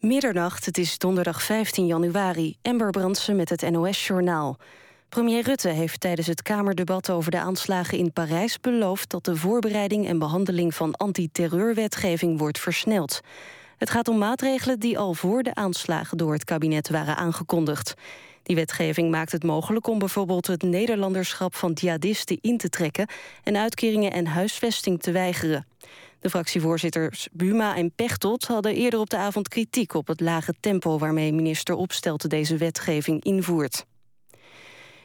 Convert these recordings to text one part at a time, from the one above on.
Middernacht, het is donderdag 15 januari. Ember Brandsen met het NOS-journaal. Premier Rutte heeft tijdens het Kamerdebat over de aanslagen in Parijs beloofd dat de voorbereiding en behandeling van antiterreurwetgeving wordt versneld. Het gaat om maatregelen die al voor de aanslagen door het kabinet waren aangekondigd. Die wetgeving maakt het mogelijk om bijvoorbeeld het Nederlanderschap van jihadisten in te trekken en uitkeringen en huisvesting te weigeren. De fractievoorzitters Buma en Pechtold hadden eerder op de avond kritiek op het lage tempo waarmee minister Opstelten deze wetgeving invoert.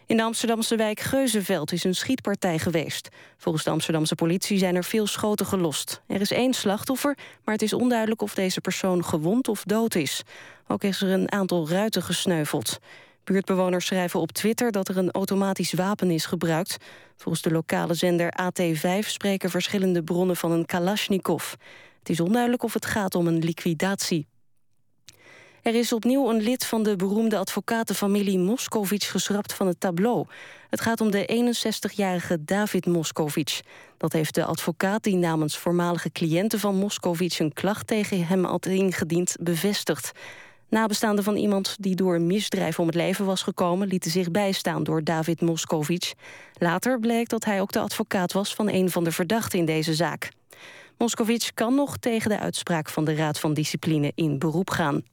In de Amsterdamse wijk Geuzenveld is een schietpartij geweest. Volgens de Amsterdamse politie zijn er veel schoten gelost. Er is één slachtoffer, maar het is onduidelijk of deze persoon gewond of dood is. Ook is er een aantal ruiten gesneuveld. Buurtbewoners schrijven op Twitter dat er een automatisch wapen is gebruikt. Volgens de lokale zender AT5 spreken verschillende bronnen van een Kalashnikov. Het is onduidelijk of het gaat om een liquidatie. Er is opnieuw een lid van de beroemde advocatenfamilie Moscovic geschrapt van het tableau. Het gaat om de 61-jarige David Moscovic. Dat heeft de advocaat die namens voormalige cliënten van Moscovic een klacht tegen hem had ingediend bevestigd. Nabestaanden van iemand die door een misdrijf om het leven was gekomen... lieten zich bijstaan door David Moscovic. Later bleek dat hij ook de advocaat was van een van de verdachten in deze zaak. Moscovic kan nog tegen de uitspraak van de Raad van Discipline in beroep gaan.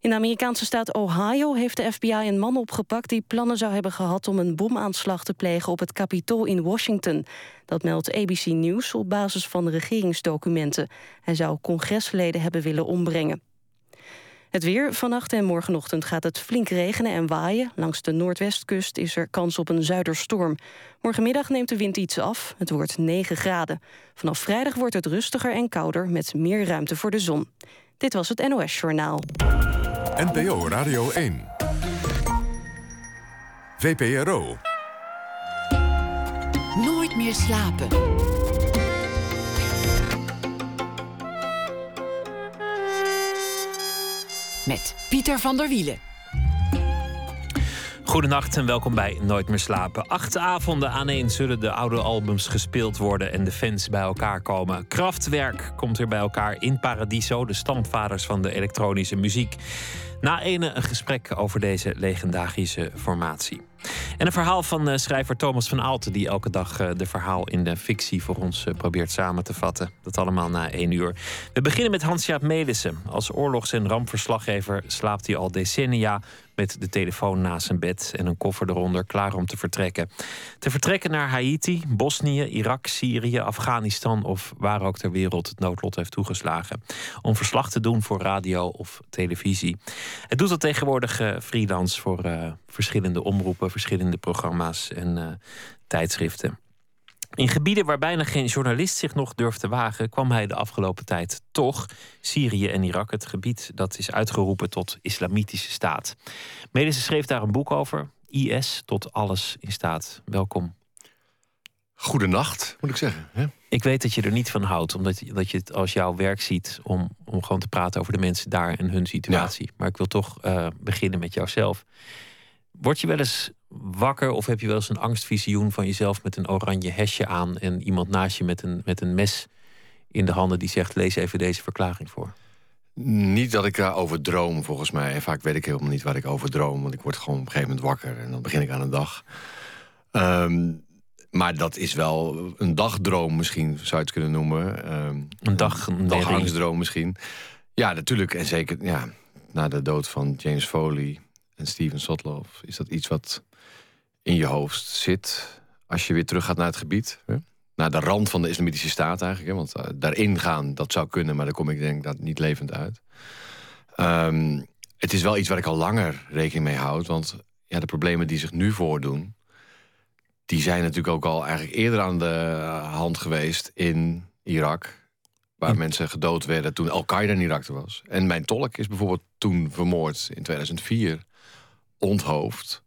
In de Amerikaanse staat Ohio heeft de FBI een man opgepakt... die plannen zou hebben gehad om een bomaanslag te plegen... op het Capitool in Washington. Dat meldt ABC News op basis van regeringsdocumenten. Hij zou congresleden hebben willen ombrengen. Het weer. Vannacht en morgenochtend gaat het flink regenen en waaien. Langs de noordwestkust is er kans op een zuiderstorm. Morgenmiddag neemt de wind iets af. Het wordt 9 graden. Vanaf vrijdag wordt het rustiger en kouder met meer ruimte voor de zon. Dit was het NOS Journaal. NPO Radio 1. VPRO. Nooit meer slapen. Met Pieter van der Wielen. Goedenacht en welkom bij Nooit meer slapen. Acht avonden aan één zullen de oude albums gespeeld worden en de fans bij elkaar komen. Kraftwerk komt weer bij elkaar in Paradiso, de stamvaders van de elektronische muziek. Na ene een gesprek over deze legendarische formatie. En een verhaal van uh, schrijver Thomas van Aalten, die elke dag uh, de verhaal in de fictie voor ons uh, probeert samen te vatten. Dat allemaal na één uur. We beginnen met Hans-Jaap Melissen. Als oorlogs- en rampverslaggever slaapt hij al decennia met de telefoon naast zijn bed en een koffer eronder, klaar om te vertrekken. Te vertrekken naar Haiti, Bosnië, Irak, Syrië, Afghanistan of waar ook ter wereld het noodlot heeft toegeslagen. Om verslag te doen voor radio of televisie. Het doet dat tegenwoordig uh, freelance voor uh, verschillende omroepen, verschillende programma's en uh, tijdschriften. In gebieden waar bijna geen journalist zich nog durft te wagen, kwam hij de afgelopen tijd toch. Syrië en Irak, het gebied dat is uitgeroepen tot islamitische staat. Medissen schreef daar een boek over. IS tot alles in staat. Welkom. Goedenacht, moet ik zeggen. Hè? Ik weet dat je er niet van houdt, omdat je, dat je het als jouw werk ziet om, om gewoon te praten over de mensen daar en hun situatie. Ja. Maar ik wil toch uh, beginnen met jouzelf. Word je wel eens wakker of heb je wel eens een angstvisioen van jezelf met een oranje hesje aan en iemand naast je met een, met een mes in de handen die zegt: lees even deze verklaring voor? Niet dat ik daarover droom, volgens mij. Vaak weet ik helemaal niet waar ik over droom, want ik word gewoon op een gegeven moment wakker en dan begin ik aan een dag. Um, maar dat is wel een dagdroom, misschien zou je het kunnen noemen. Um, een dag, een dagangstdroom misschien. Ja, natuurlijk. En zeker ja, na de dood van James Foley en Steven Sotloff is dat iets wat in je hoofd zit als je weer terug gaat naar het gebied. Hè? Naar de rand van de islamitische staat eigenlijk. Hè? Want uh, daarin gaan, dat zou kunnen, maar daar kom ik denk dat niet levend uit. Um, het is wel iets waar ik al langer rekening mee houd. Want ja, de problemen die zich nu voordoen... die zijn natuurlijk ook al eigenlijk eerder aan de hand geweest in Irak... waar mensen gedood werden toen Al-Qaeda in Irak er was. En mijn tolk is bijvoorbeeld toen vermoord in 2004, onthoofd...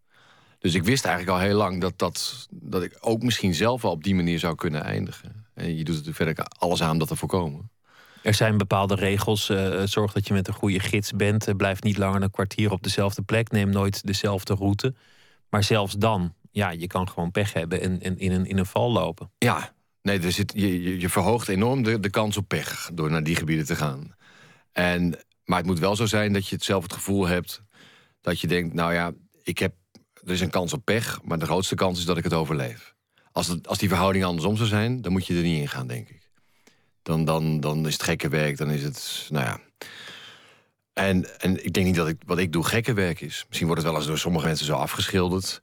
Dus ik wist eigenlijk al heel lang dat, dat, dat ik ook misschien zelf wel op die manier zou kunnen eindigen. En je doet er natuurlijk verder alles aan om dat te voorkomen. Er zijn bepaalde regels. Uh, zorg dat je met een goede gids bent. Uh, blijf niet langer een kwartier op dezelfde plek. Neem nooit dezelfde route. Maar zelfs dan, ja, je kan gewoon pech hebben en, en in, een, in een val lopen. Ja, nee, er zit, je, je verhoogt enorm de, de kans op pech door naar die gebieden te gaan. En Maar het moet wel zo zijn dat je zelf het gevoel hebt dat je denkt, nou ja, ik heb, er is een kans op pech, maar de grootste kans is dat ik het overleef. Als, als die verhouding andersom zou zijn, dan moet je er niet in gaan, denk ik. Dan, dan, dan is het gekke werk, dan is het, nou ja. En, en ik denk niet dat ik, wat ik doe gekke werk is. Misschien wordt het wel eens door sommige mensen zo afgeschilderd.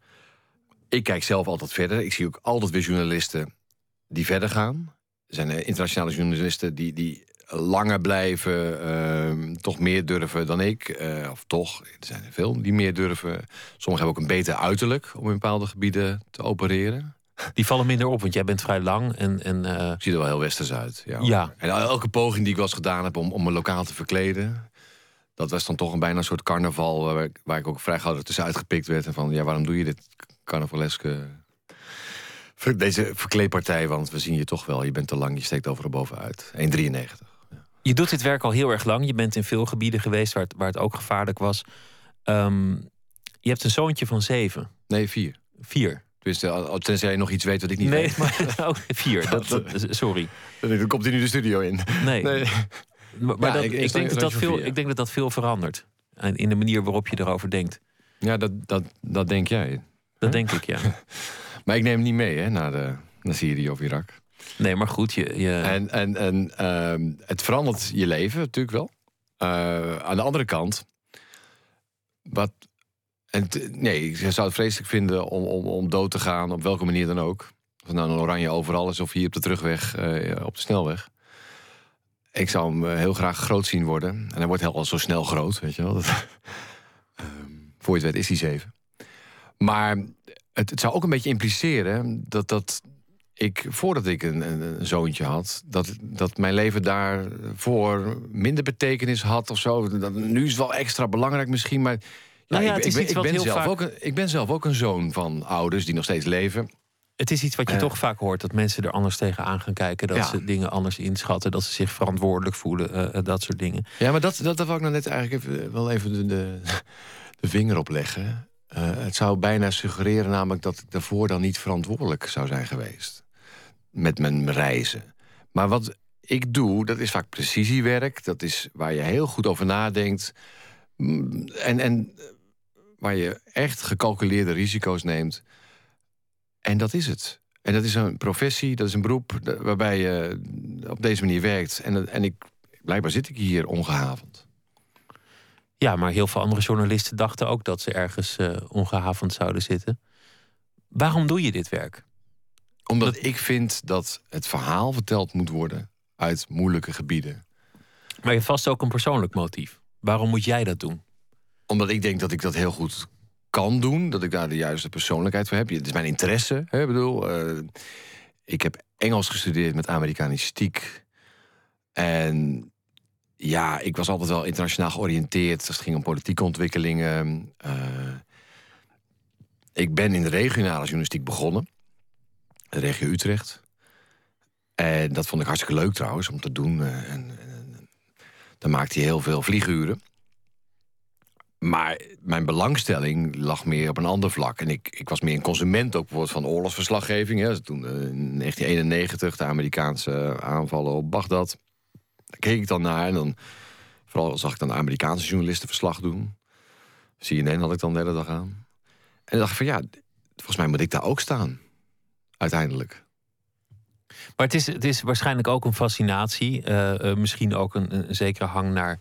Ik kijk zelf altijd verder. Ik zie ook altijd weer journalisten die verder gaan. Er zijn eh, internationale journalisten die, die langer blijven, uh, toch meer durven dan ik. Uh, of toch, er zijn er veel die meer durven. Sommigen hebben ook een beter uiterlijk om in bepaalde gebieden te opereren. Die vallen minder op, want jij bent vrij lang. En, en, uh... Ziet er wel heel westers uit. Ja. ja. En elke poging die ik eens gedaan heb om, om me lokaal te verkleden... dat was dan toch een bijna een soort carnaval... waar ik, waar ik ook vrij gauw tussen uitgepikt werd. En van, ja, waarom doe je dit carnavaleske deze verkleedpartij, want we zien je toch wel. Je bent te lang, je steekt overal bovenuit. 1,93. Je doet dit werk al heel erg lang. Je bent in veel gebieden geweest waar het, waar het ook gevaarlijk was. Um, je hebt een zoontje van zeven. Nee, vier. Vier. Dus tenzij je nog iets weet wat ik niet nee, weet. Maar, oh, vier, dat, dat, sorry. Dan komt hij nu de studio in. Nee. nee. Maar, maar ja, dat, ik, ik, denk dat dat veel, ik denk dat dat veel verandert. In de manier waarop je erover denkt. Ja, dat, dat, dat denk jij. Dat denk ik, ja. Maar ik neem hem niet mee hè, naar, de, naar Syrië of Irak. Nee, maar goed. Je, je... En, en, en uh, het verandert je leven natuurlijk wel. Uh, aan de andere kant. Wat, en nee, ik zou het vreselijk vinden om, om, om dood te gaan, op welke manier dan ook. Of nou een oranje overal is of hier op de terugweg uh, op de snelweg. Ik zou hem heel graag groot zien worden. En hij wordt heel zo snel groot, weet je wel. Dat, uh, voor je het weet is hij zeven. Maar het, het, zou ook een beetje impliceren dat, dat ik, voordat ik een, een, zoontje had, dat, dat mijn leven daarvoor minder betekenis had of zo. Dat, nu is het wel extra belangrijk misschien, maar. Nou ja, ik, ik, ik, ben zelf vaak... ook een, ik ben zelf ook een zoon van ouders die nog steeds leven. Het is iets wat je uh, toch vaak hoort, dat mensen er anders tegenaan gaan kijken. Dat ja. ze dingen anders inschatten, dat ze zich verantwoordelijk voelen, uh, dat soort dingen. Ja, maar dat, dat, dat wil ik nou net eigenlijk even, wel even de, de, de vinger op leggen. Uh, het zou bijna suggereren namelijk dat ik daarvoor dan niet verantwoordelijk zou zijn geweest. Met mijn reizen. Maar wat ik doe, dat is vaak precisiewerk. Dat is waar je heel goed over nadenkt. En, en waar je echt gecalculeerde risico's neemt. En dat is het. En dat is een professie, dat is een beroep waarbij je op deze manier werkt. En, en ik, blijkbaar zit ik hier ongehavend. Ja, maar heel veel andere journalisten dachten ook dat ze ergens uh, ongehavend zouden zitten. Waarom doe je dit werk? Omdat dat... ik vind dat het verhaal verteld moet worden uit moeilijke gebieden. Maar je hebt vast ook een persoonlijk motief. Waarom moet jij dat doen? Omdat ik denk dat ik dat heel goed kan doen. Dat ik daar de juiste persoonlijkheid voor heb. Het is mijn interesse. Hè, ik bedoel, uh, ik heb Engels gestudeerd met Amerikanistiek. En ja, ik was altijd wel internationaal georiënteerd. Als het ging om politieke ontwikkelingen. Uh, ik ben in de regionale journalistiek begonnen. Regio Utrecht. En dat vond ik hartstikke leuk trouwens om te doen. Uh, en, en, dan maakte hij heel veel vlieguren. Maar mijn belangstelling lag meer op een ander vlak. En ik, ik was meer een consument ook bijvoorbeeld van oorlogsverslaggeving. Hè. Toen uh, in 1991 de Amerikaanse aanvallen op Bagdad. Daar keek ik dan naar en dan... Vooral zag ik dan Amerikaanse journalisten verslag doen. CNN had ik dan de hele dag aan. En dan dacht ik van ja, volgens mij moet ik daar ook staan. Uiteindelijk. Maar het is, het is waarschijnlijk ook een fascinatie. Uh, uh, misschien ook een, een zekere hang naar,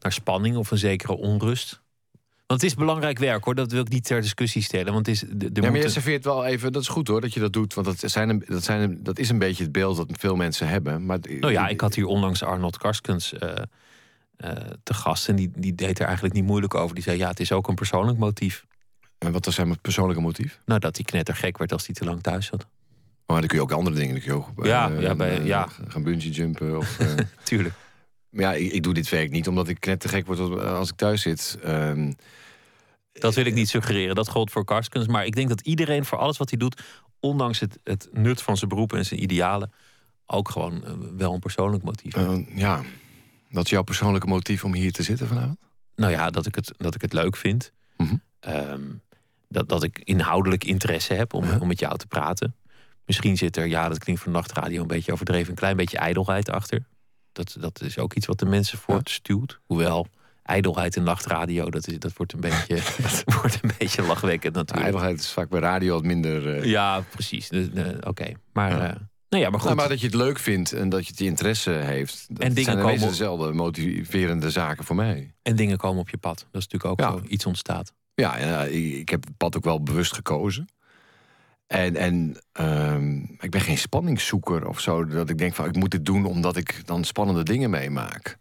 naar spanning of een zekere onrust. Want het is belangrijk werk hoor, dat wil ik niet ter discussie stellen. Want het is, de, de ja, maar je serveert wel even, dat is goed hoor, dat je dat doet. Want dat, zijn, dat, zijn, dat is een beetje het beeld dat veel mensen hebben. Maar, nou ja, ik had hier onlangs Arnold Karskens uh, uh, te gast. En die, die deed er eigenlijk niet moeilijk over. Die zei, ja, het is ook een persoonlijk motief. En wat was zijn persoonlijke motief? Nou, dat hij knettergek werd als hij te lang thuis zat. Maar dan kun je ook andere dingen. Dan kun je ook, ja, uh, ja, bij, ja. gaan bungee jumpen. Of, Tuurlijk. Maar ja, ik, ik, doe dit werk niet omdat ik knettergek word als ik thuis zit. Ehm, dat wil ik niet suggereren. Dat gold voor Karskens. Maar ik denk dat iedereen voor alles wat hij doet, ondanks het, het nut van zijn beroep en zijn idealen, ook gewoon wel een persoonlijk motief. Uh, ja, dat is jouw persoonlijke motief om hier te zitten vanavond? Nou ja, dat ik het, dat ik het leuk vind. Mm -hmm. um, dat, dat ik inhoudelijk interesse heb om, om met jou te praten. Misschien zit er, ja, dat klinkt van nachtradio een beetje overdreven, een klein beetje ijdelheid achter. Dat, dat is ook iets wat de mensen voortstuwt. Hoewel, ijdelheid in nachtradio, dat, is, dat wordt, een beetje, dat wordt een beetje lachwekkend natuurlijk. Ijdelheid is vaak bij radio wat minder... Uh... Ja, precies. Dus, Oké, maar... Ja. Nou ja, maar goed. Nou, maar dat je het leuk vindt en dat je het interesse heeft. Dat en dingen zijn komen... dezelfde motiverende zaken voor mij. En dingen komen op je pad. Dat is natuurlijk ook zo. Iets ontstaat. Ja, ja, ik heb het pad ook wel bewust gekozen. En, en um, ik ben geen spanningszoeker of zo. Dat ik denk van ik moet dit doen omdat ik dan spannende dingen meemaak.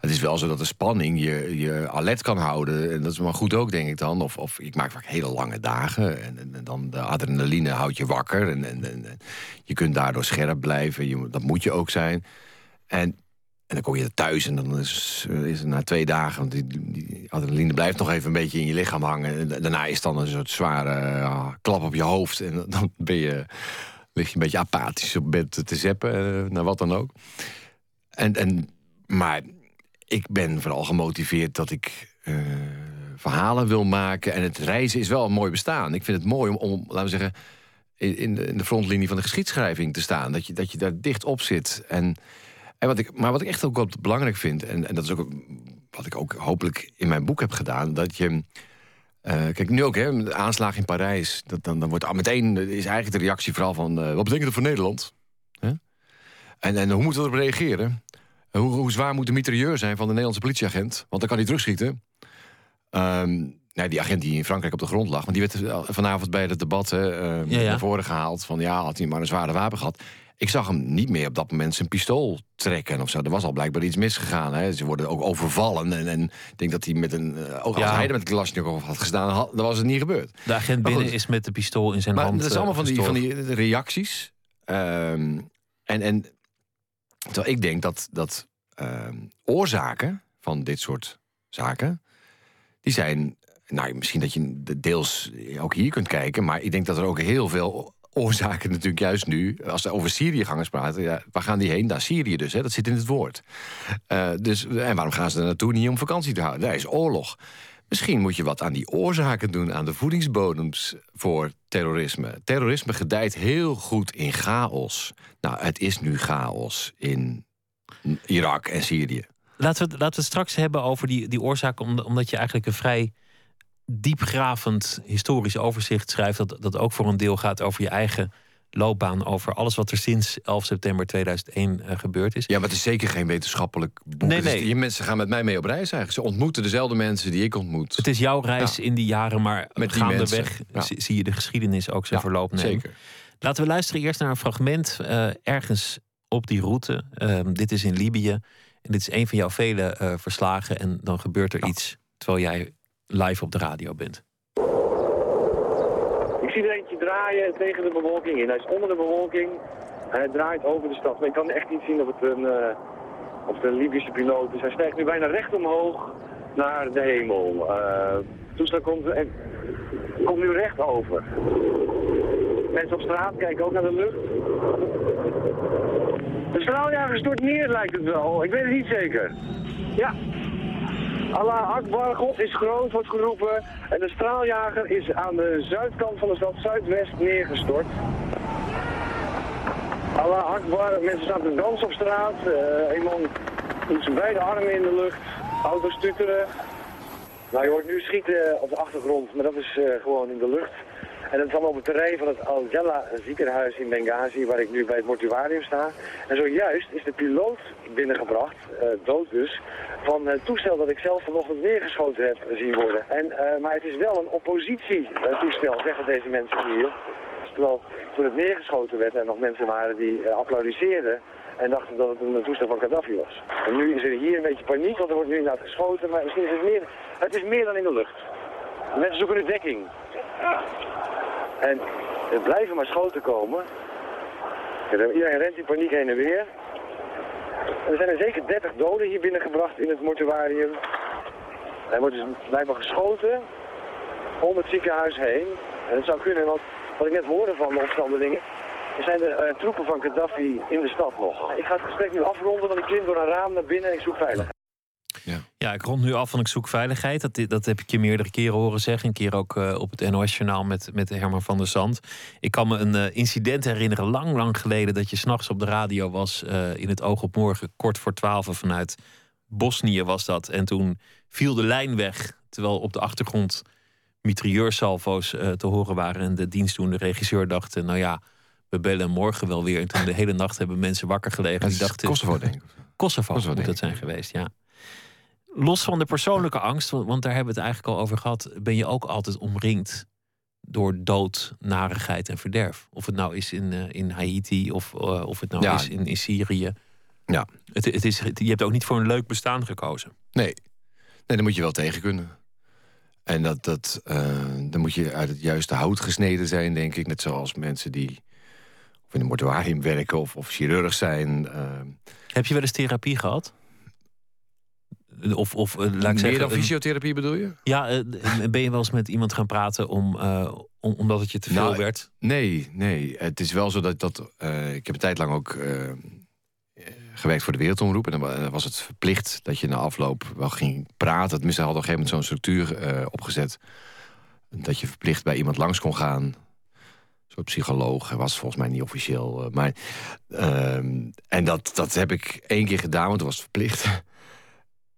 Het is wel zo dat de spanning je, je alert kan houden. En dat is maar goed ook, denk ik dan. Of, of ik maak vaak hele lange dagen. En, en, dan de adrenaline houdt je wakker. En, en, en, je kunt daardoor scherp blijven. Je, dat moet je ook zijn. En en dan kom je thuis en dan is, is het na twee dagen... want die, die, adrenaline blijft nog even een beetje in je lichaam hangen. En daarna is dan een soort zware klap op je hoofd. En dan ben je, lig je een beetje apathisch op bed te zeppen, uh, naar wat dan ook. En, en, maar ik ben vooral gemotiveerd dat ik uh, verhalen wil maken. En het reizen is wel een mooi bestaan. Ik vind het mooi om, om laten we zeggen... In de, in de frontlinie van de geschiedschrijving te staan. Dat je, dat je daar dicht op zit. En en wat ik, maar wat ik echt ook wat belangrijk vind, en, en dat is ook wat ik ook hopelijk in mijn boek heb gedaan, dat je. Uh, kijk, nu ook, hè, de aanslag in Parijs. Dat, dan, dan wordt al meteen is eigenlijk de reactie vooral van: uh, wat betekent het voor Nederland? En, en hoe moeten we erop reageren? Hoe, hoe zwaar moet de mitrailleur zijn van de Nederlandse politieagent? Want dan kan hij terugschieten. Um, nou, die agent die in Frankrijk op de grond lag, want die werd vanavond bij het debat ja, naar voren gehaald. Van ja, had hij maar een zware wapen gehad. Ik zag hem niet meer op dat moment zijn pistool trekken of zo. Er was al blijkbaar iets misgegaan. Hè. Ze worden ook overvallen. En, en ik denk dat hij met een. Uh, ook als hij er met Kalashnikov had gedaan, had, dan was het niet gebeurd. De agent binnen is met de pistool in zijn maar hand. Dat is allemaal van die, van die reacties. Ehm, en, en terwijl ik denk dat, dat ehm, oorzaken van dit soort zaken. die zijn. Nou, misschien dat je deels ook hier kunt kijken. Maar ik denk dat er ook heel veel oorzaken natuurlijk juist nu, als we over Syriëgangers praten, ja, waar gaan die heen? Naar Syrië dus, hè? dat zit in het woord. Uh, dus, en waarom gaan ze er naartoe? Niet om vakantie te houden. Daar is oorlog. Misschien moet je wat aan die oorzaken doen, aan de voedingsbodems voor terrorisme. Terrorisme gedijt heel goed in chaos. Nou, het is nu chaos in Irak en Syrië. Laten we, laten we het straks hebben over die, die oorzaken, omdat je eigenlijk een vrij diepgravend historisch overzicht schrijft. Dat, dat ook voor een deel gaat over je eigen loopbaan. Over alles wat er sinds 11 september 2001 uh, gebeurd is. Ja, maar het is zeker geen wetenschappelijk boek. Nee, nee. Je mensen gaan met mij mee op reis eigenlijk. Ze ontmoeten dezelfde mensen die ik ontmoet. Het is jouw reis in die jaren, maar met gaandeweg ja. zie je de geschiedenis ook zijn verloop nemen. Zeker. Laten we luisteren eerst naar een fragment uh, ergens op die route. Uh, dit is in Libië. En dit is een van jouw vele eh, verslagen. En dan gebeurt er iets terwijl jij live op de radio bent? Ik zie er eentje draaien tegen de bewolking in. Hij is onder de bewolking. Hij draait over de stad. Maar ik kan echt niet zien of het een, uh, of het een Libische piloot is. Hij stijgt nu bijna recht omhoog naar de hemel. Uh, toestel komt, en, komt nu recht over. Mensen op straat kijken ook naar de lucht. De straaljager stort neer lijkt het wel. Ik weet het niet zeker. Ja, Allah Akbar, God is groot, wordt geroepen. En de straaljager is aan de zuidkant van de stad Zuidwest neergestort. Allah Akbar, mensen staan te dansen op straat. Uh, een man doet zijn beide armen in de lucht. Auto's stutteren. Nou, je hoort nu schieten op de achtergrond, maar dat is uh, gewoon in de lucht. En dat is allemaal op het terrein van het Al-Jalla ziekenhuis in Benghazi, waar ik nu bij het mortuarium sta. En zojuist is de piloot binnengebracht, uh, dood dus, van het toestel dat ik zelf vanochtend neergeschoten heb zien worden. En, uh, maar het is wel een oppositietoestel, zeggen deze mensen hier. Terwijl toen het neergeschoten werd en nog mensen waren die uh, applaudisseerden en dachten dat het een toestel van Gaddafi was. En nu is er hier een beetje paniek, want er wordt nu inderdaad geschoten, maar misschien is het meer, het is meer dan in de lucht. Mensen zoeken de dekking. En er blijven maar schoten komen. Iedereen rent in paniek heen en weer. Er zijn er zeker 30 doden hier binnengebracht in het mortuarium. Er wordt dus blijkbaar geschoten om het ziekenhuis heen. En het zou kunnen, want wat ik net hoorde van de opstandelingen, er zijn er uh, troepen van Gaddafi in de stad nog. Ik ga het gesprek nu afronden, want ik klim door een raam naar binnen en ik zoek veiligheid. Ja. ja, ik rond nu af van ik zoek veiligheid. Dat, dat heb ik je meerdere keren horen zeggen. Een keer ook uh, op het NOS-journaal met, met Herman van der Zand. Ik kan me een uh, incident herinneren, lang, lang geleden... dat je s'nachts op de radio was uh, in het oog op morgen... kort voor twaalf vanuit Bosnië was dat. En toen viel de lijn weg, terwijl op de achtergrond mitrailleursalvo's te horen waren. En de dienstdoende regisseur dacht, nou ja, we bellen morgen wel weer. En toen de hele nacht hebben mensen wakker gelegen. Die dachten, Kosovo, denk ik. Kosovo, Kosovo moet het zijn geweest, ja. Los van de persoonlijke angst, want daar hebben we het eigenlijk al over gehad, ben je ook altijd omringd door dood, narigheid en verderf. Of het nou is in, uh, in Haiti of, uh, of het nou is in, in Syrië. Ja. Het, het is, je hebt ook niet voor een leuk bestaan gekozen. Nee, nee daar moet je wel tegen kunnen. En dat, dat, uh, dan moet je uit het juiste hout gesneden zijn, denk ik. Net zoals mensen die of in een mortuarium werken of, of chirurg zijn. Heb je wel eens therapie gehad? Of, of laat ik Meer zeggen, dan fysiotherapie bedoel je? Ja, ben je wel eens met iemand gaan praten om, om, omdat het je te veel nou, werd? Nee, nee. Het is wel zo dat... dat ik heb een tijd lang ook gewerkt voor de Wereldomroep. En dan was het verplicht dat je na afloop wel ging praten. Tenminste, hadden op een gegeven moment zo'n structuur opgezet. Dat je verplicht bij iemand langs kon gaan. Zo'n psycholoog was volgens mij niet officieel. maar, ehm, en dat, dat heb ik één keer gedaan, want het was verplicht.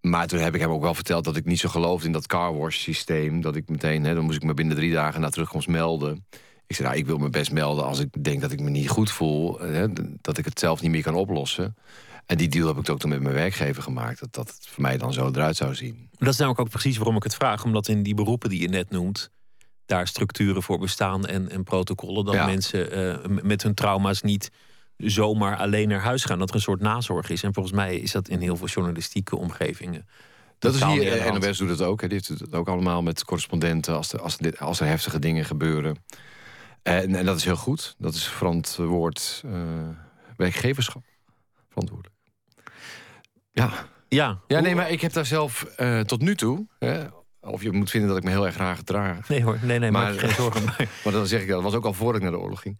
Maar toen heb ik hem ook wel verteld dat ik niet zo geloofde in dat carwash systeem. Dat ik meteen, hè, dan moest ik me binnen drie dagen na terugkomst melden. Ik zei, nou, ik wil me best melden als ik denk dat ik me niet goed voel. Hè, dat ik het zelf niet meer kan oplossen. En die deal heb ik ook toen met mijn werkgever gemaakt. Dat dat voor mij dan zo eruit zou zien. Dat is namelijk ook precies waarom ik het vraag. Omdat in die beroepen die je net noemt... daar structuren voor bestaan en, en protocollen... dat ja. mensen uh, met hun trauma's niet zomaar alleen naar huis gaan. Dat er een soort nazorg is. En volgens mij is dat in heel veel journalistieke omgevingen. Dat is hier, NOS doet het ook. Hè. Dit doet het ook allemaal met correspondenten als, er, als, er, als er heftige dingen gebeuren. En, en, dat is heel goed. Dat is verantwoord uh, werkgeverschap. Verantwoordelijk. Ja. Ja. ja, nee, maar ik heb daar zelf uh, tot nu toe... Hè, of je moet vinden dat ik me heel erg graag gedraag. Nee hoor, nee, nee, maar, geen zorgen. maar dan zeg ik dat, was ook al voor ik naar de oorlog ging.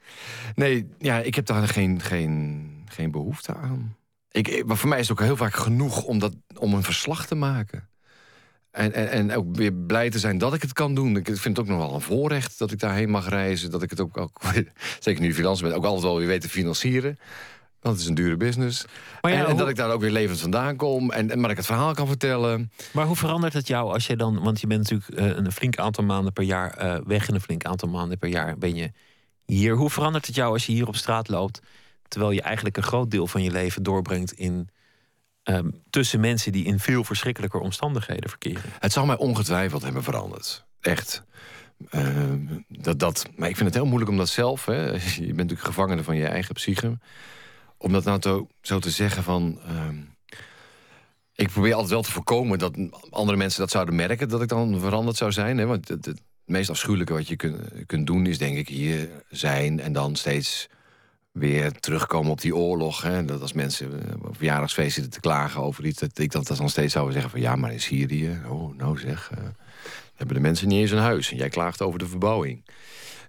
Nee, ja, ik heb daar geen, geen, geen behoefte aan. Ik, maar voor mij is het ook heel vaak genoeg om, dat, om een verslag te maken. En, en, en ook weer blij te zijn dat ik het kan doen. Ik vind het ook nog wel een voorrecht dat ik daarheen mag reizen. Dat ik het ook, ook zeker nu financiën ben, ook altijd wel weer weet te financieren. Want het is een dure business. Maar ja, en, en, dat ik daar ook weer levend vandaan kom. En, en maar ik het verhaal kan vertellen. Maar hoe verandert het jou als je dan... Want je bent natuurlijk uh, een flink aantal maanden per jaar uh, weg... en een flink aantal maanden per jaar ben je hier. Hoe verandert het jou als je hier op straat loopt... terwijl je eigenlijk een groot deel van je leven doorbrengt in... Um, tussen mensen die in veel verschrikkelijker omstandigheden verkeren? Het zal mij ongetwijfeld hebben veranderd. Echt. Uh, dat, dat, maar ik vind het heel moeilijk om dat zelf... Hè, je bent natuurlijk gevangene van je eigen psyche om dat nou zo te zeggen van... Uh, ik probeer altijd wel te voorkomen dat andere mensen dat zouden merken... dat ik dan veranderd zou zijn. Hè? Want het, meest afschuwelijke wat je kunt, kunt doen... is denk ik hier zijn en dan steeds weer terugkomen op die oorlog. Hè? Dat als mensen eh, op verjaardagsfeest zitten te klagen over iets... dat ik dat dan steeds zou zeggen van... ja, maar in Syrië, oh, nou zeg... Uh, hebben de mensen niet eens een huis en jij klaagt over de verbouwing.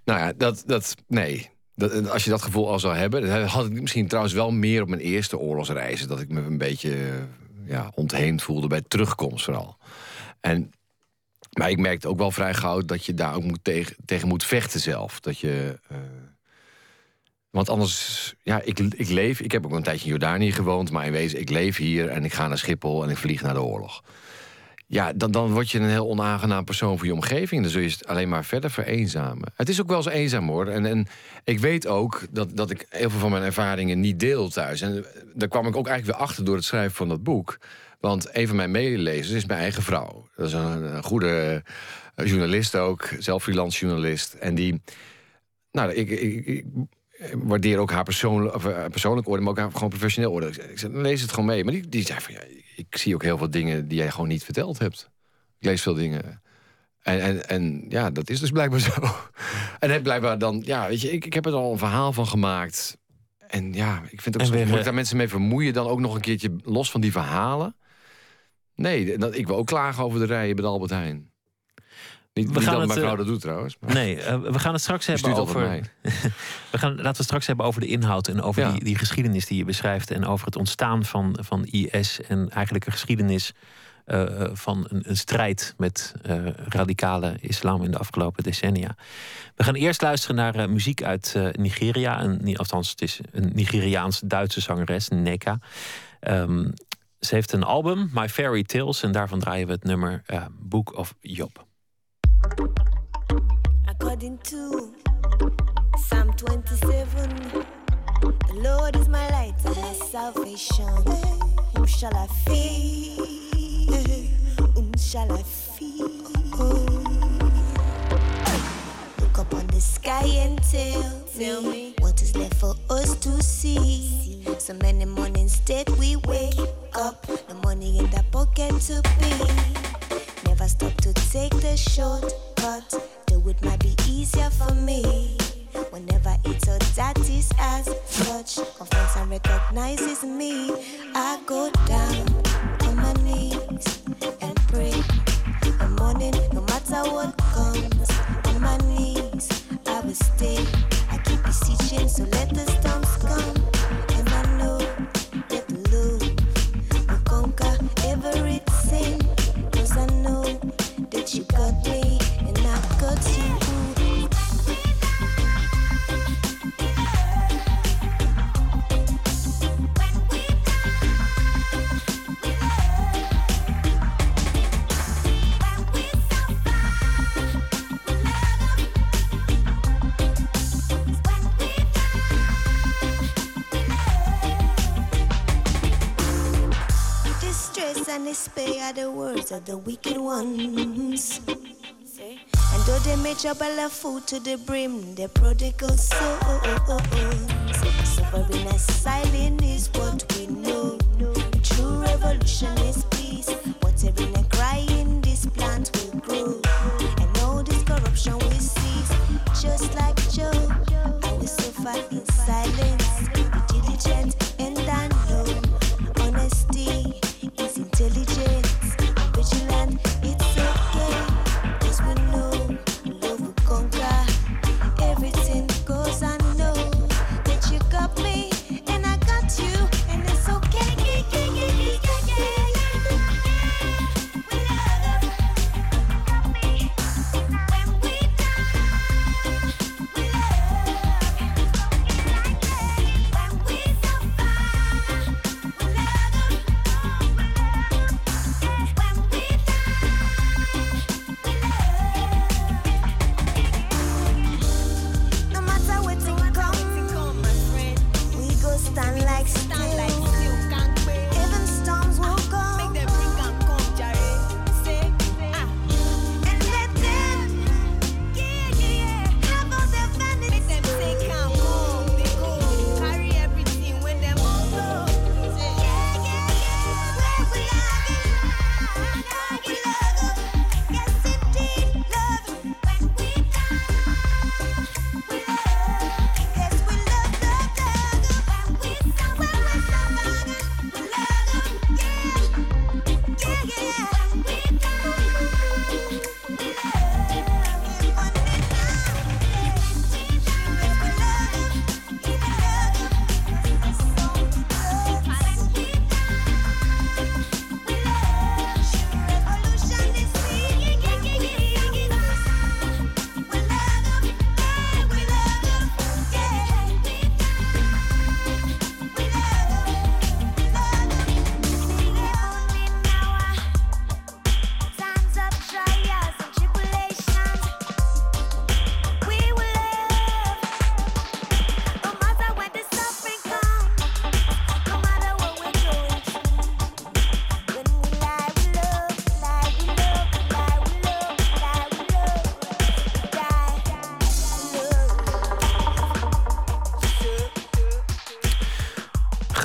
Nou ja, dat, dat nee, dat, als je dat gevoel al zou hebben... had ik misschien trouwens wel meer op mijn eerste oorlogsreizen... dat ik me een beetje ja, ontheemd voelde bij terugkomst vooral. En, maar ik merkte ook wel vrij gauw dat je daar ook moet tegen, tegen moet vechten zelf. Dat je... Uh, want anders, ja, ik, ik leef... Ik heb ook een tijdje in Jordanië gewoond... maar in wezen, ik leef hier en ik ga naar Schiphol... en ik vlieg naar de oorlog ja, dan, dan word je een heel onaangenaam persoon voor je omgeving. Dan zul je het alleen maar verder vereenzamen. Het is ook wel eens eenzaam hoor. En, en ik weet ook dat, dat ik heel veel van mijn ervaringen niet deel thuis. En daar kwam ik ook eigenlijk weer achter door het schrijven van dat boek. Want een van mijn medelezers is mijn eigen vrouw. Dat is een, goede journalist ook, zelf freelance journalist. En die, nou, ik, ik, waardeer ook haar persoonlijk, of, persoonlijk orde, maar ook haar gewoon professioneel orde. Ik zei, lees het gewoon mee. Maar die, die zei van, ja, ik zie ook heel veel dingen die jij gewoon niet verteld hebt. Ik lees veel dingen. En, en, en ja, dat is dus blijkbaar zo. En heb blijkbaar dan, ja, weet je, ik, ik heb er al een verhaal van gemaakt. En ja, ik vind het ook zo, moet ik daar mensen mee vermoeien, dan ook nog een keertje los van die verhalen. Nee, dat, ik wil ook klagen over de rijen bij de Albert Heijn. Niet, we gaan dat het, mijn vrouw dat doet trouwens. Maar. Nee, uh, we gaan het straks hebben over. we gaan, laten we straks hebben over de inhoud en over ja. die, die, geschiedenis die je beschrijft. En over het ontstaan van, van IS. En eigenlijk een geschiedenis uh, van een, een, strijd met uh, radicale islam in de afgelopen decennia. We gaan eerst luisteren naar muziek uit Nigeria. Een, althans, het is een Nigeriaans-Duitse zangeres, Neka. Um, Ze heeft een album, My Fairy Tales, en daarvan draaien we het nummer Book of Job. According to Psalm 27, the Lord is my light and my salvation. Whom shall I fear? Whom shall I fear? Look up on the sky and tell, me what is left for us to see. So many mornings that we wake up, the money in the pocket to pay. Never stop to take the shortcut, though it might be easier for me. Whenever it's a that is as such, confronts and recognizes me. I go down on my knees and pray. The morning, no matter what comes, on my knees I will stay. I keep beseeching, so let the storms come. you got me, and I got you. Despair are the words of the wicked ones. And though they may trouble a food to the brim, the prodigal souls. Suffering as silent is what we know. True revolution is peace. Whatever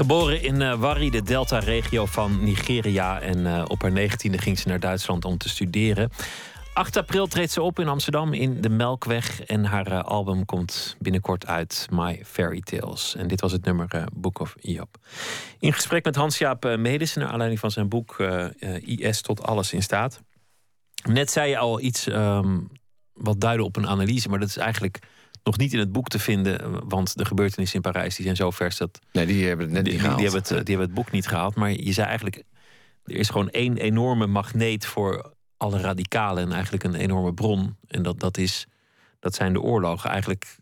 Geboren in uh, Wari, de Delta-regio van Nigeria. En uh, op haar negentiende ging ze naar Duitsland om te studeren. 8 april treedt ze op in Amsterdam in de Melkweg. En haar uh, album komt binnenkort uit, My Fairy Tales. En dit was het nummer Book of Job. In gesprek met Hans-Jaap Medissen, naar aanleiding van zijn boek IS tot alles in staat. Net zei je al iets um, wat duidde op een analyse, maar dat is eigenlijk nog niet in het boek te vinden. Want de gebeurtenissen in Parijs die zijn zo vers dat. Nee, die hebben het net die, niet gehaald. Die, hebben het, die hebben het boek niet gehaald. Maar je zei eigenlijk. Er is gewoon één enorme magneet voor alle radicalen. En eigenlijk een enorme bron. En dat, dat, is, dat zijn de oorlogen. Eigenlijk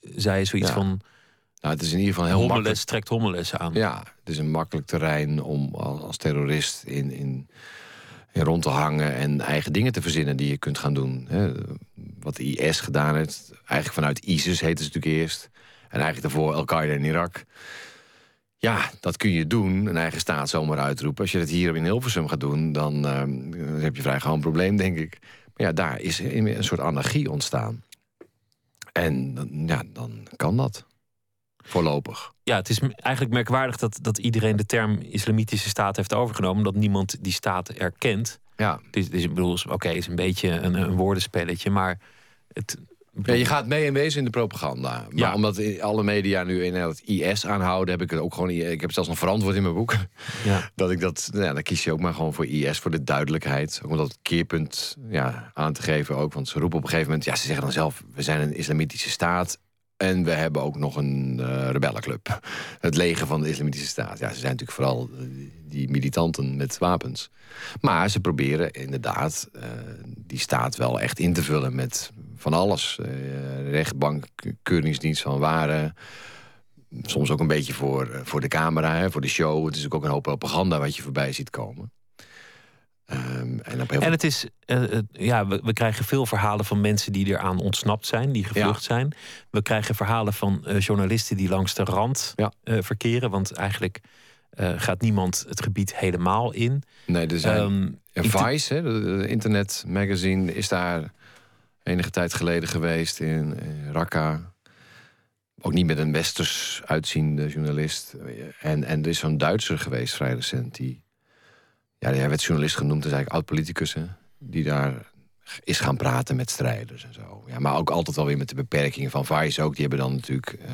zei je zoiets van. Nou, het is in ieder geval heel Hommeles makkelijk. trekt Hommeles aan. Ja, het is een makkelijk terrein om als, terrorist in, in rond te hangen en eigen dingen te verzinnen die je kunt gaan doen. Wat IS gedaan heeft, eigenlijk vanuit ISIS heette ze natuurlijk eerst. En eigenlijk daarvoor Al-Qaeda in Irak. Ja, dat kun je doen, een eigen staat zomaar uitroepen. Als je dat hier in Hilversum gaat doen, dan, eh, heb je vrij gauw een probleem, denk ik. Maar ja, daar is een soort anarchie ontstaan. En ja, dan kan dat. Voorlopig. Ja, het is eigenlijk merkwaardig dat, dat iedereen de term islamitische staat heeft overgenomen. Dat niemand die staat erkent. Ja. Het is, ik bedoel, oké, het is een beetje een, een woordenspelletje, maar het. Ja, je gaat mee en wezen in de propaganda. Maar Ja. omdat alle media nu in het IS aanhouden, heb ik het ook gewoon. Ik heb zelfs nog verantwoord in mijn boek. Ja. Dat ik dat. Nou, ja, dan kies je ook maar gewoon voor IS voor de duidelijkheid. Ook om dat keerpunt ja, aan te geven ook. Want ze roepen op een gegeven moment. Ja, ze zeggen dan zelf: we zijn een islamitische staat. En we hebben ook nog een eh, rebellenclub. Het leger van de islamitische staat. Ja, ze zijn natuurlijk vooral eh, die militanten met wapens. Maar ze proberen inderdaad eh, die staat wel echt in te vullen met van alles. Eh, rechtbank, keuringsdienst van waren. Soms ook een beetje voor, voor de camera, hè, voor de show. Het is ook een hoop propaganda wat je voorbij ziet komen. Ehm, en op heel En het is, eh, ja, we, we krijgen veel verhalen van mensen die eraan ontsnapt zijn, die gevlucht zijn. We krijgen verhalen van eh, journalisten die langs de rand Ja. eh, verkeren. Want eigenlijk gaat niemand het gebied helemaal in. Nee, er zijn. Ehm, Vice, hè, de, de internet magazine, is daar enige tijd geleden geweest in, in Raqqa. Ook niet met een westers uitziende journalist. En, en er is zo'n Duitser geweest vrij recent. Die, ja, hij werd journalist genoemd, is eigenlijk oud-politicus. hè, Die daar is gaan praten met strijders en zo. Ja, maar ook altijd wel weer met de beperkingen van Vice ook. Die hebben dan natuurlijk eh,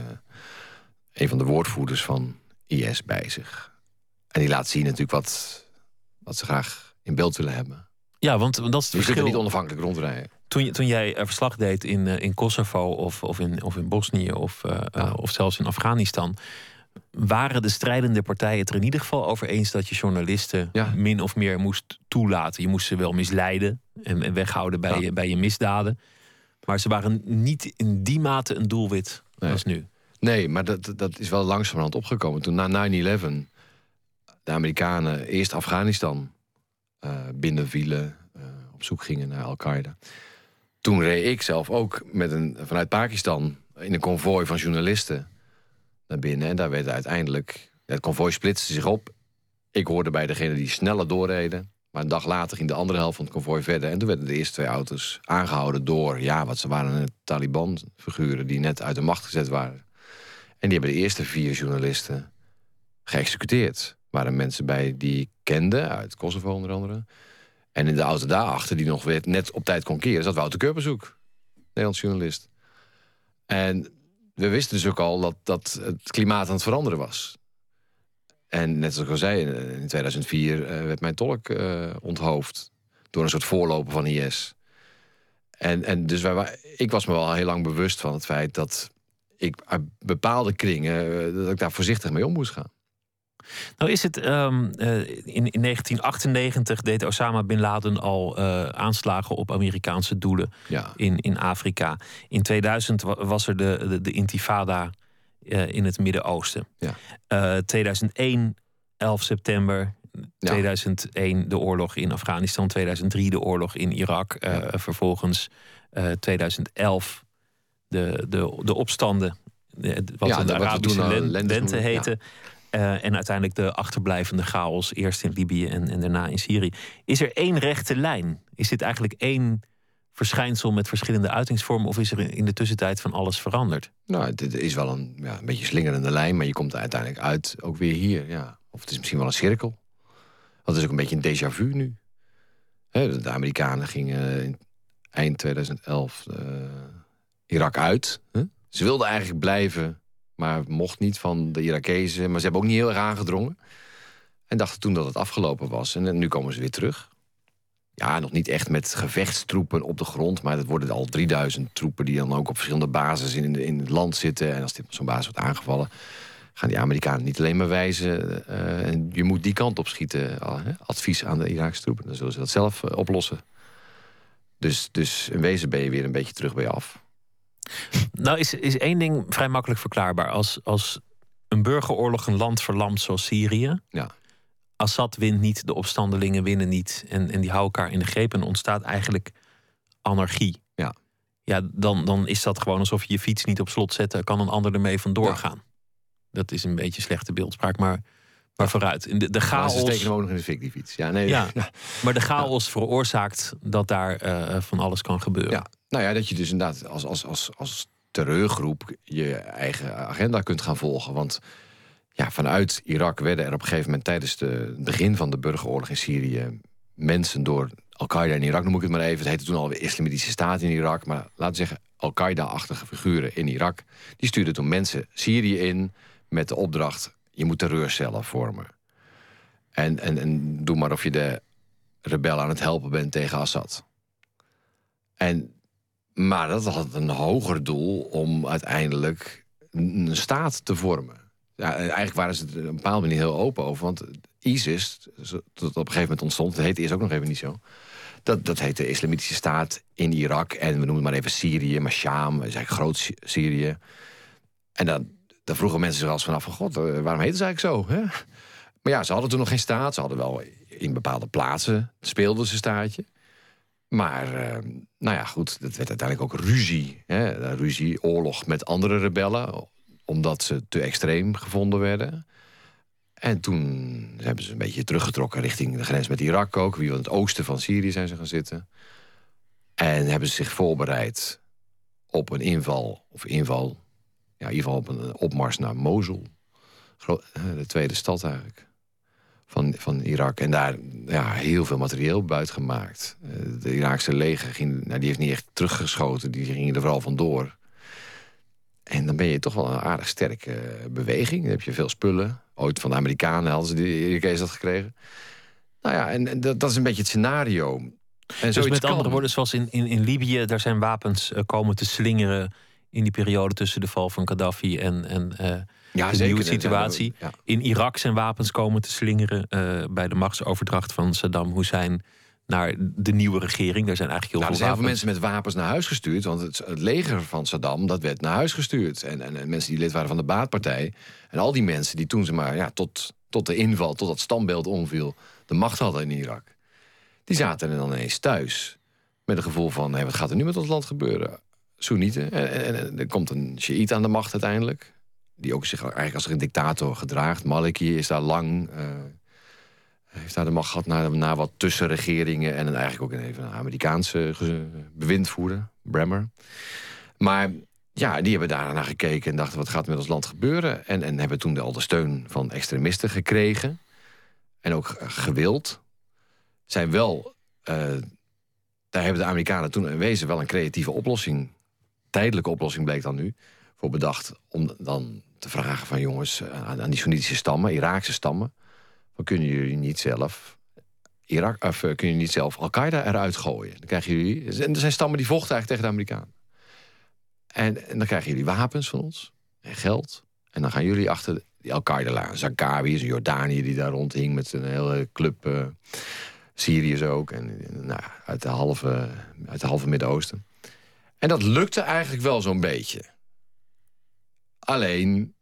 een van de woordvoerders van IS bij zich. En die laat zien natuurlijk wat, wat ze graag in beeld willen hebben. ja, want dat is het Dus je verschil. niet onafhankelijk rondrijden. Toen, toen jij verslag deed in, eh, in Kosovo of, of, in, of in Bosnië of, eh, of zelfs in Afghanistan, waren de strijdende partijen het er in ieder geval over eens dat je journalisten Ja. min of meer moest toelaten. Je moest ze wel misleiden en, en weghouden bij, Ja. je, bij je misdaden. Maar ze waren niet in die mate een doelwit Nee. als nu. Nee, maar dat, dat is wel langzamerhand opgekomen. Toen na 9-11 de Amerikanen eerst Afghanistan eh, binnenvielen, eh, op zoek gingen naar Al-Qaeda. Toen reed ik zelf ook met een, vanuit Pakistan in een konvooi van journalisten binnen. En daar werd uiteindelijk, het konvooi splitste zich op. Ik hoorde bij degene die sneller doorreden. Maar een dag later ging de andere helft van het konvooi verder. En toen werden de eerste twee auto's aangehouden door, ja, wat ze waren Taliban-figuren die net uit de macht gezet waren. En die hebben de eerste vier journalisten geëxecuteerd. waren mensen bij die ik kende, uit Kosovo onder andere. En in de auto daarachter, die nog weer net op tijd kon keren, zat Wouter Keurbezoek, Nederlands journalist. En we wisten dus ook al dat, dat het klimaat aan het veranderen was. En net zoals ik al zei, in 2004 eh, werd mijn tolk eh, onthoofd door een soort voorloper van IS. En, en dus wij, ik was me wel heel lang bewust van het feit dat ik bepaalde kringen, eh, dat ik daar voorzichtig mee om moest gaan. Nou is het, ehm, eh, in, in 1998 deed Osama Bin Laden al eh, aanslagen op Amerikaanse doelen Ja, in, in Afrika. In 2000 wa- was er de, de, de intifada eh, in het Midden-Oosten. Ja. Eh, 2001, 11 september. Ja. 2001 de oorlog in Afghanistan. 2003 de oorlog in Irak. Vervolgens eh, 2011 de, de, de opstanden. Wat Ja, de Arabische lente heette. Eh, en uiteindelijk de achterblijvende chaos. Eerst in Libië en, en daarna in Syrië. Is er één rechte lijn? Is dit eigenlijk één verschijnsel met verschillende uitingsvormen? Of is er in de tussentijd van alles veranderd? nou, dit is wel een, ja, een beetje slingerende lijn, maar je komt er uiteindelijk uit ook weer hier. Ja. Of het is misschien wel een cirkel. Het is ook een beetje een déjà vu nu. De Amerikanen gingen in eind 2011 eh, Irak uit. Ze wilden eigenlijk blijven, maar mocht niet van de Irakezen. Maar ze hebben ook niet heel erg aangedrongen. En dachten toen dat het afgelopen was. En nu komen ze weer terug. Ja, nog niet echt met gevechtstroepen op de grond. Maar het worden al 3000 troepen die dan ook op verschillende bases in, in het land zitten. En als zo'n basis wordt aangevallen, gaan die Amerikanen niet alleen maar wijzen. eh, je moet die kant op schieten. advies aan de Iraakse troepen. Dan zullen ze dat zelf eh, oplossen. Dus, dus in wezen ben je weer een beetje terug bij je af. Nou, is, is één ding vrij makkelijk verklaarbaar. Als, als een burgeroorlog een land verlamt zoals Syrië. Ja. Assad wint niet, de opstandelingen winnen niet. En, en die houden elkaar in de greep en ontstaat eigenlijk anarchie. Ja. Ja, dan, dan is dat gewoon alsof je je fiets niet op slot zet. kan een ander ermee vandoor gaan. Dat is een beetje slechte beeldspraak, maar, maar vooruit. In de, de chaos. ze steken nog in de fik, die fiets. Ja, nee, Ja, maar de chaos veroorzaakt dat daar eh, van alles kan gebeuren. Ja, nou ja, dat je dus inderdaad als, als, als, als terreurgroep je eigen agenda kunt gaan volgen. Want ja, vanuit Irak werden er op een gegeven moment tijdens het begin van de burgeroorlog in Syrië mensen door Al-Qaeda in Irak, noem ik het maar even. Het heette toen alweer Islamitische Staat in Irak. Maar laten we zeggen, Al-Qaeda-achtige figuren in Irak. Die stuurden toen mensen Syrië in met de opdracht: je moet terreurcellen vormen. En, en, en doe maar of je de rebellen aan het helpen bent tegen Assad. En, maar dat had een hoger doel om uiteindelijk een staat te vormen. Ja, eigenlijk waren ze er een bepaalde manier heel open over. Want ISIS, dat op een gegeven moment ontstond... dat heette eerst ook nog even niet zo... Dat, dat heet de Islamitische Staat in Irak. En we noemen het maar even Syrië, maar Sham, is eigenlijk groot Syrië. En dan, dan vroegen mensen zich als vanaf van... God, eh, waarom heet ze eigenlijk zo? Hè? Maar ja, ze hadden toen nog geen staat. Ze hadden wel in bepaalde plaatsen speelden ze staatje. Maar, uh, nou ja, goed, dat werd uiteindelijk ook ruzie. Hè? Ruzie, oorlog met andere rebellen omdat ze te extreem gevonden werden. En toen hebben ze een beetje teruggetrokken richting de grens met Irak ook. Wie in het oosten van Syrië zijn ze gaan zitten. En hebben ze zich voorbereid op een inval. Of inval, ja, in ieder geval op een opmars naar Mosul. De tweede stad eigenlijk. Van, van Irak. En daar ja, heel veel materieel buiten gemaakt. Eh, de Iraakse leger ging, nou, die heeft niet echt teruggeschoten. Die gingen er vooral vandoor. En dan ben je toch wel een aardig sterke beweging. Dan heb je veel spullen. Ooit van de Amerikanen hadden ze die Irakees dat gekregen. Nou ja, en, dat, dat, is een beetje het scenario. En dus met andere woorden, zoals in, in, in Libië... daar zijn wapens uh, komen te slingeren... in die periode tussen de val van Gaddafi en, en uh, ja, de zeker, nieuwe situatie. Ja. In Irak zijn wapens komen te slingeren... Uh, bij de machtsoverdracht van Saddam Hussein naar de nieuwe regering. Daar zijn eigenlijk heel nou, veel, er zijn veel mensen met wapens naar huis gestuurd. Want het, het, leger van Saddam, dat werd naar huis gestuurd. En, en, en, mensen die lid waren van de baatpartij. En al die mensen die toen ze maar ja, tot, tot de inval, tot dat standbeeld omviel... de macht hadden in Irak. Die zaten er dan ineens thuis. Met een gevoel van, hey, wat gaat er nu met ons land gebeuren? Soenieten. En, en, en er komt een Shiite aan de macht uiteindelijk. Die ook zich eigenlijk als een dictator gedraagt. Maliki is daar lang... Uh, heeft daar de macht gehad na, wat tussenregeringen... en eigenlijk ook even een Amerikaanse bewindvoerder, Bremer. Maar ja, die hebben daar naar gekeken en dachten... wat gaat met ons land gebeuren? En, en hebben toen al de steun van extremisten gekregen. En ook gewild. Zijn wel... Uh, daar hebben de Amerikanen toen in wezen wel een creatieve oplossing... tijdelijke oplossing bleek dan nu... voor bedacht om dan te vragen van jongens... aan, aan die Soenitische stammen, Iraakse stammen kunnen jullie niet zelf Irak, of uh, kun niet zelf Al-Qaeda eruit gooien. Dan krijgen jullie. En er zijn stammen die vochten eigenlijk tegen de Amerikanen. En, en dan krijgen jullie wapens van ons en geld. En dan gaan jullie achter die Al-Qaeda-laan. Zakawi is een Jordanië die daar rondhing met een hele club. Uh, Syriërs ook. En nou, uit de halve, uit de halve Midden-Oosten. En dat lukte eigenlijk wel zo'n beetje. Alleen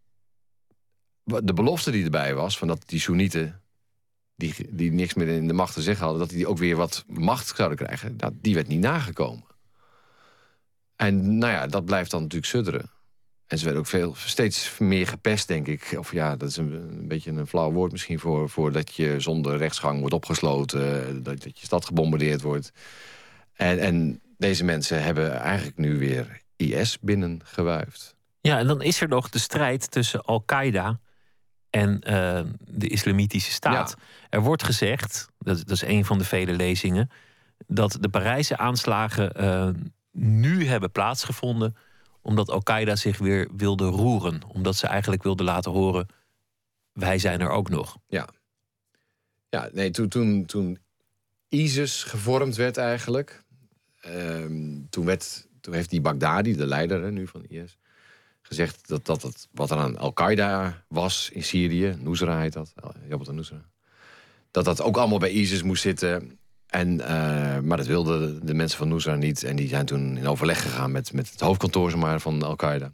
de belofte die erbij was, van dat die Soenieten die, die niks meer in de macht te zeggen hadden... dat die ook weer wat macht zouden krijgen, die werd niet nagekomen. En nou ja, dat blijft dan natuurlijk sudderen. En ze werden ook veel, steeds meer gepest, denk ik. Of ja, dat is een, een beetje een flauw woord misschien... voor, voor dat je zonder rechtsgang wordt opgesloten... dat, dat je stad gebombardeerd wordt. En, en deze mensen hebben eigenlijk nu weer IS binnengewuifd. Ja, en dan is er nog de strijd tussen Al-Qaeda en uh, de Islamitische Staat. Er wordt gezegd, dat, dat, is een van de vele lezingen, dat de Parijse aanslagen uh, nu hebben plaatsgevonden omdat Al-Qaeda zich weer wilde roeren. Omdat ze eigenlijk wilden laten horen, wij zijn er ook nog. Ja, ja nee, toen, toen, toen ISIS gevormd werd eigenlijk... Uh, toen, werd, toen heeft die Baghdadi, de leider nu van IS gezegd dat, dat het, wat er aan Al-Qaeda was in Syrië, Nusra heet dat, Jabhat al-Nusra, dat dat ook allemaal bij ISIS moest zitten. En, eh, maar dat wilden de mensen van Nusra niet. En die zijn toen in overleg gegaan met, met het hoofdkantoor zeg maar, van Al-Qaeda.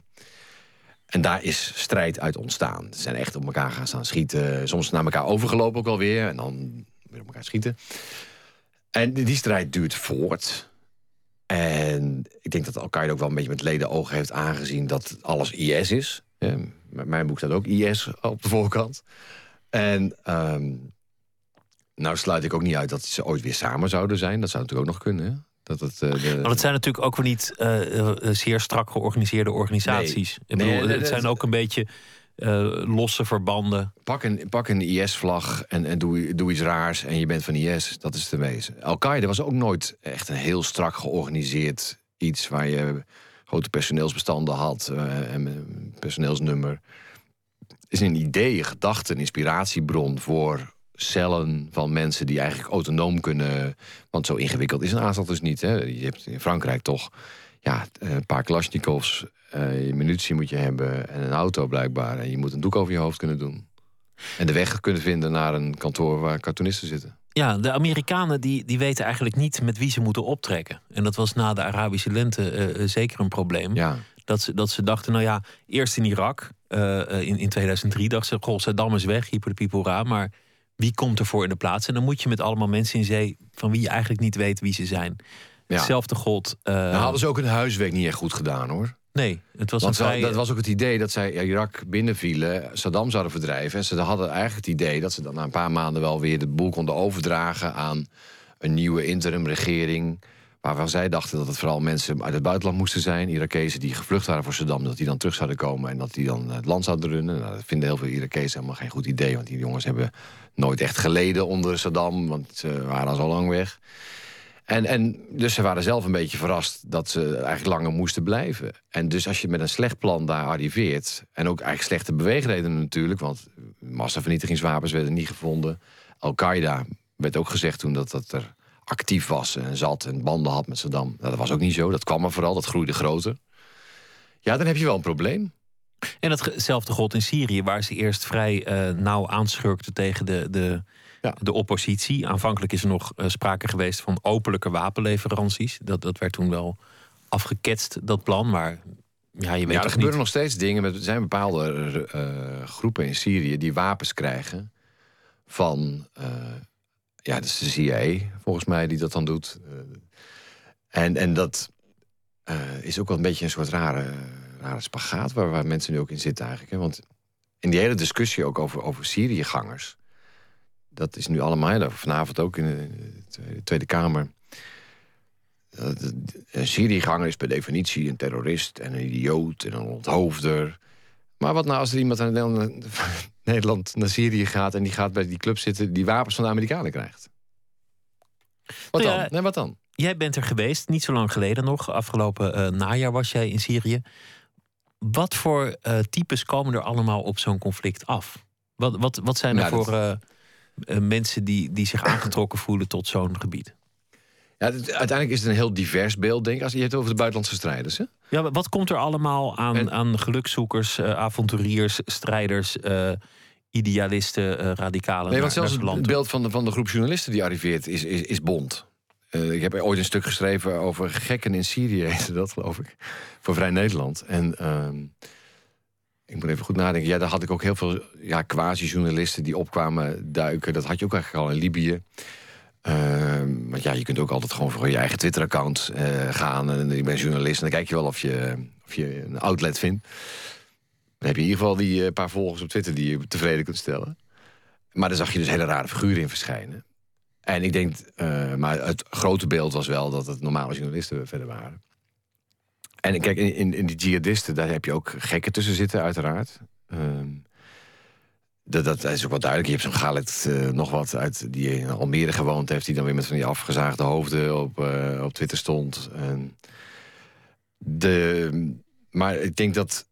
En daar is strijd uit ontstaan. Ze zijn echt op elkaar gaan staan schieten. Soms naar elkaar overgelopen ook alweer. En dan weer op elkaar schieten. En die strijd duurt voort. En ik denk dat Al-Qaeda ook wel een beetje met leden ogen heeft aangezien dat alles IS is. Mijn boek staat ook IS op de voorkant. En um, nou sluit ik ook niet uit dat ze ooit weer samen zouden zijn. Dat zou natuurlijk ook nog kunnen. Dat het, uh, de... Maar het zijn natuurlijk ook weer niet uh, zeer strak georganiseerde organisaties. Nee. Ik bedoel, nee, het zijn ook een beetje losse verbanden. Pak een, pak een IS-vlag en, en doe, doe iets raars en je bent van IS. Dat is te wezen. Al-Qaeda was ook nooit echt een heel strak georganiseerd iets... waar je grote personeelsbestanden had uh, en personeelsnummer. is een idee, een gedachte, een inspiratiebron voor cellen van mensen die eigenlijk autonoom kunnen. Want zo ingewikkeld is een aanslag dus niet. Hè. Je hebt in Frankrijk toch ja, een paar Kalashnikovs. Uh, je munitie moet je hebben en een auto blijkbaar. En je moet een doek over je hoofd kunnen doen. En de weg kunnen vinden naar een kantoor waar cartoonisten zitten. Ja, de Amerikanen die, die weten eigenlijk niet met wie ze moeten optrekken. En dat was na de Arabische lente uh, zeker een probleem. Ja. Dat, ze, dat ze dachten, nou ja, eerst in Irak. Uh, in, in 2003 dachten ze, goh, Saddam is weg, hyper de people Maar wie komt ervoor in de plaats? En dan moet je met allemaal mensen in zee van wie je eigenlijk niet weet wie ze zijn. Ja. Hetzelfde god. Uh... Nou hadden ze ook hun huiswerk niet echt goed gedaan hoor. Nee, het was Want een vrij... dat was ook het idee dat zij Irak binnenvielen, Saddam zouden verdrijven. En ze hadden eigenlijk het idee dat ze dan na een paar maanden wel weer de boel konden overdragen aan een nieuwe interimregering. Waarvan zij dachten dat het vooral mensen uit het buitenland moesten zijn. Irakezen die gevlucht waren voor Saddam. Dat die dan terug zouden komen en dat die dan het land zouden runnen. Nou, dat vinden heel veel Irakezen helemaal geen goed idee. Want die jongens hebben nooit echt geleden onder Saddam. Want ze waren al zo lang weg. En, en dus ze waren zelf een beetje verrast dat ze eigenlijk langer moesten blijven. En dus als je met een slecht plan daar arriveert... en ook eigenlijk slechte beweegredenen natuurlijk... want massavernietigingswapens werden niet gevonden. Al-Qaeda werd ook gezegd toen dat dat er actief was en zat en banden had met Saddam. Nou, dat was ook niet zo, dat kwam er vooral, dat groeide groter. Ja, dan heb je wel een probleem. En datzelfde god in Syrië, waar ze eerst vrij uh, nauw aanschurkten tegen de, de, ja. de oppositie. Aanvankelijk is er nog uh, sprake geweest van openlijke wapenleveranties. Dat, dat werd toen wel afgeketst, dat plan. Maar ja, je weet ja, er gebeuren nog steeds dingen. Er zijn bepaalde uh, groepen in Syrië die wapens krijgen van ja, dat is de CIA, volgens mij, die dat dan doet. en, en dat is ook wel een beetje een soort rare, rare spagaat... Waar, waar mensen nu ook in zitten eigenlijk. Hè? Want in die hele discussie ook over, over Syriëgangers... dat is nu allemaal, vanavond ook in de Tweede Kamer... Een Syriëganger is per definitie een terrorist en een idioot en een onthoofder. Maar wat nou als er iemand uit Nederland naar Syrië gaat... en die gaat bij die club zitten die wapens van de Amerikanen krijgt? Wat Nou ja, dan? Nee, wat dan? Jij bent er geweest, niet zo lang geleden nog. Afgelopen eh, najaar was jij in Syrië. Wat voor eh, types komen er allemaal op zo'n conflict af? Wat, wat, wat zijn er Nou, voor eh, mensen die, die zich aangetrokken voelen tot zo'n gebied? Ja, het- uiteindelijk is het een heel divers beeld, denk ik. Als je het over de buitenlandse strijders. Hè? Ja, wat komt er allemaal aan, En- aan gelukzoekers, eh, avonturiers, strijders, eh, idealisten, eh, radicalen? Nee, want zelfs het toe? beeld van de, van de groep journalisten die arriveert is, is, is bont. Eh, ik heb ooit een stuk geschreven over gekken in Syrië, heette dat geloof ik. Voor Vrij Nederland. En ehm, ik moet even goed nadenken. Ja, daar had ik ook heel veel ja, quasi-journalisten die opkwamen duiken. Dat had je ook eigenlijk al in Libië. Want ja, je kunt ook altijd gewoon voor je eigen Twitter-account eh, gaan. En ik ben journalist en dan kijk je wel of je, of je een outlet vindt. Dan heb je in ieder geval die eh, paar volgers op Twitter die je tevreden kunt stellen. Maar daar zag je dus hele rare figuren in verschijnen. En ik denk, eh, maar het grote beeld was wel dat het normale journalisten verder waren. En kijk, in, in, die jihadisten, daar heb je ook gekken tussen zitten, uiteraard. Ehm, dat, dat is ook wel duidelijk. Je hebt zo'n Galet eh, nog wat uit die in Almere gewoond heeft, die dan weer met van die afgezaagde hoofden op, eh, op Twitter stond. En de, maar ik denk dat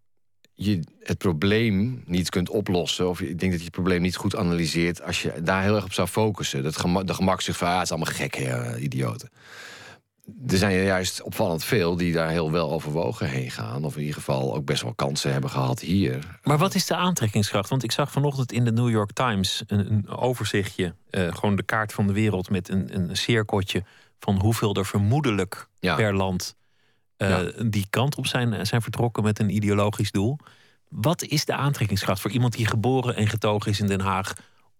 je het probleem niet kunt oplossen. Of ik denk dat je het probleem niet goed analyseert als je daar heel erg op zou focussen. Dat gema de gemakzucht van, ah, het is allemaal gek, idioten. Er zijn er juist opvallend veel die daar heel wel overwogen heen gaan. Of in ieder geval ook best wel kansen hebben gehad hier. Maar wat is de aantrekkingskracht? Want ik zag vanochtend in de New York Times een, een overzichtje. eh, gewoon de kaart van de wereld met een, een cirkeltje van hoeveel er vermoedelijk Ja. per land eh, die kant op zijn, zijn vertrokken met een ideologisch doel. Wat is de aantrekkingskracht voor iemand die geboren en getogen is in Den Haag,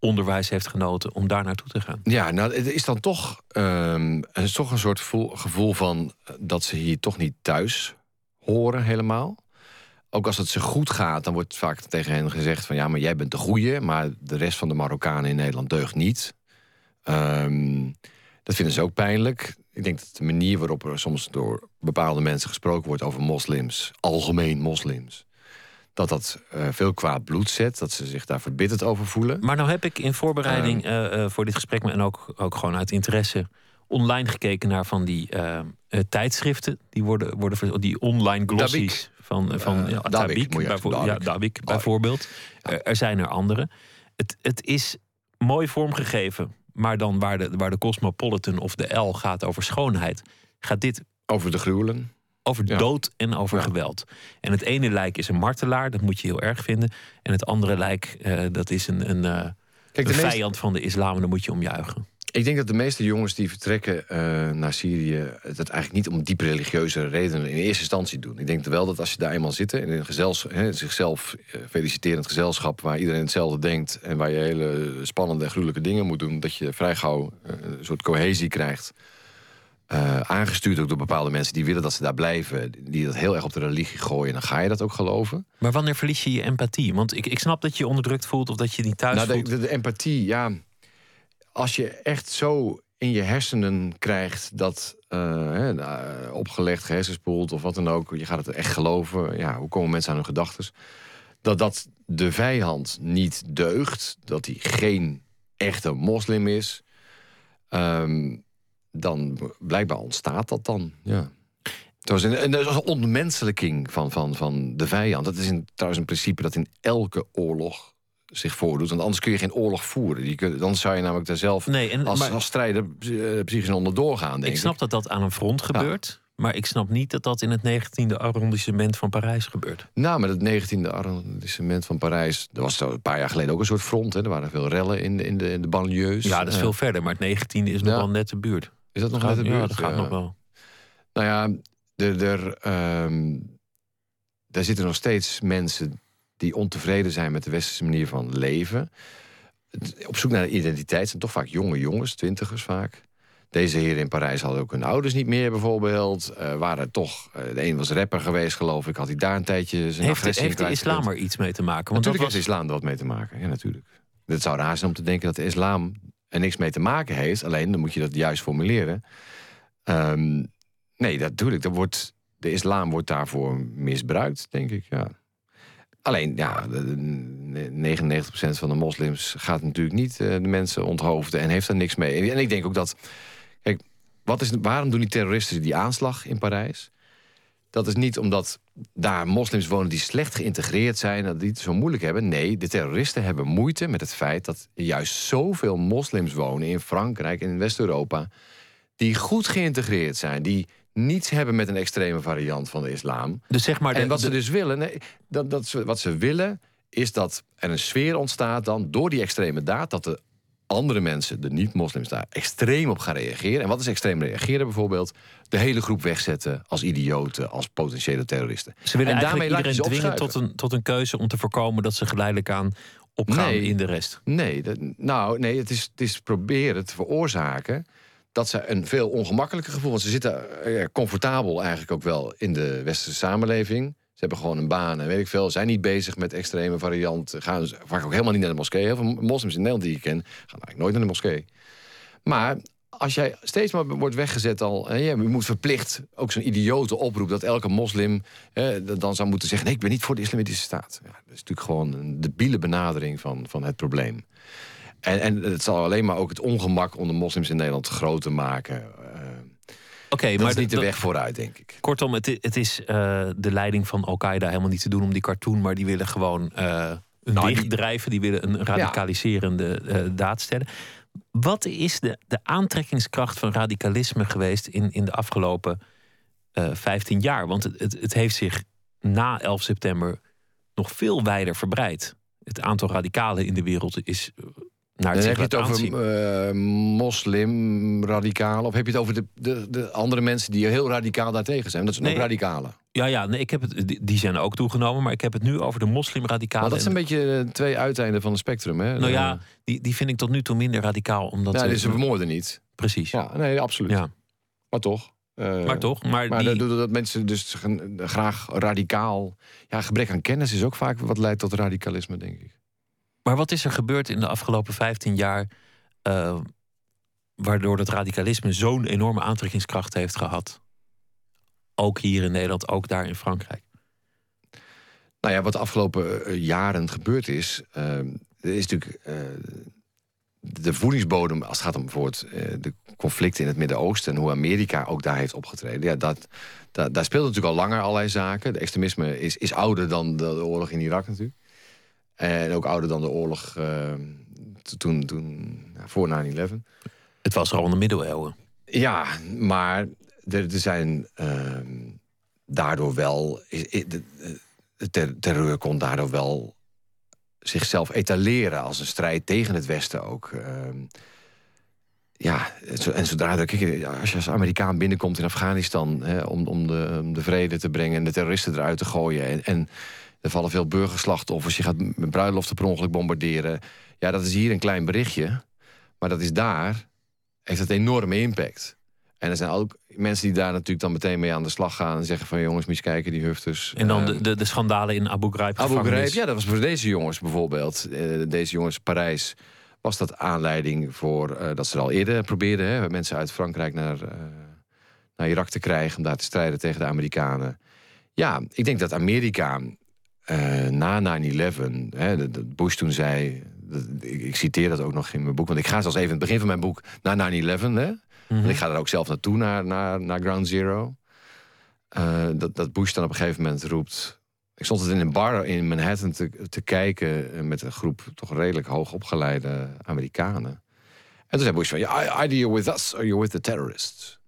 onderwijs heeft genoten, om daar naartoe te gaan? Ja, nou, het is dan toch, ehm, een soort gevoel, gevoel van eh, dat ze hier toch niet thuis horen helemaal. Ook als het ze goed gaat, dan wordt vaak tegen hen gezegd van ja, maar jij bent de goeie, maar de rest van de Marokkanen in Nederland deugt niet. Ehm, dat vinden ze ook pijnlijk. Ik denk dat de manier waarop er soms door bepaalde mensen gesproken wordt over moslims, algemeen moslims, dat dat eh, veel kwaad bloed zet, dat ze zich daar verbitterd over voelen. Maar nou heb ik in voorbereiding eh, eh, voor dit gesprek, en ook, ook gewoon uit interesse, online gekeken naar van die tijdschriften. Die worden, worden die online glossies van, van ja, Dabik, Dabik, moet je bijvoor- zeggen, ja, Dabik. Bijvoorbeeld. Er, er zijn er andere. Het, het is mooi vormgegeven, maar dan waar de, waar de Cosmopolitan of de L gaat over schoonheid, gaat dit Over de gruwelen. Over Ja. dood en over Ja. geweld. En het ene lijk is een martelaar, dat moet je heel erg vinden. En het andere lijk, eh, dat is een, een, eh, Kijk, een vijand van de islam en dan moet je omjuichen. Ik denk dat de meeste jongens die vertrekken eh, naar Syrië... het eigenlijk niet om diep religieuze redenen in eerste instantie doen. Ik denk wel dat als je daar eenmaal zit... in een gezels, hè, zichzelf feliciterend gezelschap... waar iedereen hetzelfde denkt... en waar je hele spannende en gruwelijke dingen moet doen... dat je vrij gauw een soort cohesie krijgt. Eh, aangestuurd ook door bepaalde mensen die willen dat ze daar blijven... die dat heel erg op de religie gooien... dan ga je dat ook geloven. Maar wanneer verlies je je empathie? Want ik, ik snap dat je je onderdrukt voelt of dat je niet thuis Nou, de, voelt. de, de empathie, ja. Als je echt zo in je hersenen krijgt dat eh, hè, nou, opgelegd, gehersenspoeld of wat dan ook, je gaat het echt geloven. Ja, hoe komen mensen aan hun gedachten? Dat dat de vijand niet deugt, dat hij geen echte moslim is, ehm, dan blijkbaar ontstaat dat dan. Ja. En dat is een ontmenselijking van, van, van de vijand. Dat is een, trouwens een principe dat in elke oorlog zich voordoet. Want anders kun je geen oorlog voeren. Je kunt, dan zou je namelijk daar zelf Nee, en, als, maar als strijder eh, psychisch onderdoor gaan, denk ik ik. snap dat dat aan een front gebeurt. Maar ik snap niet dat dat in het 19e arrondissement van Parijs gebeurt. Nou, met het 19e arrondissement van Parijs... er was zo een paar jaar geleden ook een soort front. Hè. Er waren veel rellen in de, in de, in de banlieues. Ja, dat is Eh, veel verder. Maar het 19e is nog Ja. wel net de buurt. Is dat nog Gaat- net de ja, buurt? dat gaat Ja. nog wel. Nou ja, er, er, ehm, daar zitten nog steeds mensen die ontevreden zijn met de westerse manier van leven. Op zoek naar identiteit zijn toch vaak jonge jongens, twintigers vaak. Deze heren in Parijs hadden ook hun ouders niet meer bijvoorbeeld. Eh, waren toch, eh, de een was rapper geweest geloof ik, had hij daar een tijdje zijn Heeft, agressie heeft de islam er iets mee te maken? Want Natuurlijk dat heeft de islam er wat mee te maken. Ja, natuurlijk. Het zou raar zijn om te denken dat de islam er niks mee te maken heeft. Alleen, dan moet je dat juist formuleren. Ehm, nee, natuurlijk. Wordt, de islam wordt daarvoor misbruikt, denk ik. Ja. Alleen, ja, de- de 99% van de moslims gaat natuurlijk niet eh, de mensen onthoofden en heeft er niks mee. En ik denk ook dat. Kijk, wat is, waarom doen die terroristen die aanslag in Parijs? Dat is niet omdat daar moslims wonen die slecht geïntegreerd zijn... dat die het zo moeilijk hebben. Nee, de terroristen hebben moeite met het feit... dat er juist zoveel moslims wonen in Frankrijk en in West-Europa... die goed geïntegreerd zijn, die niets hebben met een extreme variant van de islam. Dus zeg maar, de, en wat ze dus willen, nee, dat, dat wat ze willen, is dat er een sfeer ontstaat dan door die extreme daad, dat de andere mensen, de niet-moslims daar, extreem op gaan reageren. En wat is extreem reageren bijvoorbeeld? De hele groep wegzetten als idioten, als potentiële terroristen. ze willen en je iedereen ze dwingen tot een, tot een keuze om te voorkomen dat ze geleidelijk aan opgaan Nee. in de rest. Nee, dat, nou, nee het, is, het is proberen te veroorzaken dat ze een veel ongemakkelijker gevoel... want ze zitten eh, comfortabel eigenlijk ook wel in de westerse samenleving. Hebben gewoon een baan en weet ik veel. Zijn niet bezig met extreme varianten. Gaan vaak ook helemaal niet naar de moskee. Heel veel moslims in Nederland die ik ken... gaan eigenlijk nooit naar de moskee. Maar als jij steeds maar wordt weggezet al... je moet verplicht ook zo'n idiote oproep... dat elke moslim eh, dan zou moeten zeggen... ik ben niet voor de islamitische staat. Ja, dat is natuurlijk gewoon een debiele benadering van, van het probleem. En, en het zal alleen maar ook het ongemak onder moslims in Nederland groter maken. Oké, dat maar is niet de weg vooruit, denk ik. Kortom, het, is eh, de leiding van Al-Qaeda helemaal niet te doen om die cartoon, maar die willen gewoon eh een Nou, dichtdrijven, die willen een radicaliserende eh, daad stellen. Wat is de, de aantrekkingskracht van radicalisme geweest in, in de afgelopen uh, eh, 15 jaar? Want het, het, het heeft zich na 11 september nog veel wijder verbreid. Het aantal radicalen in de wereld is het Dan heb je het over uh, moslim-radicalen? Of heb je het over de, de, de, andere mensen die heel radicaal daartegen zijn? Dat zijn ook radicalen. Ja, ja nee, ik heb het, die zijn ook toegenomen. Maar ik heb het nu over de moslimradicalen. Maar dat zijn een beetje twee uiteinden van het spectrum. Hè? Nou ja, die, die vind ik tot nu toe minder radicaal. Omdat ja, ze vermoorden niet. Precies. Ja, nee, absoluut. Ja. Maar toch. Uh, maar toch. Maar, maar die... dat, dat mensen dus graag radicaal. Ja, gebrek aan kennis is ook vaak wat leidt tot radicalisme, denk ik. Maar wat is er gebeurd in de afgelopen 15 jaar. Uh, waardoor het radicalisme zo'n enorme aantrekkingskracht heeft gehad? Ook hier in Nederland, ook daar in Frankrijk. Nou ja, wat de afgelopen eh, jaren gebeurd is. Uh, is natuurlijk. Uh, de voedingsbodem, als het gaat om bijvoorbeeld de conflicten in het Midden-Oosten en hoe Amerika ook daar heeft opgetreden. Ja, dat, daar speelt natuurlijk al langer allerlei zaken. De extremisme is, is ouder dan de oorlog in Irak natuurlijk. En ook ouder dan de oorlog uh, toen, toen, voor 9-11. Het was al in de middeleeuwen. Ja, maar er, er zijn uh, daardoor wel... De terreur kon daardoor wel zichzelf etaleren als een strijd tegen het Westen ook. Uh, ja, en zodra kijk, als je als Amerikaan binnenkomt in Afghanistan hè, om, om, de, om de vrede te brengen en de terroristen eruit te gooien. En, en er vallen veel burgerslachtoffers. Je gaat met bruiloften per ongeluk bombarderen. Ja, dat is hier een klein berichtje. Maar dat is daar, heeft het enorme impact. En er zijn ook mensen die daar natuurlijk dan meteen mee aan de slag gaan... en zeggen van jongens, moet je kijken, die hufters. En dan uh, de, de, de, schandalen in Abu Ghraib Abu Ghraib, ja, dat was voor deze jongens bijvoorbeeld. Uh, deze jongens, Parijs, was dat aanleiding voor... Uh, dat ze al eerder probeerden, hè, mensen uit Frankrijk naar, naar Irak te krijgen... om daar te strijden tegen de Amerikanen. Ja, ik denk dat Amerika uh, na 9-11, Bush toen zei, ik, citeer dat ook nog in mijn boek, want ik ga zelfs even in het begin van mijn boek naar 9-11, hè, mm ik ga er ook zelf naartoe, naar, naar, naar Ground Zero. Uh, dat, dat Bush dan op een gegeven moment roept. Ik stond het in een bar in Manhattan te, te kijken met een groep toch redelijk hoogopgeleide Amerikanen. En toen zei Bush van, ja, either you're with us or you're with the terrorists.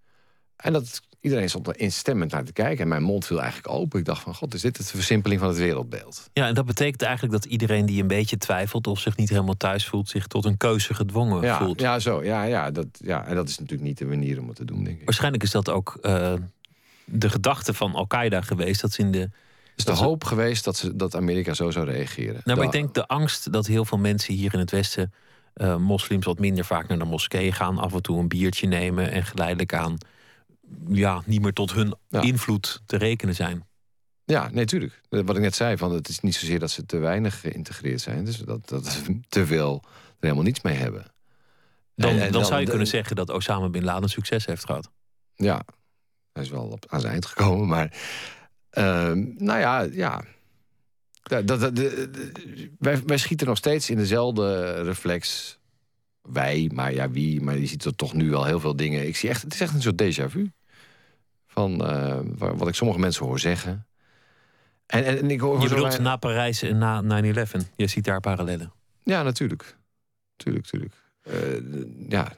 En dat Iedereen stond er instemmend naar te kijken. En mijn mond viel eigenlijk open. Ik dacht van, god, is dit het versimpeling van het wereldbeeld? Ja, en dat betekent eigenlijk dat iedereen die een beetje twijfelt... of zich niet helemaal thuis voelt, zich tot een keuze gedwongen ja, voelt. Ja, zo. Ja, ja, dat, ja, en dat is natuurlijk niet de manier om het te doen, denk ik. Waarschijnlijk is dat ook uh, de gedachte van Al-Qaeda geweest. Dat ze in de... Is de hoop geweest dat, ze, dat Amerika zo zou reageren? Nou, maar ik denk de angst dat heel veel mensen hier in het Westen... Uh, moslims wat minder vaak naar de moskee gaan... af en toe een biertje nemen en geleidelijk aan ja, niet meer tot hun invloed te rekenen zijn. Ja, nee, tuurlijk. Wat ik net zei, van, het is niet zozeer dat ze te weinig geïntegreerd zijn. Dus dat, dat ze te veel er helemaal niets mee hebben. Dan, dan, zou je kunnen zeggen dat Osama Bin Laden succes heeft gehad. Ja, hij is wel op, aan zijn eind gekomen. Maar uh, nou ja, ja. Dat, dat, wij, wij schieten nog steeds in dezelfde reflex wij, maar ja, wie? Maar je ziet er toch nu wel heel veel dingen. Ik zie echt, het is echt een soort déjà vu. Van uh, wat ik sommige mensen hoor zeggen. En, en, ik hoor je bedoelt na Parijs en na 9-11. Je ziet daar parallellen. Ja, natuurlijk. Tuurlijk, tuurlijk. Uh, ja.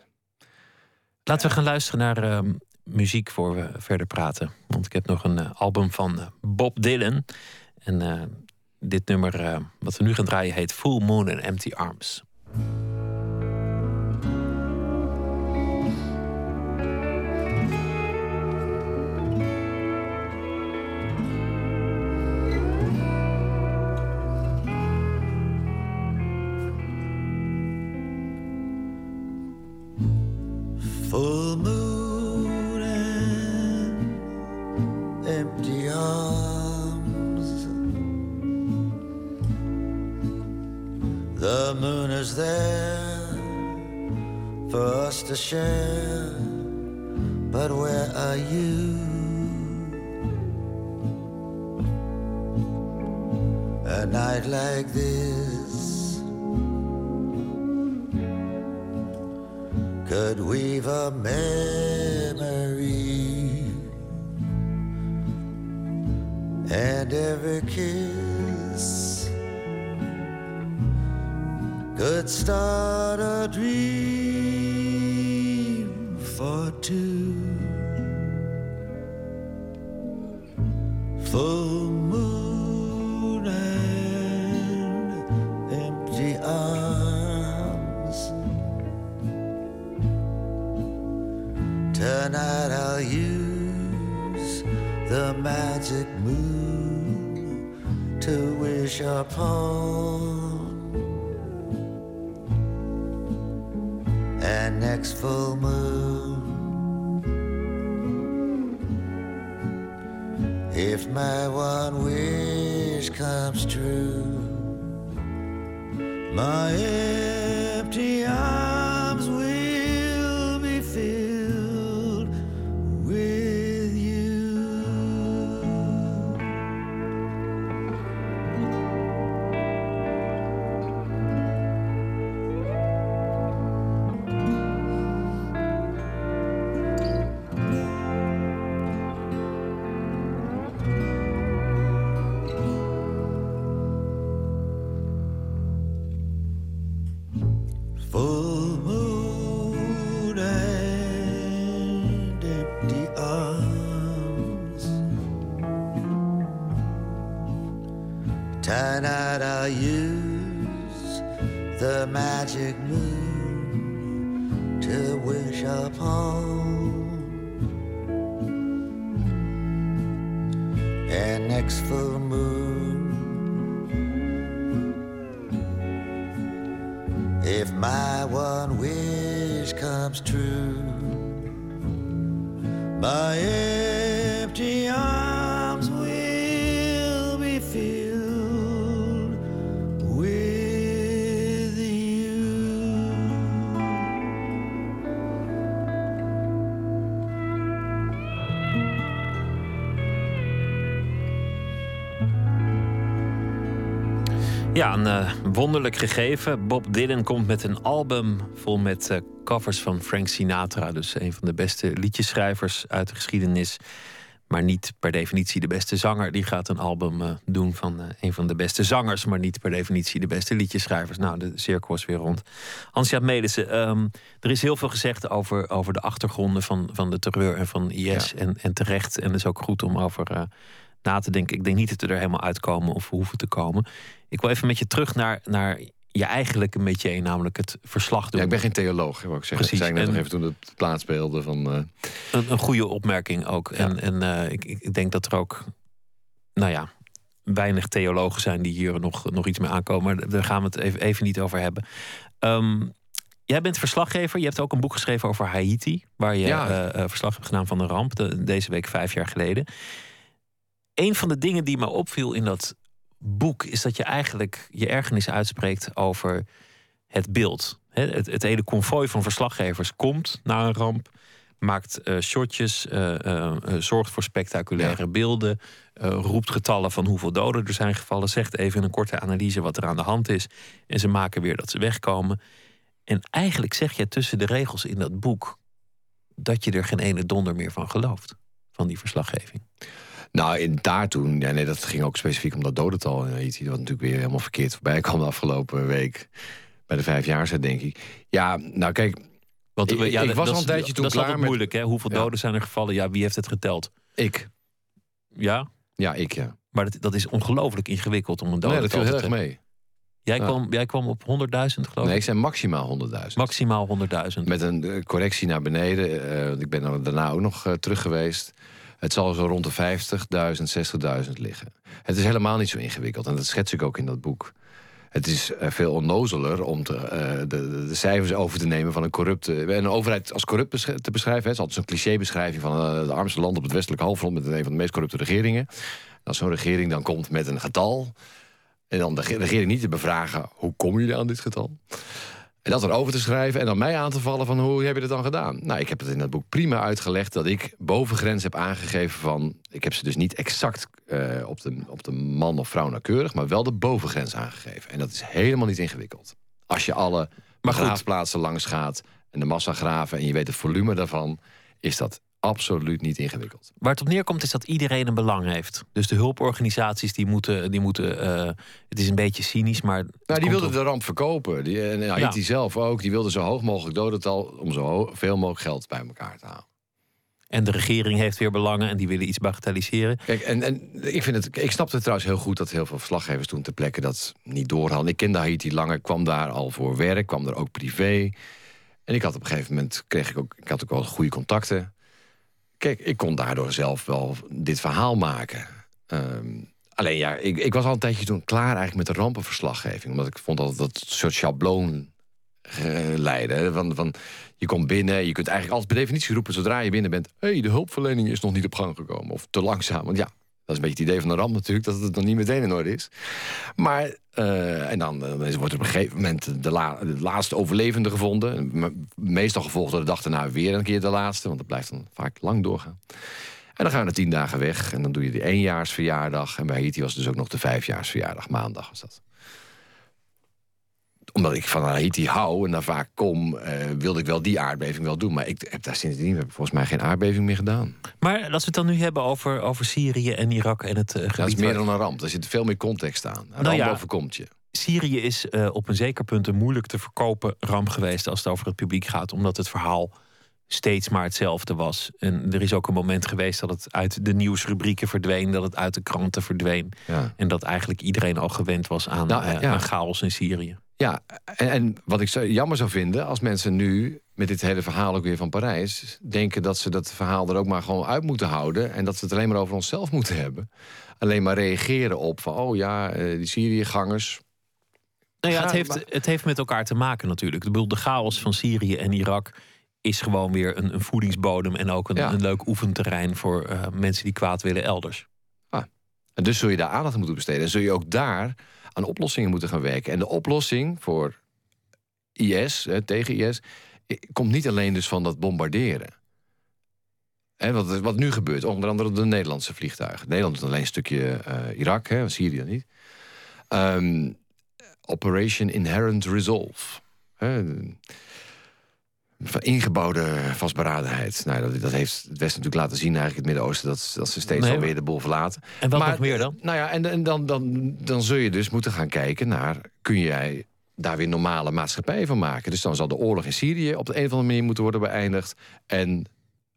Laten we gaan luisteren naar uh, muziek voor we verder praten. Want ik heb nog een uh, album van Bob Dylan. En dit nummer wat we nu gaan draaien heet Full Moon and Empty Arms. To share, but where are you? A night like this Ja, een eh, wonderlijk gegeven. Bob Dylan komt met een album vol met eh, covers van Frank Sinatra. Dus een van de beste liedjeschrijvers uit de geschiedenis. Maar niet per definitie de beste zanger. Die gaat een album eh, doen van een van de beste zangers. Maar niet per definitie de beste liedjeschrijvers. Nou, de cirkel is weer rond. Hansjaap Melissen, ehm, er is heel veel gezegd over, over de achtergronden van, van de terreur en van IS. En, en terecht. En het is ook goed om over na te denken. Ik denk niet dat we er helemaal uitkomen of hoeven te komen. Ik wil even met je terug naar, naar je eigenlijke métier, namelijk het verslag doen. Ja, ik ben geen theoloog, wil ik zeggen. Precies. Zei ik net nog even toen het plaats speelde van... eh, Een, een goede opmerking ook. En, en eh, ik, ik denk dat er ook, nou ja, weinig theologen zijn die hier nog, nog iets mee aankomen. Maar daar gaan we het even, even niet over hebben. Ehm, jij bent verslaggever. Je hebt ook een boek geschreven over Haiti. Waar je Ja. eh, verslag hebt gedaan van de ramp. de- deze week vijf jaar geleden. Een van de dingen die me opviel in dat boek... is dat je eigenlijk je ergernis uitspreekt over het beeld. Het, het hele konvooi van verslaggevers komt na een ramp maakt eh, shotjes, eh, eh, zorgt voor spectaculaire beelden, roept getallen van hoeveel doden er zijn gevallen, zegt even in een korte analyse wat er aan de hand is en ze maken weer dat ze wegkomen. En eigenlijk zeg je tussen de regels in dat boek dat je er geen ene donder meer van gelooft, van die verslaggeving. Nou, in daar toen, ja, nee, dat ging ook specifiek om dat dodental in Haiti. Wat natuurlijk weer helemaal verkeerd voorbij kwam de afgelopen week. Bij de vijfjaarset, denk ik. Ja, nou kijk, Want Ik- eh, ja, ik was al een tijdje toen Dat klaar met- moeilijk, hè? Hoeveel Ja. doden zijn er gevallen? Ja, wie heeft het geteld? ik. Ja, Ja, ik, ja. maar dat, dat is ongelooflijk ingewikkeld om een Nee, dat dodental viel heel erg mee. Jij, kwam, jij kwam op 100.000, geloof Nee, ik? ik zei maximaal 100.000. Maximaal 100.000. Met een eh, correctie naar beneden. eh, want ik ben daarna ook nog eh, terug geweest. Het zal zo rond de 50.000, 60.000 liggen. Het is helemaal niet zo ingewikkeld. En dat schets ik ook in dat boek. Het is eh, veel onnozeler om te, eh, de, de, cijfers over te nemen van een corrupte... en Een overheid als corrupt te beschrijven. Het is altijd zo'n clichébeschrijving van eh, de armste land op het westelijk halfrond... met een van de meest corrupte regeringen. En als zo'n regering dan komt met een getal... en dan de ge- regering niet te bevragen... hoe komen jullie aan dit getal? En dat erover te schrijven en dan mij aan te vallen van hoe heb je dat dan gedaan? Nou, ik heb het in dat boek prima uitgelegd dat ik bovengrens heb aangegeven van... Ik heb ze dus niet exact eh, op, de, op de man of vrouw nauwkeurig, maar wel de bovengrens aangegeven. En dat is helemaal niet ingewikkeld. Als je alle Maar goed. begraafplaatsen langs gaat en de massagraven en je weet het volume daarvan, is dat absoluut niet ingewikkeld. Waar het op neerkomt is dat iedereen een belang heeft. Dus de hulporganisaties die moeten... Die moeten eh, het is een beetje cynisch, maar... Nou, die wilden op- de ramp verkopen. Die, en Haiti Ja. zelf ook. Die wilden zo hoog mogelijk dodental om zo veel mogelijk geld bij elkaar te halen. En de regering heeft weer belangen en die willen iets bagatelliseren. Kijk, en, en ik, vind het, ik snapte trouwens heel goed dat heel veel verslaggevers toen ter plekke dat niet doorhadden. Ik kende Haiti langer, kwam daar al voor werk, kwam er ook privé. En ik had op een gegeven moment, kreeg ik ook, ik had ook wel goede contacten. Kijk, ik kon daardoor zelf wel dit verhaal maken. Ehm, alleen ja, ik, ik was al een tijdje toen klaar eigenlijk met de rampenverslaggeving. Omdat ik vond dat dat soort schabloon uh, leiden. Van, van, je komt binnen, je kunt eigenlijk altijd per definitie roepen... zodra je binnen bent, hé, hey, de hulpverlening is nog niet op gang gekomen. Of te langzaam, want ja, dat is een beetje het idee van de ramp natuurlijk... dat het nog niet meteen in orde is. Maar, uh, en dan, dan wordt op een gegeven moment de, la, de, laatste overlevende gevonden. Meestal gevolgd door de dag daarna weer een keer de laatste... want dat blijft dan vaak lang doorgaan. En dan gaan we tien dagen weg en dan doe je de éénjaarsverjaardag. En bij Haiti was het dus ook nog de vijfjaarsverjaardag, maandag was dat omdat ik van Haiti hou en daar vaak kom, uh, wilde ik wel die aardbeving wel doen. Maar ik heb daar sindsdien heb ik volgens mij geen aardbeving meer gedaan. Maar als we het dan nu hebben over, over Syrië en Irak en het uh, gebied... Dat is meer dan een ramp. Er zit veel meer context aan. Een nou ramp overkomt je. Syrië is uh, op een zeker punt een moeilijk te verkopen ramp geweest... als het over het publiek gaat, omdat het verhaal steeds maar hetzelfde was. En er is ook een moment geweest dat het uit de nieuwsrubrieken verdween... dat het uit de kranten verdween. Ja. En dat eigenlijk iedereen al gewend was aan, nou, ja. aan chaos in Syrië. Ja, en, en, wat ik zo jammer zou vinden als mensen nu met dit hele verhaal ook weer van Parijs denken dat ze dat verhaal er ook maar gewoon uit moeten houden en dat ze het alleen maar over onszelf moeten hebben. Alleen maar reageren op van oh ja, eh, die Syriëgangers. Nou ja, het heeft, het heeft met elkaar te maken natuurlijk. Ik bedoel, de chaos van Syrië en Irak is gewoon weer een, een voedingsbodem en ook een, een leuk oefenterrein voor uh, mensen die kwaad willen elders. En dus zul je daar aandacht aan moeten besteden. En zul je ook daar aan oplossingen moeten gaan werken. En de oplossing voor IS, hè, tegen IS, komt niet alleen dus van dat bombarderen. Hè, wat, wat nu gebeurt, onder andere de Nederlandse vliegtuigen. Nederland is alleen een stukje uh, Irak, hè, Syrië niet. Um, Operation Inherent Resolve. Hè, ingebouwde vastberadenheid. Nou, dat, dat, heeft het Westen natuurlijk laten zien, eigenlijk het Midden-Oosten, dat, dat ze steeds nee, alweer de boel verlaten. En wat nog meer dan? Nou ja, en, en dan, dan, dan zul je dus moeten gaan kijken naar, kun jij daar weer normale maatschappij van maken? Dus dan zal de oorlog in Syrië op de een of andere manier moeten worden beëindigd. En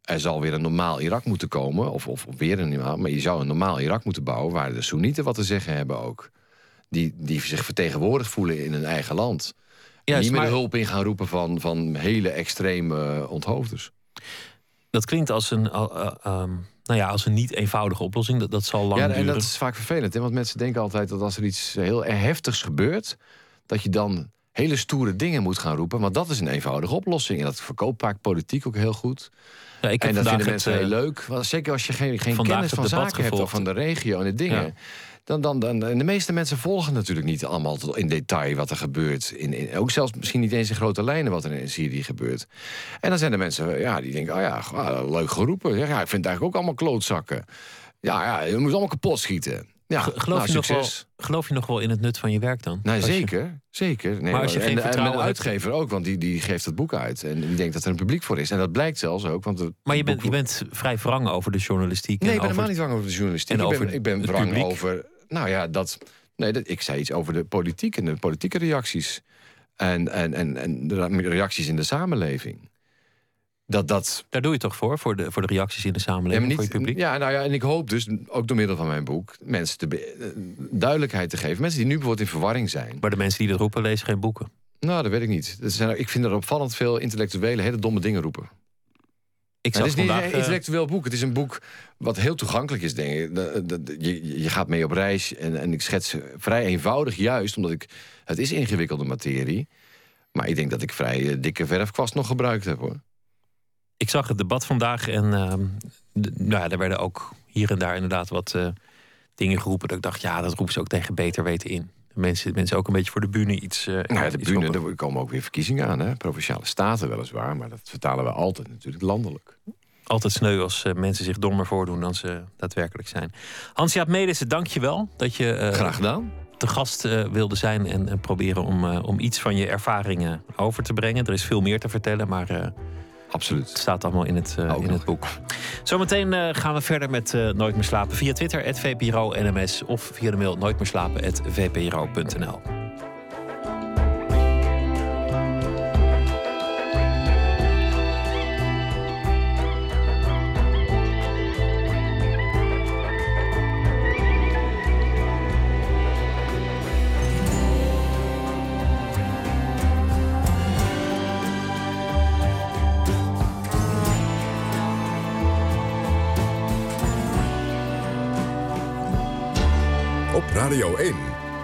er zal weer een normaal Irak moeten komen, of, of, weer een normaal, maar je zou een normaal Irak moeten bouwen waar de Soenieten wat te zeggen hebben ook. Die, die zich vertegenwoordigd voelen in hun eigen land. Ja, niet meer de hulp in gaan roepen van, van hele extreme onthoofders. Dat klinkt als een, uh, nou ja, als een niet eenvoudige oplossing. Dat, dat zal lang ja, duren. En dat is vaak vervelend. Hè? Want mensen denken altijd dat als er iets heel heftigs gebeurt... dat je dan hele stoere dingen moet gaan roepen. Maar dat is een eenvoudige oplossing. En dat verkoopt vaak politiek ook heel goed. Ja, ik en dat vinden mensen heel leuk. Zeker als je geen, geen kennis van zaken hebt... of van de regio en de dingen dan, dan, dan, en de meeste mensen volgen natuurlijk niet allemaal in detail wat er gebeurt. In, in, ook zelfs misschien niet eens in grote lijnen wat er in Syrië gebeurt. En dan zijn er mensen ja, die denken, oh ja, ah, leuk geroepen. Ja, ik vind het eigenlijk ook allemaal klootzakken. Ja, ja, je moet allemaal kapot schieten. Ja, geloof, nou, je nog wel, geloof je nog wel in het nut van je werk dan? Nou, zeker, zeker. Nee, maar als je geen en, vertrouwen en mijn uitgever ook, want die, die geeft het boek uit. En die denkt dat er een publiek voor is. En dat blijkt zelfs ook. Want maar je bent, je bent vrij wrang over de journalistiek. Nee, ik ben helemaal niet wrang over de journalistiek. En ik ben, ik ben wrang over nou ja, dat, nee, dat, ik zei iets over de politiek en de politieke reacties. En, en, en, en de reacties in de samenleving. Dat, dat... Daar doe je toch voor, voor de, voor de reacties in de samenleving, ja, niet, voor je publiek? Ja, nou ja, en ik hoop dus, ook door middel van mijn boek... mensen te duidelijkheid te geven. Mensen die nu bijvoorbeeld in verwarring zijn. Maar de mensen die dat roepen, lezen geen boeken? Nou, dat weet ik niet. Dat zijn, ik vind er opvallend veel intellectuelen hele domme dingen roepen. Ik het is niet een intellectueel boek. Het is een boek wat heel toegankelijk is, denk ik. Je, je gaat mee op reis en, en ik schets vrij eenvoudig, juist omdat ik... Het is ingewikkelde materie. Maar ik denk dat ik vrij eh, dikke verfkwast nog gebruikt heb, hoor. Ik zag het debat vandaag en uh, nou ja, er werden ook hier en daar inderdaad wat uh, dingen geroepen. Dat ik dacht, ja, dat roepen ze ook tegen beter weten in mensen, mensen ook een beetje voor de bühne iets. Uh, nou ja, de bühne, er komen ook weer verkiezingen aan, hè? provinciale staten weliswaar, maar dat vertalen we altijd natuurlijk landelijk. Altijd sneu als uh, mensen zich dommer voordoen dan ze daadwerkelijk zijn. Hans-Jaap Medissen, dank je wel dat je. Uh, Graag gedaan. Te gast wilde zijn en, en proberen om, om iets van je ervaringen over te brengen. Er is veel meer te vertellen, maar Absoluut. Het staat allemaal in het, uh, in het boek. Zometeen uh, gaan we verder met uh, Nooit meer slapen via Twitter, het VPRO NMS of via de mail nooit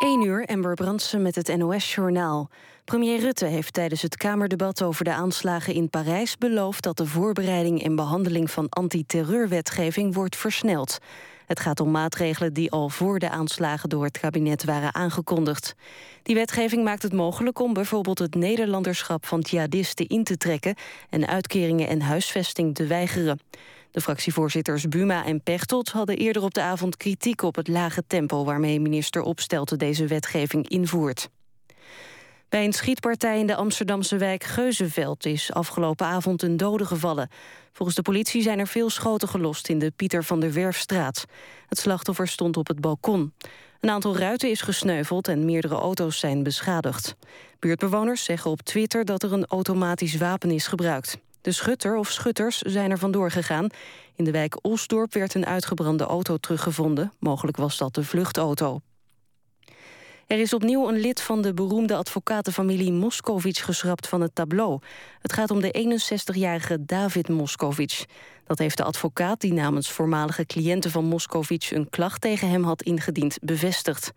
1 uur, Ember Brandsen met het NOS-journaal. Premier Rutte heeft tijdens het Kamerdebat over de aanslagen in Parijs beloofd dat de voorbereiding en behandeling van antiterreurwetgeving wordt versneld. Het gaat om maatregelen die al voor de aanslagen door het kabinet waren aangekondigd. Die wetgeving maakt het mogelijk om bijvoorbeeld het Nederlanderschap van jihadisten in te trekken en uitkeringen en huisvesting te weigeren. De fractievoorzitters Buma en Pechtold hadden eerder op de avond kritiek op het lage tempo waarmee minister Opstelten deze wetgeving invoert. Bij een schietpartij in de Amsterdamse wijk Geuzenveld is afgelopen avond een dode gevallen. Volgens de politie zijn er veel schoten gelost in de Pieter van der Werfstraat. Het slachtoffer stond op het balkon. Een aantal ruiten is gesneuveld en meerdere auto's zijn beschadigd. Buurtbewoners zeggen op Twitter dat er een automatisch wapen is gebruikt. De schutter of schutters zijn er vandoor gegaan. In de wijk Osdorp werd een uitgebrande auto teruggevonden. Mogelijk was dat de vluchtauto. Er is opnieuw een lid van de beroemde advocatenfamilie Moskovits geschrapt van het tableau. Het gaat om de 61-jarige David Moskovits. Dat heeft de advocaat die namens voormalige cliënten van Moskovits een klacht tegen hem had ingediend bevestigd.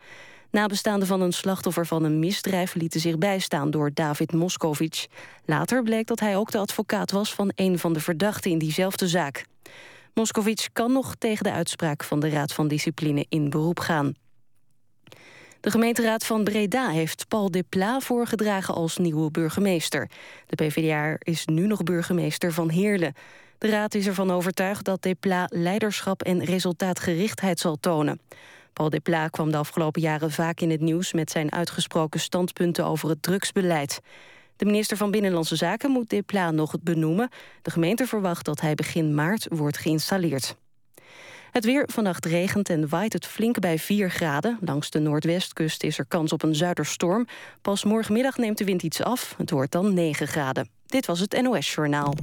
Nabestaanden van een slachtoffer van een misdrijf lieten zich bijstaan door David Moskovits. Later bleek dat hij ook de advocaat was van een van de verdachten in diezelfde zaak. Moskovits kan nog tegen de uitspraak van de Raad van Discipline in beroep gaan. De gemeenteraad van Breda heeft Paul Depla voorgedragen als nieuwe burgemeester. De PvdA is nu nog burgemeester van Heerlen. De raad is ervan overtuigd dat Depla leiderschap en resultaatgerichtheid zal tonen. Paul Depla kwam de afgelopen jaren vaak in het nieuws... met zijn uitgesproken standpunten over het drugsbeleid. De minister van Binnenlandse Zaken moet Depla nog benoemen. De gemeente verwacht dat hij begin maart wordt geïnstalleerd. Het weer, vannacht regent en waait het flink bij 4 graden. Langs de noordwestkust is er kans op een zuiderstorm. Pas morgenmiddag neemt de wind iets af. Het wordt dan 9 graden. Dit was het NOS Journaal.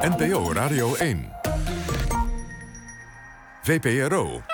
NPO Radio 1. VPRO.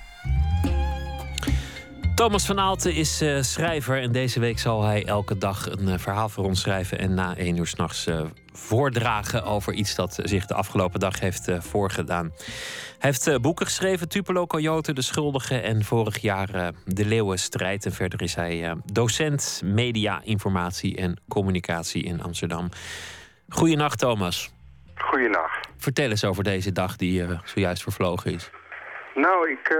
Thomas van Aalten is uh, schrijver en deze week zal hij elke dag een uh, verhaal voor ons schrijven en na één uur s'nachts uh, voordragen over iets dat zich de afgelopen dag heeft voorgedaan. Hij heeft boeken geschreven, Tupelo Coyote, De Schuldige en vorig jaar De Leeuwenstrijd. En verder is hij docent media, informatie en communicatie in Amsterdam. Goedenacht Thomas. Goedenacht. Vertel eens over deze dag die zojuist vervlogen is. Nou, ik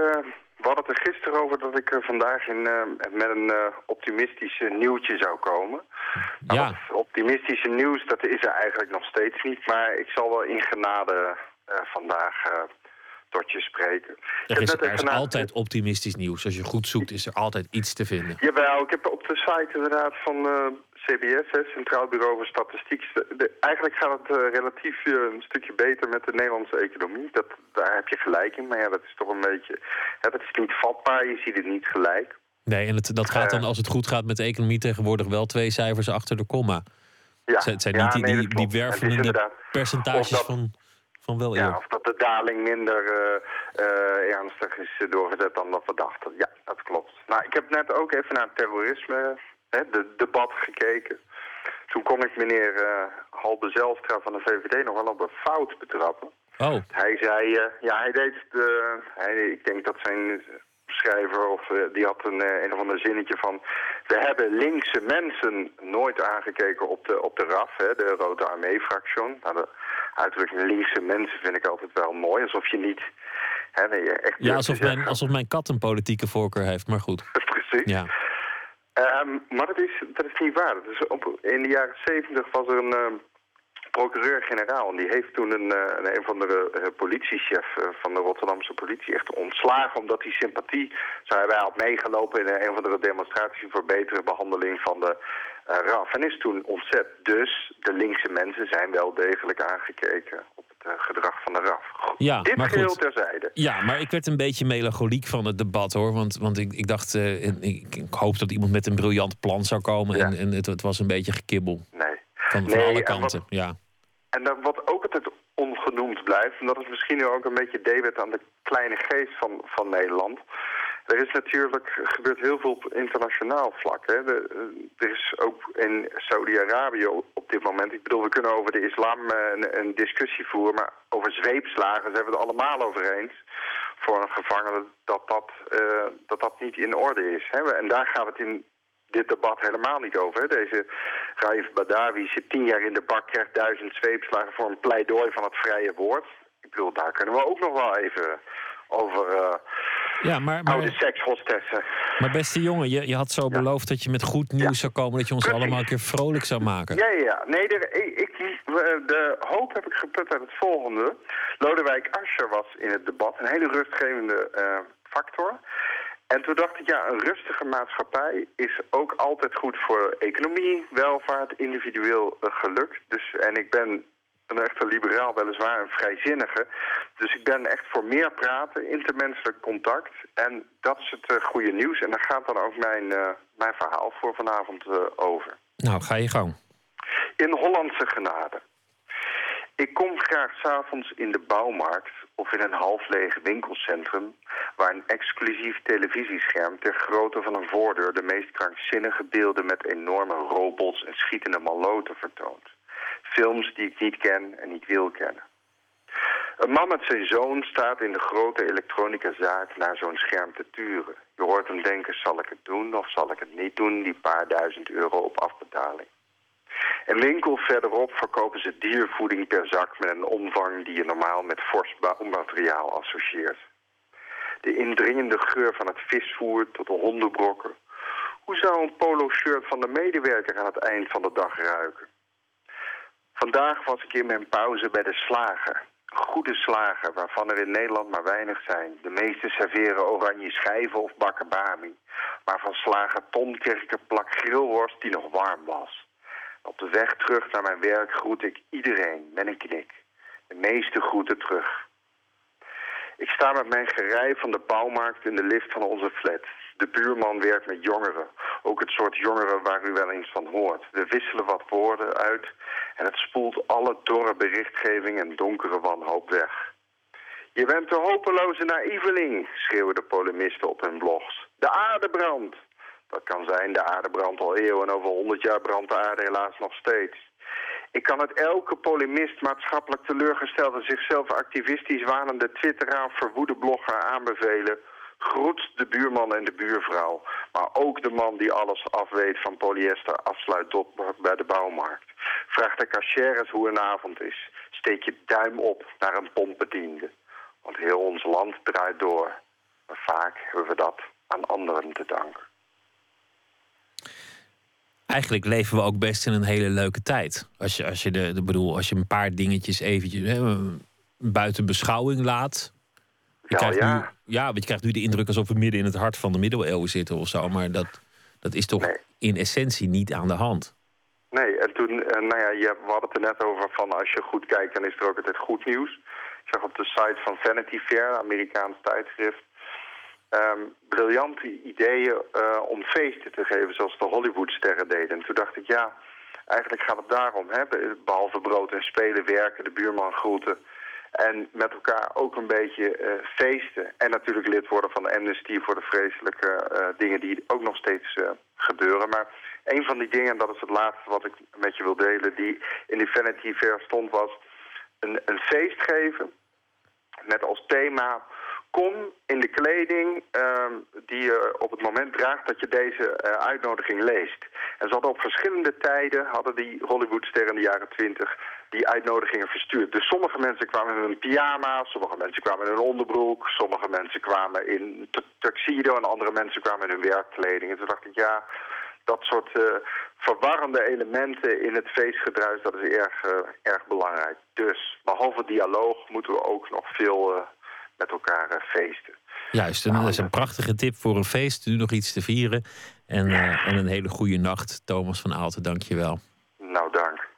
we hadden het er gisteren over dat ik er vandaag in, uh, met een uh, optimistisch nieuwtje zou komen. Nou, ja. Dat optimistische nieuws, dat is er eigenlijk nog steeds niet. Maar ik zal wel in genade uh, vandaag tot je spreken. Er is, er is altijd optimistisch nieuws. Als je goed zoekt, is er altijd iets te vinden. Jawel, ik heb op de site inderdaad van CBS, hè, Centraal Bureau voor Statistiek. De, eigenlijk gaat het uh, relatief uh, een stukje beter met de Nederlandse economie. Dat, daar heb je gelijk in, maar ja, dat is toch een beetje... Ja, dat is niet vatbaar, je ziet het niet gelijk. Nee, en het, dat gaat dan, als het goed gaat met de economie tegenwoordig... wel twee cijfers achter de komma. Ja, het zijn ja, niet die, nee, die, die wervelende percentages dat, van, van wel ja. Of dat de daling minder uh, ernstig is doorgezet dan dat we dachten. Ja, dat klopt. Nou, ik heb net ook even naar terrorisme het debat gekeken. Toen kon ik meneer uh, Halbe Zelstra van de VVD nog wel op een fout betrappen. Oh. Hij zei, uh, ja, hij deed, de, hij, ik denk dat zijn schrijver, of uh, die had een, een of ander zinnetje van... We hebben linkse mensen nooit aangekeken op de, op de RAF, hè, de Rode Armee-fractie. Nou, de uitdrukking linkse mensen vind ik altijd wel mooi, alsof je niet... Hè, nee, echt ja, alsof mijn, alsof mijn kat een politieke voorkeur heeft, maar goed. Precies. Ja. Um, maar dat is, niet waar. Dus op, in de jaren zeventig was er een uh, procureur-generaal. En die heeft toen een, uh, een, van de uh, politiechef van de Rotterdamse politie echt ontslagen. Omdat hij sympathie, zou hij had meegelopen in een van de demonstraties voor betere behandeling van de RAF. En is toen ontzet. Dus de linkse mensen zijn wel degelijk aangekeken op het gedrag van de RAF. Ja, Dit maar geheel goed. terzijde. Ja, maar ik werd een beetje melancholiek van het debat hoor. Want, want ik, ik dacht, uh, ik, ik hoop dat iemand met een briljant plan zou komen. Ja. En, en het, het, was een beetje gekibbel. Nee. Van, van Nee, alle en kanten. wat- Ja. En dan wat ook altijd ongenoemd blijft. En dat is misschien ook een beetje debet aan de kleine geest van, van Nederland. Er is natuurlijk gebeurt heel veel op internationaal vlak. Hè. De, er is ook in Saudi-Arabië op dit moment... Ik bedoel, we kunnen over de islam een, een, discussie voeren... maar over zweepslagen zijn we het allemaal over eens... voor een gevangene dat dat, uh, dat, dat niet in orde is. Hè. En daar gaan we het in dit debat helemaal niet over. Deze Raif Badawi zit tien jaar in de bak, krijgt duizend zweepslagen... voor een pleidooi van het vrije woord. Ik bedoel, daar kunnen we ook nog wel even over... ja, maar, maar, oude sekshostessen. Maar beste jongen, je, je had zo beloofd dat je met goed nieuws zou komen... dat je ons allemaal een keer vrolijk zou maken. Ja, ja. Nee, de, ik, de hoop heb ik geput uit het volgende. Lodewijk Asscher was in het debat een hele rustgevende uh, factor. En toen dacht ik, ja, een rustige maatschappij is ook altijd goed voor economie, welvaart, individueel uh, geluk. Dus, en ik ben een echte liberaal, weliswaar een vrijzinnige. Dus ik ben echt voor meer praten, intermenselijk contact. En dat is het uh, goede nieuws. En daar gaat dan ook mijn, uh, mijn verhaal voor vanavond uh, over. Nou, ga je gang. In Hollandse genade. Ik kom graag s'avonds in de bouwmarkt of in een half leeg winkelcentrum... waar een exclusief televisiescherm ter grootte van een voordeur... de meest krankzinnige beelden met enorme robots en schietende maloten vertoont films die ik niet ken en niet wil kennen. Een man met zijn zoon staat in de grote elektronicazaak naar zo'n scherm te turen. Je hoort hem denken, zal ik het doen of zal ik het niet doen, die paar duizend euro op afbetaling. Een winkel verderop verkopen ze diervoeding per zak met een omvang die je normaal met fors bouwmateriaal associeert. De indringende geur van het visvoer tot de hondenbrokken. Hoe zou een polo-shirt van de medewerker aan het eind van de dag ruiken? Vandaag was ik in mijn pauze bij de slager. Goede slager, waarvan er in Nederland maar weinig zijn. De meeste serveren oranje schijven of bakkerbami. Maar van slager Ton kreeg ik een plak grillworst die nog warm was. Op de weg terug naar mijn werk groet ik iedereen met een knik. De meeste groeten terug. Ik sta met mijn gerij van de bouwmarkt in de lift van onze flat. De buurman werkt met jongeren. Ook het soort jongeren waar u wel eens van hoort. We wisselen wat woorden uit en het spoelt alle dorre berichtgeving en donkere wanhoop weg. Je bent de hopeloze naïveling, schreeuwen de polemisten op hun blogs. De aarde brandt. Dat kan zijn, de aarde brandt al eeuwen en over honderd jaar brandt de aarde helaas nog steeds. Ik kan het elke polemist maatschappelijk teleurgestelde zichzelf activistisch wanende twitteraar verwoede blogger aanbevelen Groet de buurman en de buurvrouw. Maar ook de man die alles afweet van polyester afsluit op bij de bouwmarkt. Vraag de cashier hoe een avond is. Steek je duim op naar een pompbediende. Want heel ons land draait door. Maar vaak hebben we dat aan anderen te danken. Eigenlijk leven we ook best in een hele leuke tijd. Als je, als je, de, de bedoel, als je een paar dingetjes eventjes hè, buiten beschouwing laat. Ja, ja. Nu, ja, want je krijgt nu de indruk alsof we midden in het hart van de middeleeuwen zitten of zo. Maar dat, dat is toch in essentie niet aan de hand. Nee, en toen, eh, nou ja, je, we hadden het er net over van als je goed kijkt, dan is er ook altijd goed nieuws. Ik zag op de site van Vanity Fair, Amerikaans tijdschrift, um, briljante ideeën uh, om feesten te geven, zoals de Hollywoodsterren deden. En toen dacht ik, ja, eigenlijk gaat het daarom, hè? behalve brood en spelen, werken, de buurman groeten. En met elkaar ook een beetje uh, feesten. En natuurlijk lid worden van Amnesty voor de vreselijke uh, dingen die ook nog steeds uh, gebeuren. Maar een van die dingen, dat is het laatste wat ik met je wil delen, die in die Vanity Fair stond, was een, een feest geven met als thema kom in de kleding uh, die je op het moment draagt dat je deze uh, uitnodiging leest. En ze hadden op verschillende tijden, hadden die Hollywoodsterren in de jaren twintig, die uitnodigingen verstuurd. Dus sommige mensen kwamen in hun pyjama, sommige mensen kwamen in hun onderbroek, sommige mensen kwamen in tuxedo en andere mensen kwamen in hun werkkleding. En toen dacht ik, ja, dat soort uh, verwarrende elementen in het feestgedruis, dat is erg, uh, erg belangrijk. Dus, behalve dialoog moeten we ook nog veel met elkaar feesten. Juist, en dat is een prachtige tip voor een feest. Nu nog iets te vieren. En, en een hele goede nacht, Thomas van Aalten. Dank je wel. Nou, dank.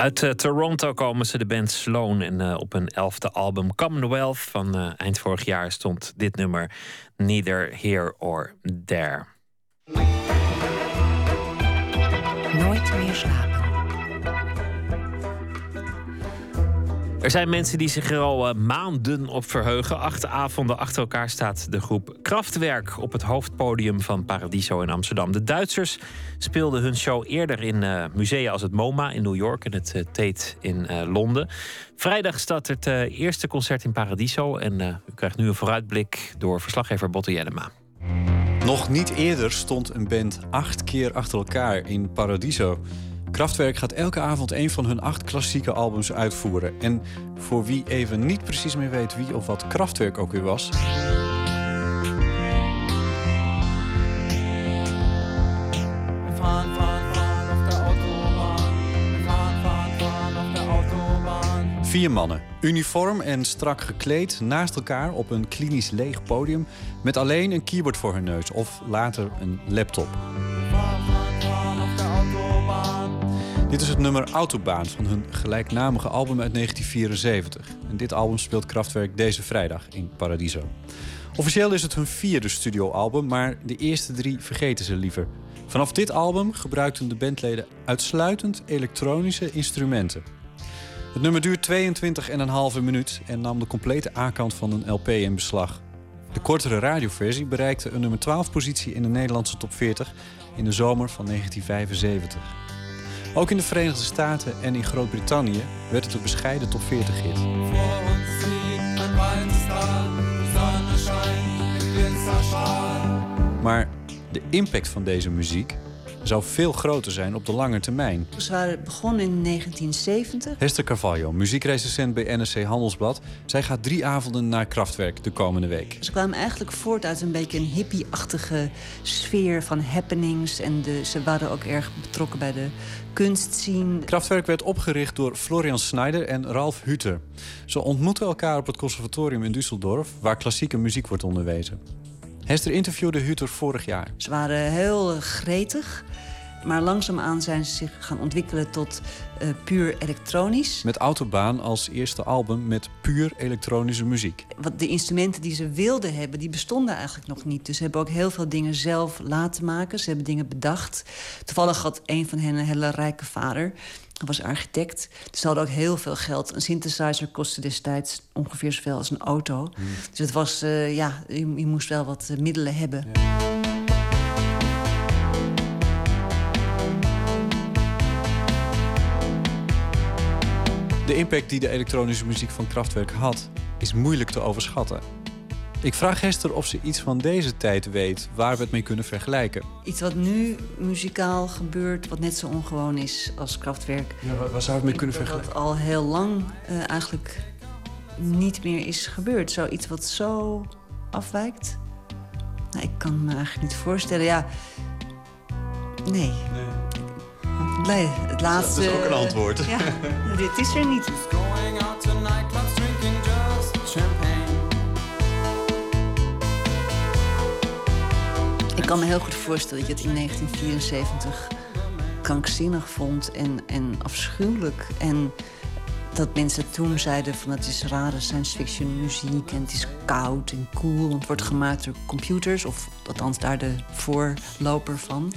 Uit eh, Toronto komen ze, de band Sloan. En eh, op een elfde album Commonwealth van eh, eind vorig jaar stond dit nummer Neither Here or There. Nooit meer slapen. Er zijn mensen die zich er al eh, maanden op verheugen. Acht avonden achter elkaar staat de groep Kraftwerk op het hoofdpodium van Paradiso in Amsterdam. De Duitsers speelden hun show eerder in eh, musea als het MoMA in New York en het eh, Tate in Londen. Vrijdag staat het eerste concert in Paradiso en u krijgt nu een vooruitblik door verslaggever Botte Jellema. Nog niet eerder stond een band acht keer achter elkaar in Paradiso. Kraftwerk gaat elke avond een van hun acht klassieke albums uitvoeren. En voor wie even niet precies meer weet wie of wat Kraftwerk ook weer was... Vier mannen, uniform en strak gekleed, naast elkaar op een klinisch leeg podium... met alleen een keyboard voor hun neus of later een laptop. Dit is het nummer Autobaan van hun gelijknamige album uit 1974. En dit album speelt Kraftwerk deze vrijdag in Paradiso. Officieel is het hun vierde studioalbum, maar de eerste drie vergeten ze liever. Vanaf dit album gebruikten de bandleden uitsluitend elektronische instrumenten. Het nummer duurt 22,5 minuut en nam de complete A-kant van een LP in beslag. De kortere radioversie bereikte een nummer 12 positie in de Nederlandse top 40 in de zomer van 1975. Ook in de Verenigde Staten en in Groot-Brittannië werd het een bescheiden top 40 hit. Maar de impact van deze muziek zou veel groter zijn op de lange termijn. Ze waren begonnen in 1970. Hester Carvalho, muziekrecensent bij NRC Handelsblad. Zij gaat drie avonden naar Kraftwerk de komende week. Ze kwamen eigenlijk voort uit een beetje een hippie-achtige sfeer van happenings. En de, ze waren ook erg betrokken bij de kunstscene. Kraftwerk werd opgericht door Florian Schneider en Ralf Huter. Ze ontmoeten elkaar op het conservatorium in Düsseldorf... waar klassieke muziek wordt onderwezen. Hester interviewde Huter vorig jaar. Ze waren heel gretig. Maar langzaamaan zijn ze zich gaan ontwikkelen tot eh, puur elektronisch. Met Autobaan als eerste album met puur elektronische muziek. Wat de instrumenten die ze wilden hebben, die bestonden eigenlijk nog niet. Dus ze hebben ook heel veel dingen zelf laten maken. Ze hebben dingen bedacht. Toevallig had een van hen een hele rijke vader. Hij was architect. Dus ze hadden ook heel veel geld. Een synthesizer kostte destijds ongeveer zoveel als een auto. Dus het was, eh, ja, je, je moest wel wat eh, middelen hebben. De impact die de elektronische muziek van Kraftwerk had, is moeilijk te overschatten. Ik vraag Hester of ze iets van deze tijd weet waar we het mee kunnen vergelijken. Iets wat nu muzikaal gebeurt, wat net zo ongewoon is als Kraftwerk. Ja, waar, waar zou het mee kunnen vergelijken? dat al heel lang eh, eigenlijk niet meer is gebeurd. Zoiets wat zo afwijkt. Nou, ik kan me eigenlijk niet voorstellen. Ja, nee. Nee, het laatste... Dat is ook een antwoord. Ja, dit is er niet. Going out to nightclubs, drinking just champagne. Ik kan me heel goed voorstellen dat je het in 1974 krankzinnig vond en, en afschuwelijk. En dat mensen toen zeiden van het is rare science fiction muziek en het is koud en cool. Want het wordt gemaakt door computers, of althans daar de voorloper van.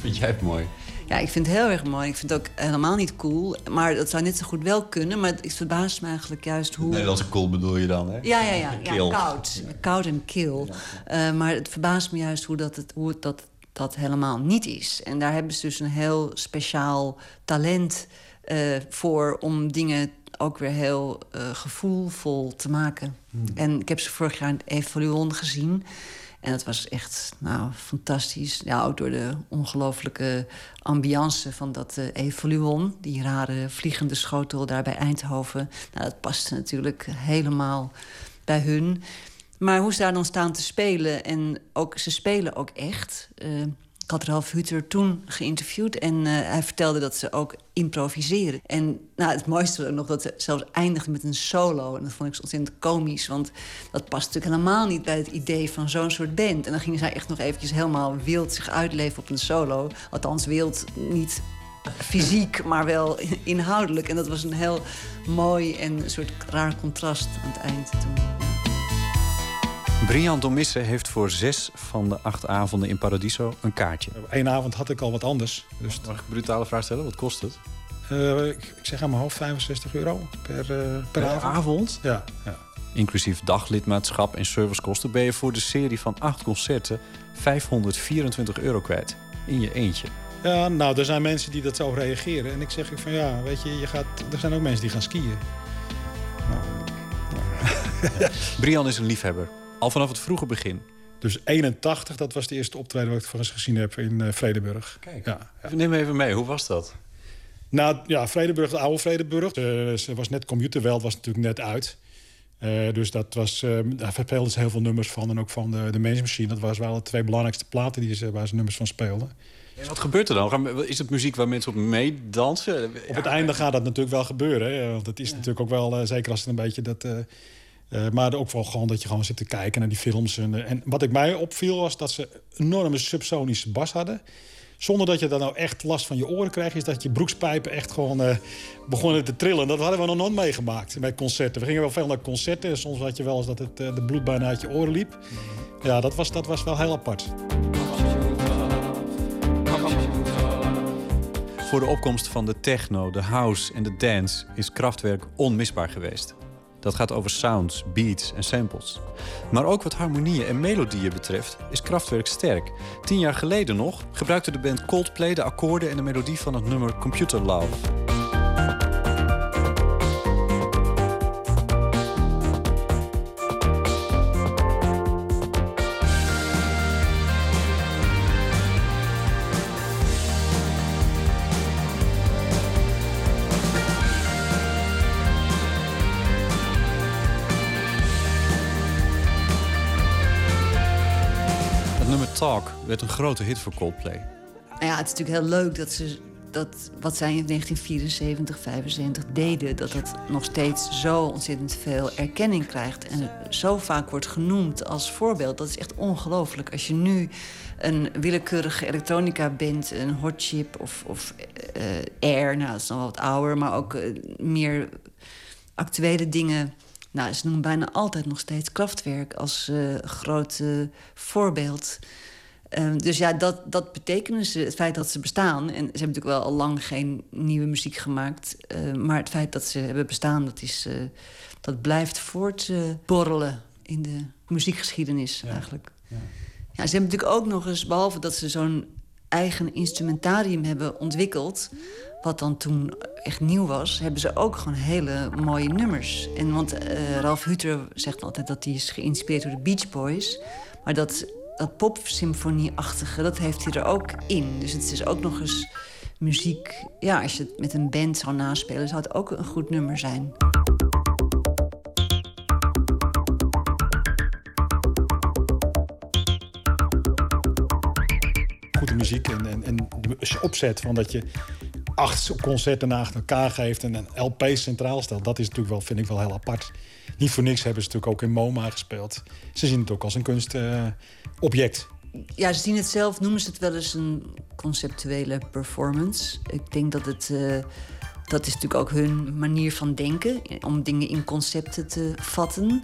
Vind jij het mooi? Ja, ik vind het heel erg mooi. Ik vind het ook helemaal niet cool. Maar dat zou net zo goed wel kunnen. Maar het verbaast me eigenlijk juist hoe... Nederlandse cool bedoel je dan, hè? Ja, ja, ja. koud. Koud en kil. Eh, maar het verbaast me juist hoe dat, het, hoe het dat, dat helemaal niet is. En daar hebben ze dus een heel speciaal talent eh, voor... om dingen ook weer heel eh, gevoelvol te maken. En ik heb ze vorig jaar in het Evoluon gezien... En dat was echt nou, fantastisch. Ja, ook door de ongelooflijke ambiance van dat eh Evoluon. Die rare vliegende schotel daar bij Eindhoven. Nou, dat paste natuurlijk helemaal bij hun. Maar hoe ze daar dan staan te spelen... en ook, ze spelen ook echt... eh, ik had Ralf Hutter toen geïnterviewd en eh, hij vertelde dat ze ook improviseren. En nou, het mooiste was nog dat ze zelfs eindigde met een solo. En dat vond ik ontzettend komisch, want dat past natuurlijk helemaal niet bij het idee van zo'n soort band. En dan gingen zij echt nog eventjes helemaal wild zich uitleven op een solo. Althans, wild niet fysiek, maar wel inhoudelijk. En dat was een heel mooi en een soort raar contrast aan het eind toen. Brian Domisse heeft voor zes van de acht avonden in Paradiso een kaartje. Eén avond had ik al wat anders. Dus Mag ik een brutale vraag stellen? Wat kost het? eh, ik, ik zeg aan mijn hoofd 65 euro per, eh, per, Per avond. avond? Ja, ja. Inclusief daglidmaatschap en servicekosten ben je voor de serie van acht concerten 524 euro kwijt. In je eentje. ja, nou, er zijn mensen die dat zo reageren. En ik zeg van ja, weet je, je gaat, er zijn ook mensen die gaan skiën. Brian is een liefhebber. Al vanaf het vroege begin. Dus 81, dat was de eerste optreden wat ik voor eens gezien heb in eh, Vredeburg. Kijk. Ja, Neem me even mee, hoe was dat? Nou ja, Vredeburg, de oude Vredeburg. Eh, ze was net Computerweld, was natuurlijk net uit. Eh, dus dat was, eh, daar speelden ze heel veel nummers van. En ook van de, de Machine. Dat was wel de twee belangrijkste platen die ze, waar ze nummers van speelden. En wat gebeurt er dan? Is het muziek waar mensen op meedansen? Op het einde gaat dat natuurlijk wel gebeuren. Hè? Want het is natuurlijk ook wel, zeker als het een beetje dat... eh, maar ook wel gewoon dat je gewoon zit te kijken naar die films. En, eh, en wat ik mij opviel was dat ze enorme subsonische bas hadden. Zonder dat je dan nou echt last van je oren krijgt... is dat je broekspijpen echt gewoon eh, begonnen te trillen. Dat hadden we nog nooit meegemaakt bij concerten. We gingen wel veel naar concerten. En soms had je wel eens dat het eh, de bloed bijna uit je oren liep. Ja, dat was, dat was wel heel apart. Voor de opkomst van de techno, de house en de dance is Kraftwerk onmisbaar geweest. Dat gaat over sounds, beats en samples. Maar ook wat harmonieën en melodieën betreft is Kraftwerk sterk. Tien jaar geleden nog gebruikte de band Coldplay de akkoorden en de melodie van het nummer Computer Love. Talk werd een grote hit voor Coldplay. Nou ja, het is natuurlijk heel leuk dat ze dat wat zij in 1974, 75 deden, dat dat nog steeds zo ontzettend veel erkenning krijgt en zo vaak wordt genoemd als voorbeeld. Dat is echt ongelooflijk. Als je nu een willekeurige elektronica bent, een hot chip of, of eh, air, nou dat is wel wat ouder, maar ook eh, meer actuele dingen. Nou, ze noemen bijna altijd nog steeds krachtwerk als eh groot voorbeeld. Ehm, dus ja, dat, dat betekenen ze, het feit dat ze bestaan. En ze hebben natuurlijk wel al lang geen nieuwe muziek gemaakt. eh, maar het feit dat ze hebben bestaan, dat, is, eh, dat blijft voortborrelen in de muziekgeschiedenis eigenlijk. Ja. ze hebben natuurlijk ook nog eens, behalve dat ze zo'n eigen instrumentarium hebben ontwikkeld wat dan toen echt nieuw was, hebben ze ook gewoon hele mooie nummers. En want eh, uh, Ralf Huter zegt altijd dat hij is geïnspireerd door de Beach Boys. Maar dat, dat popsymfonieachtige, dat heeft hij er ook in. Dus het is ook nog eens muziek. Ja, als je het met een band zou naspelen, zou het ook een goed nummer zijn. Goede muziek en, en, en opzet van dat je acht concerten naast elkaar geeft en een LP centraal stelt. Dat is natuurlijk wel, vind ik wel heel apart. Niet voor niks hebben ze natuurlijk ook in MoMA gespeeld. Ze zien het ook als een kunstobject. Ja, ze zien het zelf, noemen ze het wel eens een conceptuele performance. Ik denk dat het. eh, dat is natuurlijk ook hun manier van denken, om dingen in concepten te vatten.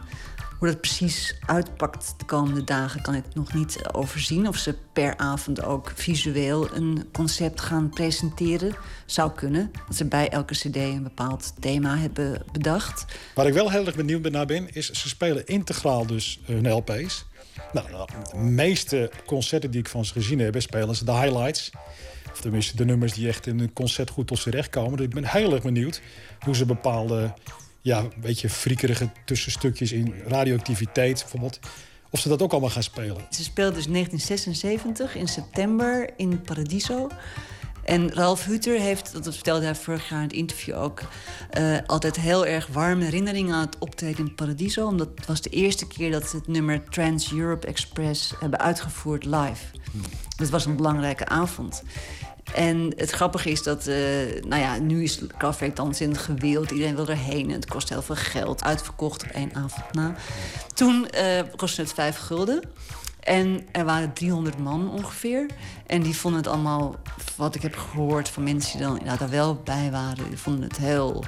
Hoe dat precies uitpakt de komende dagen kan ik nog niet overzien. Of ze per avond ook visueel een concept gaan presenteren. Zou kunnen. Dat ze bij elke cd een bepaald thema hebben bedacht. Waar ik wel heel erg benieuwd naar ben, is ze spelen integraal dus hun LP's. Nou, de meeste concerten die ik van ze gezien heb, spelen ze de highlights. Of tenminste de nummers die echt in een concert goed tot z'n recht komen. Dus ik ben heel erg benieuwd hoe ze bepaalde, ja, een beetje friekerige tussenstukjes in radioactiviteit bijvoorbeeld. Of ze dat ook allemaal gaan spelen. Ze speelde dus 1976 in september in Paradiso. En Ralf Hutter heeft, dat vertelde hij vorig jaar in het interview ook... eh, altijd heel erg warme herinneringen aan het optreden in Paradiso. Omdat het was de eerste keer dat ze het nummer Trans-Europe Express hebben uitgevoerd live. Dat was een belangrijke avond. En het grappige is dat, eh, nou ja, nu is Kraftwerk dan in het gewild. Iedereen wil erheen en het kost heel veel geld. Uitverkocht op één avond na. Toen eh, kostte het vijf gulden. En er waren 300 man ongeveer. En die vonden het allemaal, wat ik heb gehoord van mensen die dan inderdaad daar wel bij waren, die vonden het heel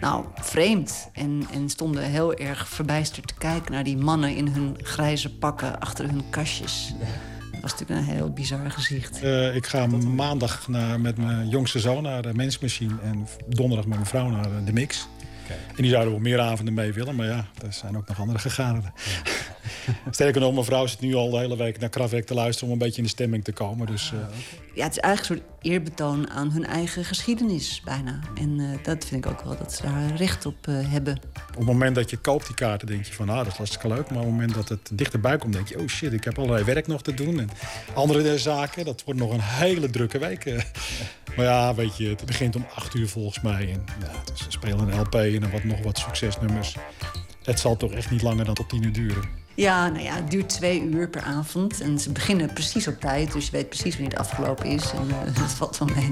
nou, vreemd. En, en stonden heel erg verbijsterd te kijken naar die mannen in hun grijze pakken achter hun kastjes. Dat was natuurlijk een heel bizar gezicht. Eh, ik ga maandag naar, met mijn jongste zoon naar de Mensmachine... en donderdag met mijn vrouw naar de Mix. En die zouden wel meer avonden mee willen, maar ja, er zijn ook nog andere gegadigden. Sterker nog, mijn vrouw zit nu al de hele week naar Kraftwerk te luisteren... om een beetje in de stemming te komen. Dus, eh, Ja, het is eigenlijk een soort eerbetoon aan hun eigen geschiedenis bijna. En eh, dat vind ik ook wel dat ze daar recht op eh, hebben. op het moment dat je koopt die kaarten, denk je van... ah, dat is hartstikke leuk. Maar op het moment dat het dichterbij komt, denk je... oh shit, ik heb allerlei werk nog te doen. En andere zaken, dat wordt nog een hele drukke week. maar ja, weet je, het begint om acht uur volgens mij. En ja, dus ze spelen een LP en dan wat, nog wat succesnummers. Het zal toch echt niet langer dan tot tien uur duren. Ja, nou ja, het duurt twee uur per avond. En ze beginnen precies op tijd, dus je weet precies wanneer het afgelopen is. En eh, dat valt wel mee,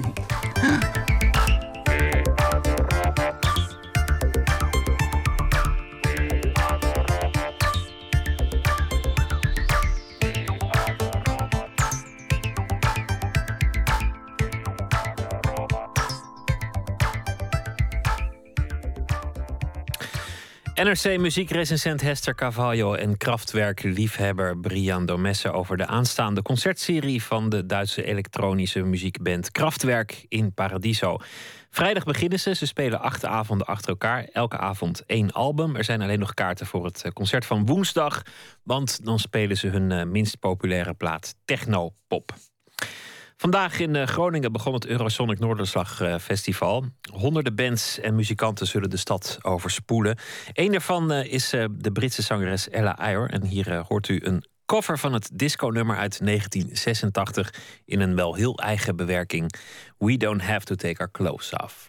denk ik. NRC muziekrecensent Hester Carvalho en Kraftwerk-liefhebber Brian Domesse over de aanstaande concertserie van de Duitse elektronische muziekband Kraftwerk in Paradiso. Vrijdag beginnen ze. Ze spelen acht avonden achter elkaar. Elke avond één album. Er zijn alleen nog kaarten voor het eh, concert van woensdag. Want dan spelen ze hun eh, minst populaire plaat Techno Pop. Vandaag in eh, Groningen begon het Eurosonic Noorderslag eh, Festival. Honderden bands en muzikanten zullen de stad overspoelen. Eén daarvan eh, is de Britse zangeres Ella Ayer. En hier hoort u een cover van het disco-nummer uit 1986... in een wel heel eigen bewerking. We don't have to take our clothes off.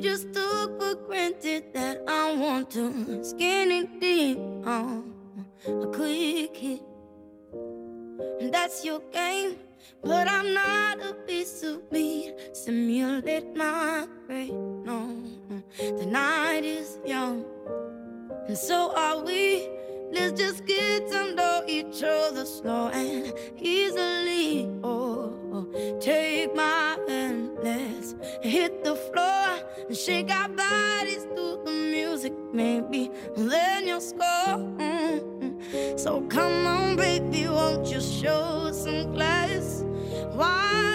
You just took for granted that I want to skin it deep on a quick hit. That's your game, but I'm not a piece of meat. Simulate my fate. No, the night is young, and so are we. Let's just get to know each other slow and easily. Oh, oh. take my hand, let's hit the floor and shake our bodies to the music, maybe. Then you'll score. So come on, baby, won't you show some class? Why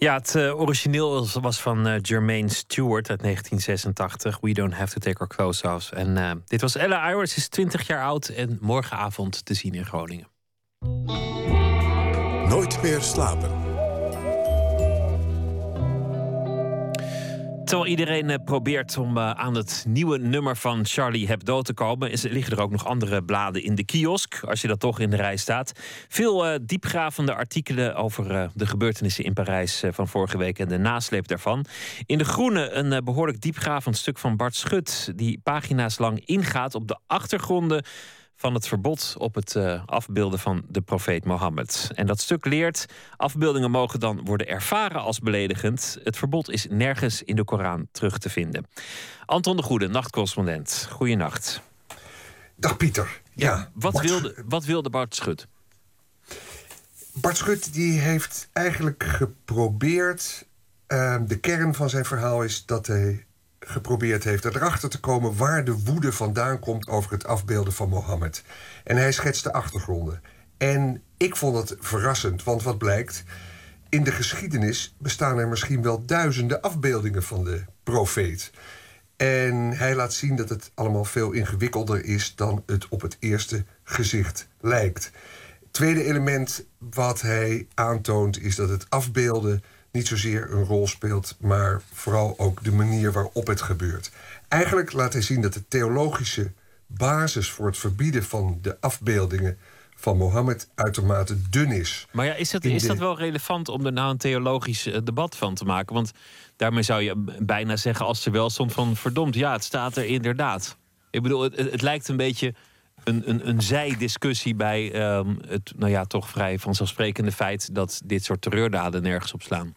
Ja, het eh, origineel was van eh, Jermaine Stewart uit 1986. We don't have to take our clothes off. En eh, dit was Ella Iris, is 20 jaar oud en morgenavond te zien in Groningen. Nooit meer slapen. Terwijl iedereen eh, probeert om eh, aan het nieuwe nummer van Charlie Hebdo te komen, is, liggen er ook nog andere bladen in de kiosk, als je dat toch in de rij staat. Veel eh, diepgravende artikelen over de gebeurtenissen in Parijs van vorige week en de nasleep daarvan. In De Groene een eh, behoorlijk diepgravend stuk van Bart Schut, die pagina's lang ingaat op de achtergronden van het verbod op het eh, afbeelden van de profeet Mohammed. En dat stuk leert: afbeeldingen mogen dan worden ervaren als beledigend. Het verbod is nergens in de Koran terug te vinden. Anton de Goede, nachtcorrespondent. Goeienacht. Dag Pieter. Ja, Wat Bart- wilde, wat wilde Bart Schut? Bart Schut die heeft eigenlijk geprobeerd. ehm, de kern van zijn verhaal is dat hij geprobeerd heeft erachter te komen waar de woede vandaan komt over het afbeelden van Mohammed. En hij schetst de achtergronden. En ik vond het verrassend, want wat blijkt. In de geschiedenis bestaan er misschien wel duizenden afbeeldingen van de profeet. En hij laat zien dat het allemaal veel ingewikkelder is dan het op het eerste gezicht lijkt. Tweede element wat hij aantoont is dat het afbeelden niet zozeer een rol speelt, maar vooral ook de manier waarop het gebeurt. Eigenlijk laat hij zien dat de theologische basis voor het verbieden van de afbeeldingen van Mohammed uitermate dun is. Maar ja, is dat, is dat wel relevant om er nou een theologisch eh, debat van te maken? Want daarmee zou je bijna zeggen, als er wel stond van verdomd, ja, het staat er inderdaad. Ik bedoel, het, het het lijkt een beetje een, een, een zijdiscussie bij ehm, het, nou ja, toch vrij vanzelfsprekende feit dat dit soort terreurdaden nergens op slaan.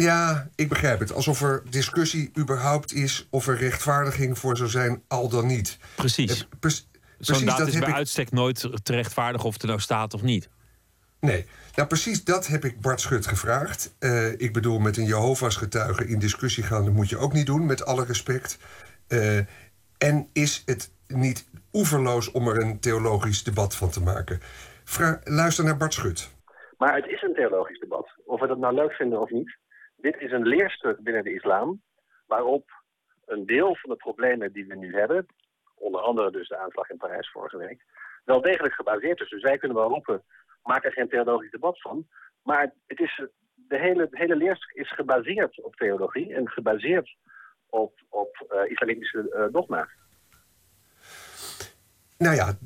Ja, ik begrijp het. Alsof er discussie überhaupt is of er rechtvaardiging voor zou zijn, al dan niet. Precies. Eh, Zo'n daad dat is heb bij ik- uitstek nooit te rechtvaardigen of het er nou staat of niet. Nee, nou precies dat heb ik Bart Schut gevraagd. Eh, ik bedoel, met een Jehovah's getuige in discussie gaan... dat moet je ook niet doen, met alle respect. Eh, en is het niet oeverloos om er een theologisch debat van te maken? Vra- luister naar Bart Schut. Maar het is een theologisch debat. Of we dat nou leuk vinden of niet. Dit is een leerstuk binnen de islam waarop een deel van de problemen die we nu hebben onder andere dus de aanslag in Parijs vorige week, wel degelijk gebaseerd is. Dus wij kunnen wel roepen, maak er geen theologisch debat van. Maar het is, de, hele, hele leer is gebaseerd op theologie en gebaseerd op, op uh, islamitische uh, dogma's. Nou ja,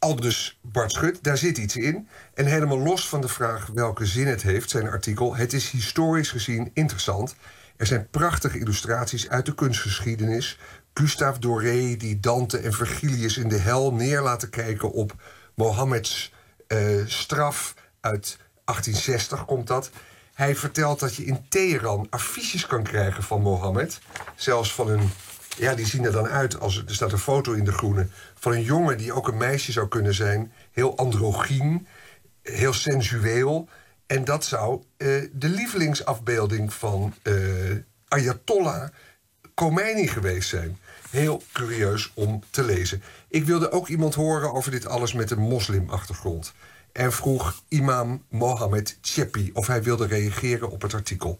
Aldus Bart Schut, daar zit iets in. En helemaal los van de vraag welke zin het heeft, zijn artikel... het is historisch gezien interessant. Er zijn prachtige illustraties uit de kunstgeschiedenis. Gustave Doré die Dante en Virgilius in de hel neer laten kijken... op Mohammeds uh, straf uit 1860 komt dat. Hij vertelt dat je in Teheran affiches kan krijgen van Mohammed. Zelfs van een ja, die zien er dan uit als er staat een foto in de groene van een jongen die ook een meisje zou kunnen zijn, heel androgyn, heel sensueel. En dat zou uh, de lievelingsafbeelding van uh, Ayatollah Khomeini geweest zijn. Heel curieus om te lezen. Ik wilde ook iemand horen over dit alles met een moslimachtergrond. En vroeg imam Mohammed Chepi of hij wilde reageren op het artikel.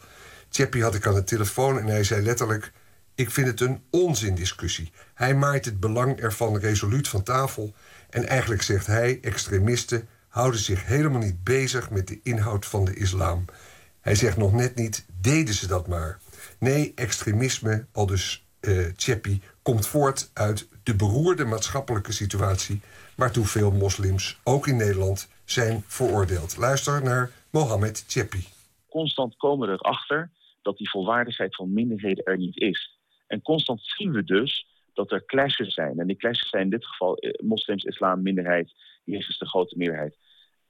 Chepi had ik aan de telefoon en hij zei letterlijk... Ik vind het een onzindiscussie. Hij maait het belang ervan resoluut van tafel. En eigenlijk zegt hij: extremisten houden zich helemaal niet bezig met de inhoud van de islam. Hij zegt nog net niet: deden ze dat maar. Nee, extremisme, al dus uh, komt voort uit de beroerde maatschappelijke situatie waartoe veel moslims, ook in Nederland, zijn veroordeeld. Luister naar Mohammed Chepi. Constant komen we erachter dat die volwaardigheid van minderheden er niet is. En constant zien we dus dat er clashes zijn. En die clashes zijn in dit geval eh, moslims, islam, minderheid. Is de grote meerderheid.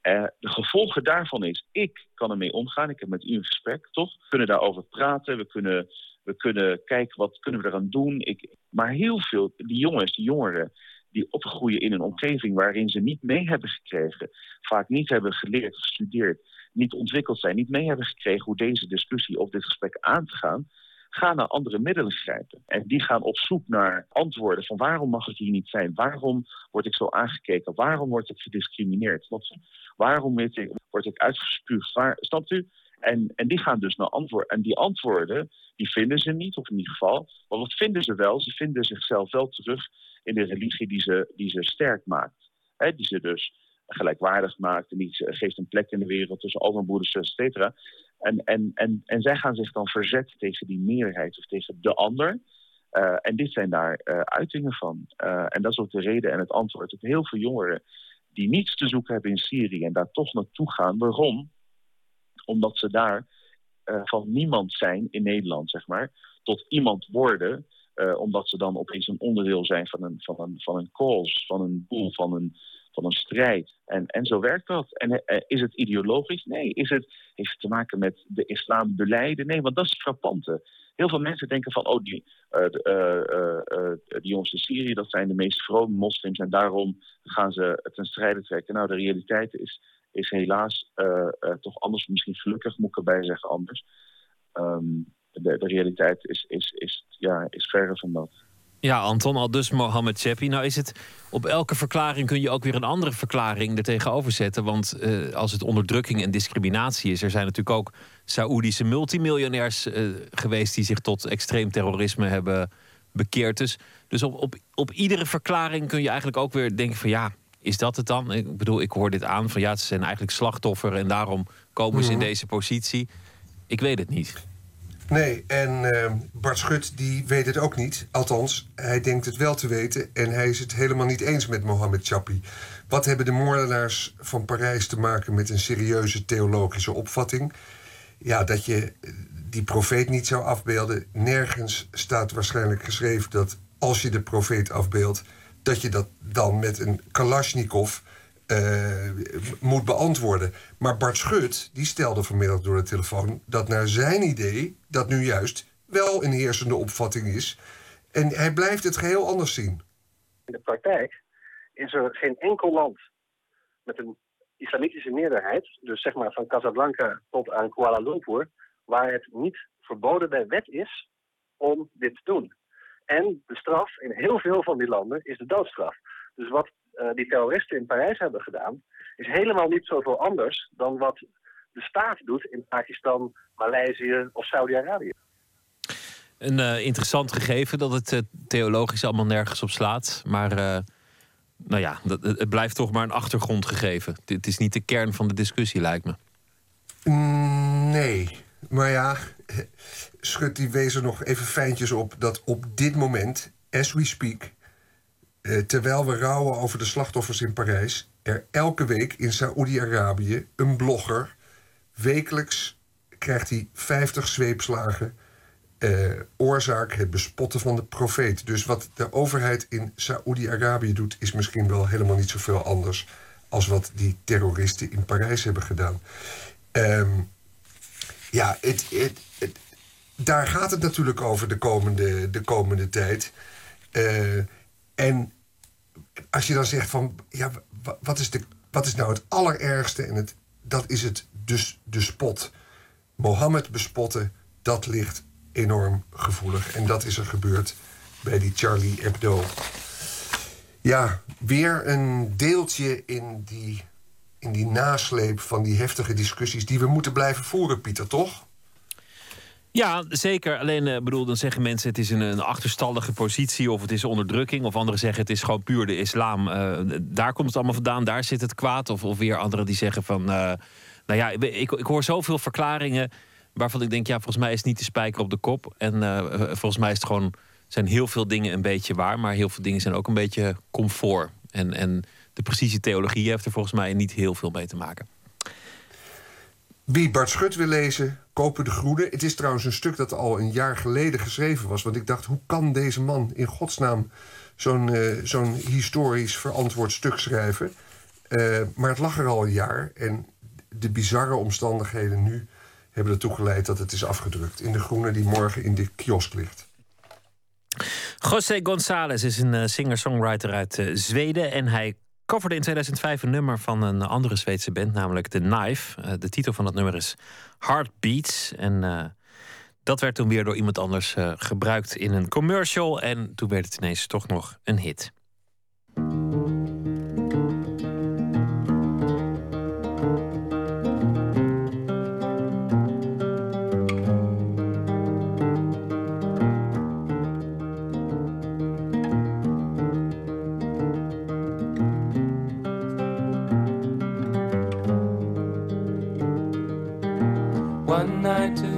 Uh, de gevolgen daarvan is, ik kan ermee omgaan. Ik heb met u een gesprek, toch? We kunnen daarover praten. We kunnen, we kunnen kijken, wat kunnen we eraan doen? Ik, maar heel veel, die jongens, die jongeren... die opgroeien in een omgeving waarin ze niet mee hebben gekregen... vaak niet hebben geleerd, gestudeerd... niet ontwikkeld zijn, niet mee hebben gekregen... hoe deze discussie of dit gesprek aan te gaan gaan naar andere middelen grijpen. En die gaan op zoek naar antwoorden van waarom mag ik hier niet zijn? Waarom word ik zo aangekeken? Waarom word ik gediscrimineerd? Waarom word ik, word ik uitgespuugd? Waar, u? En, en die gaan dus naar antwoorden. En die antwoorden, die vinden ze niet, of in ieder geval. Maar wat vinden ze wel? Ze vinden zichzelf wel terug in de religie die ze, die ze sterk maakt. He, die ze dus gelijkwaardig maakt en die geeft een plek in de wereld tussen overbroeders, et cetera. En, en, en, en zij gaan zich dan verzetten tegen die meerderheid of tegen de ander. Uh, en dit zijn daar uh, uitingen van. En dat is ook de reden en het antwoord dat heel veel jongeren die niets te zoeken hebben in Syrië en daar toch naartoe gaan. Waarom? Omdat ze daar van niemand zijn in Nederland, zeg maar, tot iemand worden. omdat ze dan opeens een onderdeel zijn van een, van een, van een cause, van een boel, van een, van een strijd. En, en zo werkt dat. En uh, is het ideologisch? Nee. Is het, heeft het te maken met de islam beleiden? Nee, want dat is het frappante. Heel veel mensen denken van, oh, die, uh, die jongens in Syrië, dat zijn de meest vrome moslims en daarom gaan ze ten strijde trekken. Nou, de realiteit is, is helaas toch anders, misschien gelukkig moet ik erbij zeggen anders. Um, de, de realiteit is, is, is, ja, is verre van dat. Ja, Anton, al dus Mohammed Chepi. Nou is het, op elke verklaring kun je ook weer een andere verklaring er tegenover zetten. Want uh, als het onderdrukking en discriminatie is... er zijn natuurlijk ook Saoedische multimiljonairs uh, geweest... die zich tot extreem terrorisme hebben bekeerd. Dus, dus op, op, op iedere verklaring kun je eigenlijk ook weer denken van... ja, is dat het dan? Ik bedoel, ik hoor dit aan van ja, ze zijn eigenlijk slachtoffer... en daarom komen ze in deze positie. Ik weet het niet. Nee, en uh, Bart Schut die weet het ook niet. Althans, hij denkt het wel te weten. En hij is het helemaal niet eens met Mohammed Chapi. Wat hebben de moordenaars van Parijs te maken met een serieuze theologische opvatting? Ja, dat je die profeet niet zou afbeelden. Nergens staat waarschijnlijk geschreven dat als je de profeet afbeeldt, dat je dat dan met een Kalashnikov moet beantwoorden. Maar Bart Schut die stelde vanmiddag door de telefoon dat naar zijn idee dat nu juist wel een heersende opvatting is. En hij blijft het geheel anders zien. In de praktijk is er geen enkel land met een islamitische meerderheid, dus zeg maar van Casablanca tot aan Kuala Lumpur, waar het niet verboden bij wet is om dit te doen. En de straf in heel veel van die landen is de doodstraf. Dus wat die terroristen in Parijs hebben gedaan, is helemaal niet zoveel anders dan wat de staat doet in Pakistan, Maleisië of Saudi-Arabië. Een eh, interessant gegeven dat het eh, theologisch allemaal nergens op slaat. Maar eh, nou ja, dat, het blijft toch maar een achtergrondgegeven. Het is niet de kern van de discussie, lijkt me. Nee, maar ja, Schut die wees er nog even fijntjes op... dat op dit moment, as we speak... eh, terwijl we rouwen over de slachtoffers in Parijs... er elke week in Saoedi-Arabië een blogger... wekelijks krijgt hij 50 zweepslagen... eh, oorzaak het bespotten van de profeet. Dus wat de overheid in Saoedi-Arabië doet... is misschien wel helemaal niet zoveel anders... als wat die terroristen in Parijs hebben gedaan. Ehm, ja, het, het, daar gaat het natuurlijk over de komende, de komende tijd. Eh, en als je dan zegt van, ja, wa- wat is, de, wat is nou het allerergste? En het, dat is het, dus de spot. Mohammed bespotten, dat ligt enorm gevoelig. En dat is er gebeurd bij die Charlie Hebdo. Ja, weer een deeltje in die, in die nasleep van die heftige discussies... die we moeten blijven voeren, Pieter, toch? Ja, zeker. Alleen, eh, bedoel, dan zeggen mensen het is een, een achterstallige positie of het is onderdrukking. Of anderen zeggen het is gewoon puur de islam. Eh, daar komt het allemaal vandaan, daar zit het kwaad. Of, of weer anderen die zeggen van, eh, nou ja, ik, ik, hoor zoveel verklaringen waarvan ik denk, ja, volgens mij is het niet de spijker op de kop. En volgens mij is het gewoon, zijn heel veel dingen een beetje waar, maar heel veel dingen zijn ook een beetje comfort. En, en de precieze theologie heeft er volgens mij niet heel veel mee te maken. Wie Bart Schut wil lezen, kopen de groene. Het is trouwens een stuk dat al een jaar geleden geschreven was. Want ik dacht, hoe kan deze man in godsnaam zo'n eh, zo'n historisch verantwoord stuk schrijven? Eh, maar het lag er al een jaar. En de bizarre omstandigheden nu hebben ertoe geleid dat het is afgedrukt. In de groene die morgen in de kiosk ligt. José González is een eh, singer-songwriter uit Zweden. En hij coverde in 2005 een nummer van een andere Zweedse band, namelijk The Knife. Eh, de titel van dat nummer is Heartbeats. En eh, dat werd toen weer door iemand anders eh, gebruikt in een commercial. En toen werd het ineens toch nog een hit. One night to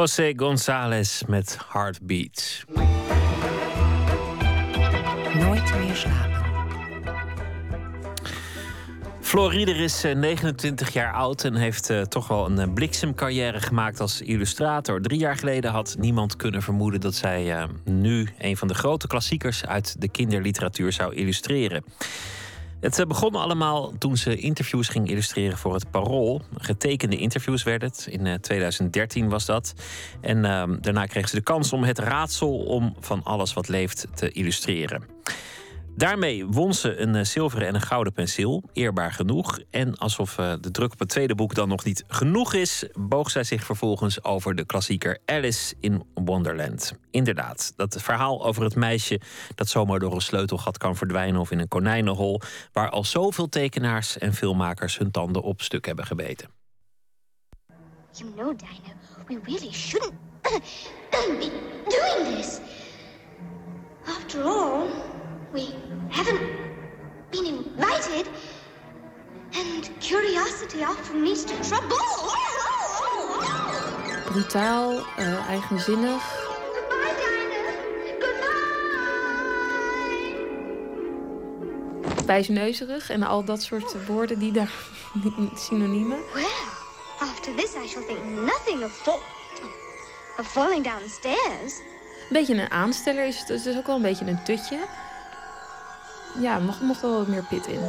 José González met Heartbeat. Nooit meer slapen. Floride is eh, 29 jaar oud en heeft eh, toch wel een eh, bliksemcarrière gemaakt als illustrator. Drie jaar geleden had niemand kunnen vermoeden dat zij eh, nu een van de grote klassiekers uit de kinderliteratuur zou illustreren. Het eh, begon allemaal toen ze interviews ging illustreren voor het Parool. Getekende interviews werd het. In eh, 2013 was dat. En ehm, daarna kreeg ze de kans om het raadsel om van alles wat leeft te illustreren. Daarmee won ze een eh, zilveren en een gouden penseel. Eerbaar genoeg. En alsof eh, de druk op het tweede boek dan nog niet genoeg is, boog zij zich vervolgens over de klassieker Alice in Wonderland. Inderdaad, dat verhaal over het meisje dat zomaar door een sleutelgat kan verdwijnen of in een konijnenhol, waar al zoveel tekenaars en filmmakers hun tanden op stuk hebben gebeten. You know, we really shouldn't be doing this. After all, we haven't been invited, and curiosity often leads to trouble. Brutaal, eh, eigenzinnig. Wijsneuzerig en al dat soort woorden die daar synoniemen. Well, after this, I shall think nothing of, fall of falling down the stairs. Een beetje een aansteller is het, dus het is ook wel een beetje een tutje. Ja, mocht, mocht wel wat meer pit in.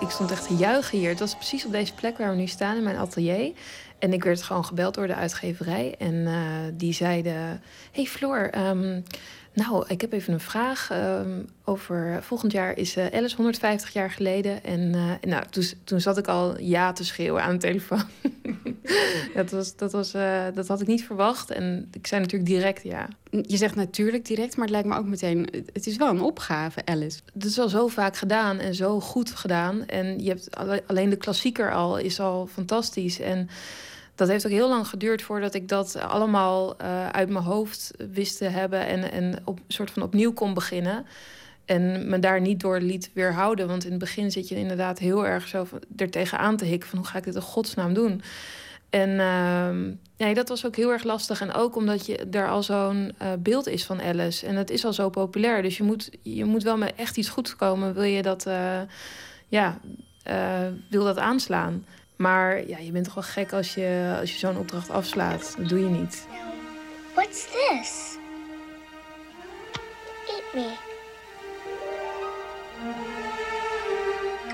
Ik stond echt te juichen hier. Het was precies op deze plek waar we nu staan in mijn atelier. En ik werd gewoon gebeld door de uitgeverij. En eh, die zeiden: Hey Floor, ehm, nou, ik heb even een vraag. ehm, over volgend jaar is eh, Alice 150 jaar geleden. En eh, nou, toen, toen zat ik al ja te schreeuwen aan de telefoon. dat, was, dat, was, eh, dat had ik niet verwacht. En ik zei natuurlijk direct ja. Je zegt natuurlijk direct, maar het lijkt me ook meteen... Het is wel een opgave, Alice. Het is al zo vaak gedaan en zo goed gedaan. En je hebt alle- alleen de klassieker al is al fantastisch. En dat heeft ook heel lang geduurd voordat ik dat allemaal eh, uit mijn hoofd wist te hebben. En, en op soort van opnieuw kon beginnen. En me daar niet door liet weerhouden. Want in het begin zit je inderdaad heel erg zo er tegenaan te hikken. Van hoe ga ik dit in godsnaam doen? En ehm, ja, dat was ook heel erg lastig. En ook omdat je er al zo'n eh, beeld is van Alice. En het is al zo populair. Dus je moet, je moet wel met echt iets goeds komen. Wil je dat, eh, ja, eh, wil dat aanslaan. Maar ja, je bent toch wel gek als je, als je zo'n opdracht afslaat. Dat doe je niet. What's this? Eat me.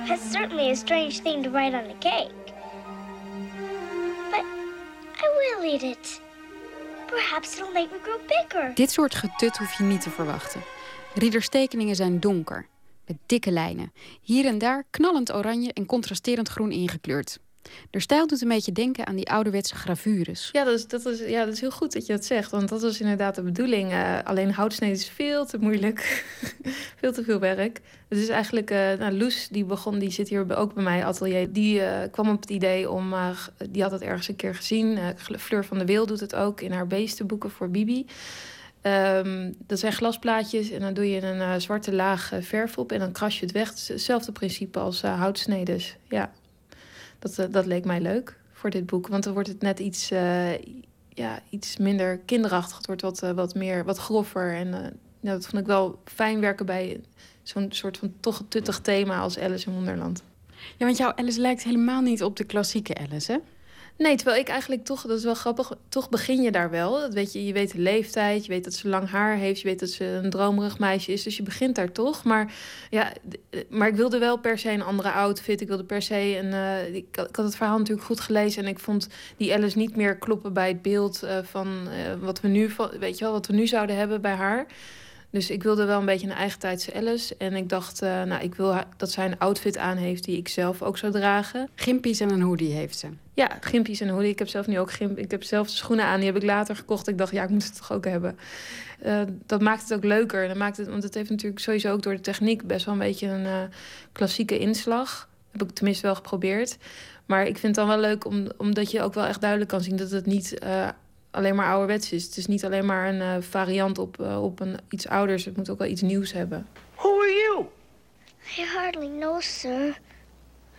That's certainly a strange thing to write on a cake. But I will eat it. Perhaps it'll make me grow bigger. Dit soort getut hoef je niet te verwachten. Rieders tekeningen zijn donker, met dikke lijnen. Hier en daar knallend oranje en contrasterend groen ingekleurd. De stijl doet een beetje denken aan die ouderwetse gravures. Ja dat, is, dat is, ja, dat is heel goed dat je dat zegt. Want dat was inderdaad de bedoeling. Eh, alleen houtsneden is veel te moeilijk. veel te veel werk. Het is eigenlijk... eh nou, Loes, die begon, die zit hier ook bij mij atelier. Die eh, kwam op het idee om... die had het ergens een keer gezien. Fleur van de Wil doet het ook in haar beestenboeken voor Bibi. Ehm, dat zijn glasplaatjes en dan doe je een zwarte laag verf op... en dan kras je het weg. Hetzelfde principe als uh, houtsneders. Ja, dat, eh, dat leek mij leuk voor dit boek. Want dan wordt het net iets, eh, ja, iets minder kinderachtig. Het wordt wat, eh, wat meer, wat groffer. En ja, dat vond ik wel fijn werken bij zo'n soort van toch tuttig thema als Alice in Wonderland. Ja, want jouw Alice lijkt helemaal niet op de klassieke Alice, hè? Nee, terwijl ik eigenlijk toch, dat is wel grappig, toch begin je daar wel. Weet je, je weet de leeftijd, je weet dat ze lang haar heeft, je weet dat ze een dromerig meisje is. Dus je begint daar toch. Maar, ja, d- maar ik wilde wel per se een andere outfit. Ik wilde per se een. eh, ik, had- het verhaal natuurlijk goed gelezen en ik vond die Alice niet meer kloppen bij het beeld eh, van eh, wat we nu, weet je wel, wat we nu zouden hebben bij haar. Dus ik wilde wel een beetje een eigen tijdse Alice. En ik dacht, eh, nou, ik wil dat zij een outfit aan heeft die ik zelf ook zou dragen. Gimpies en een hoodie heeft ze. Ja, gimpies en hoodie. Ik heb zelf nu ook gimp. Ik heb zelf schoenen aan, die heb ik later gekocht. Ik dacht, ja, ik moet het toch ook hebben. Eh, dat maakt het ook leuker. Dat maakt het, want het heeft natuurlijk sowieso ook door de techniek best wel een beetje een eh, klassieke inslag. Heb ik tenminste wel geprobeerd. Maar ik vind het dan wel leuk om, omdat je ook wel echt duidelijk kan zien dat het niet eh, alleen maar ouderwets is. Het is niet alleen maar een eh, variant op, op een, iets ouders. Het moet ook wel iets nieuws hebben. Who are you? I hardly know, sir.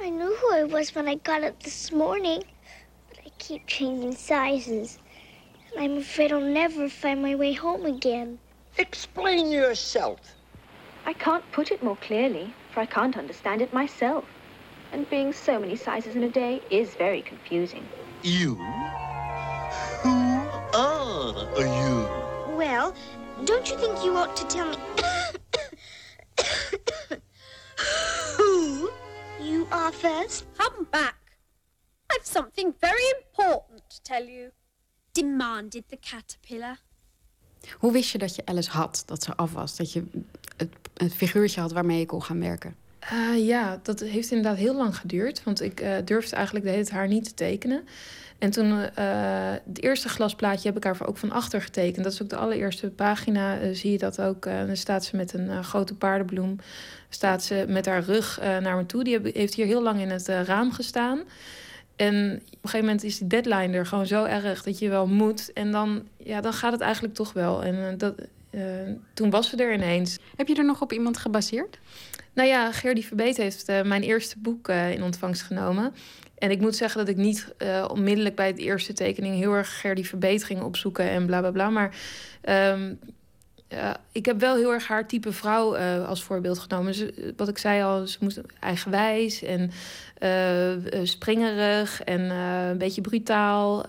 I knew who I was when I got up this morning, but I keep changing sizes. And I'm afraid I'll never find my way home again. Explain yourself. I can't put it more clearly, for I can't understand it myself. And being so many sizes in a day is very confusing. You? Who are you? Well, don't you think you ought to tell me first? Come back. I've something very important to tell you. Demanded the caterpillar. Hoe wist je dat je Alice had, dat ze af was? Dat je het, het figuurtje had waarmee je kon gaan werken? Eh, ja, dat heeft inderdaad heel lang geduurd. Want ik eh, durfde eigenlijk de hele haar niet te tekenen. En toen, eh, het eerste glasplaatje heb ik haar ook van achter getekend. Dat is ook de allereerste pagina. zie je dat ook. dan staat ze met een grote paardenbloem. Staat ze met haar rug naar me toe. Die heeft hier heel lang in het raam gestaan. En op een gegeven moment is die deadline er gewoon zo erg dat je wel moet. En dan, ja, dan gaat het eigenlijk toch wel. En dat, toen was ze er ineens. Heb je er nog op iemand gebaseerd? Nou ja, Gerdy Verbeet heeft eh, mijn eerste boek eh, in ontvangst genomen. En ik moet zeggen dat ik niet eh, onmiddellijk bij het eerste tekening heel erg Gerdy Verbeet ging opzoeken en bla bla bla. Maar ehm, ik heb wel heel erg haar type vrouw als voorbeeld genomen. Wat ik zei al, ze moest eigenwijs en springerig en een beetje brutaal.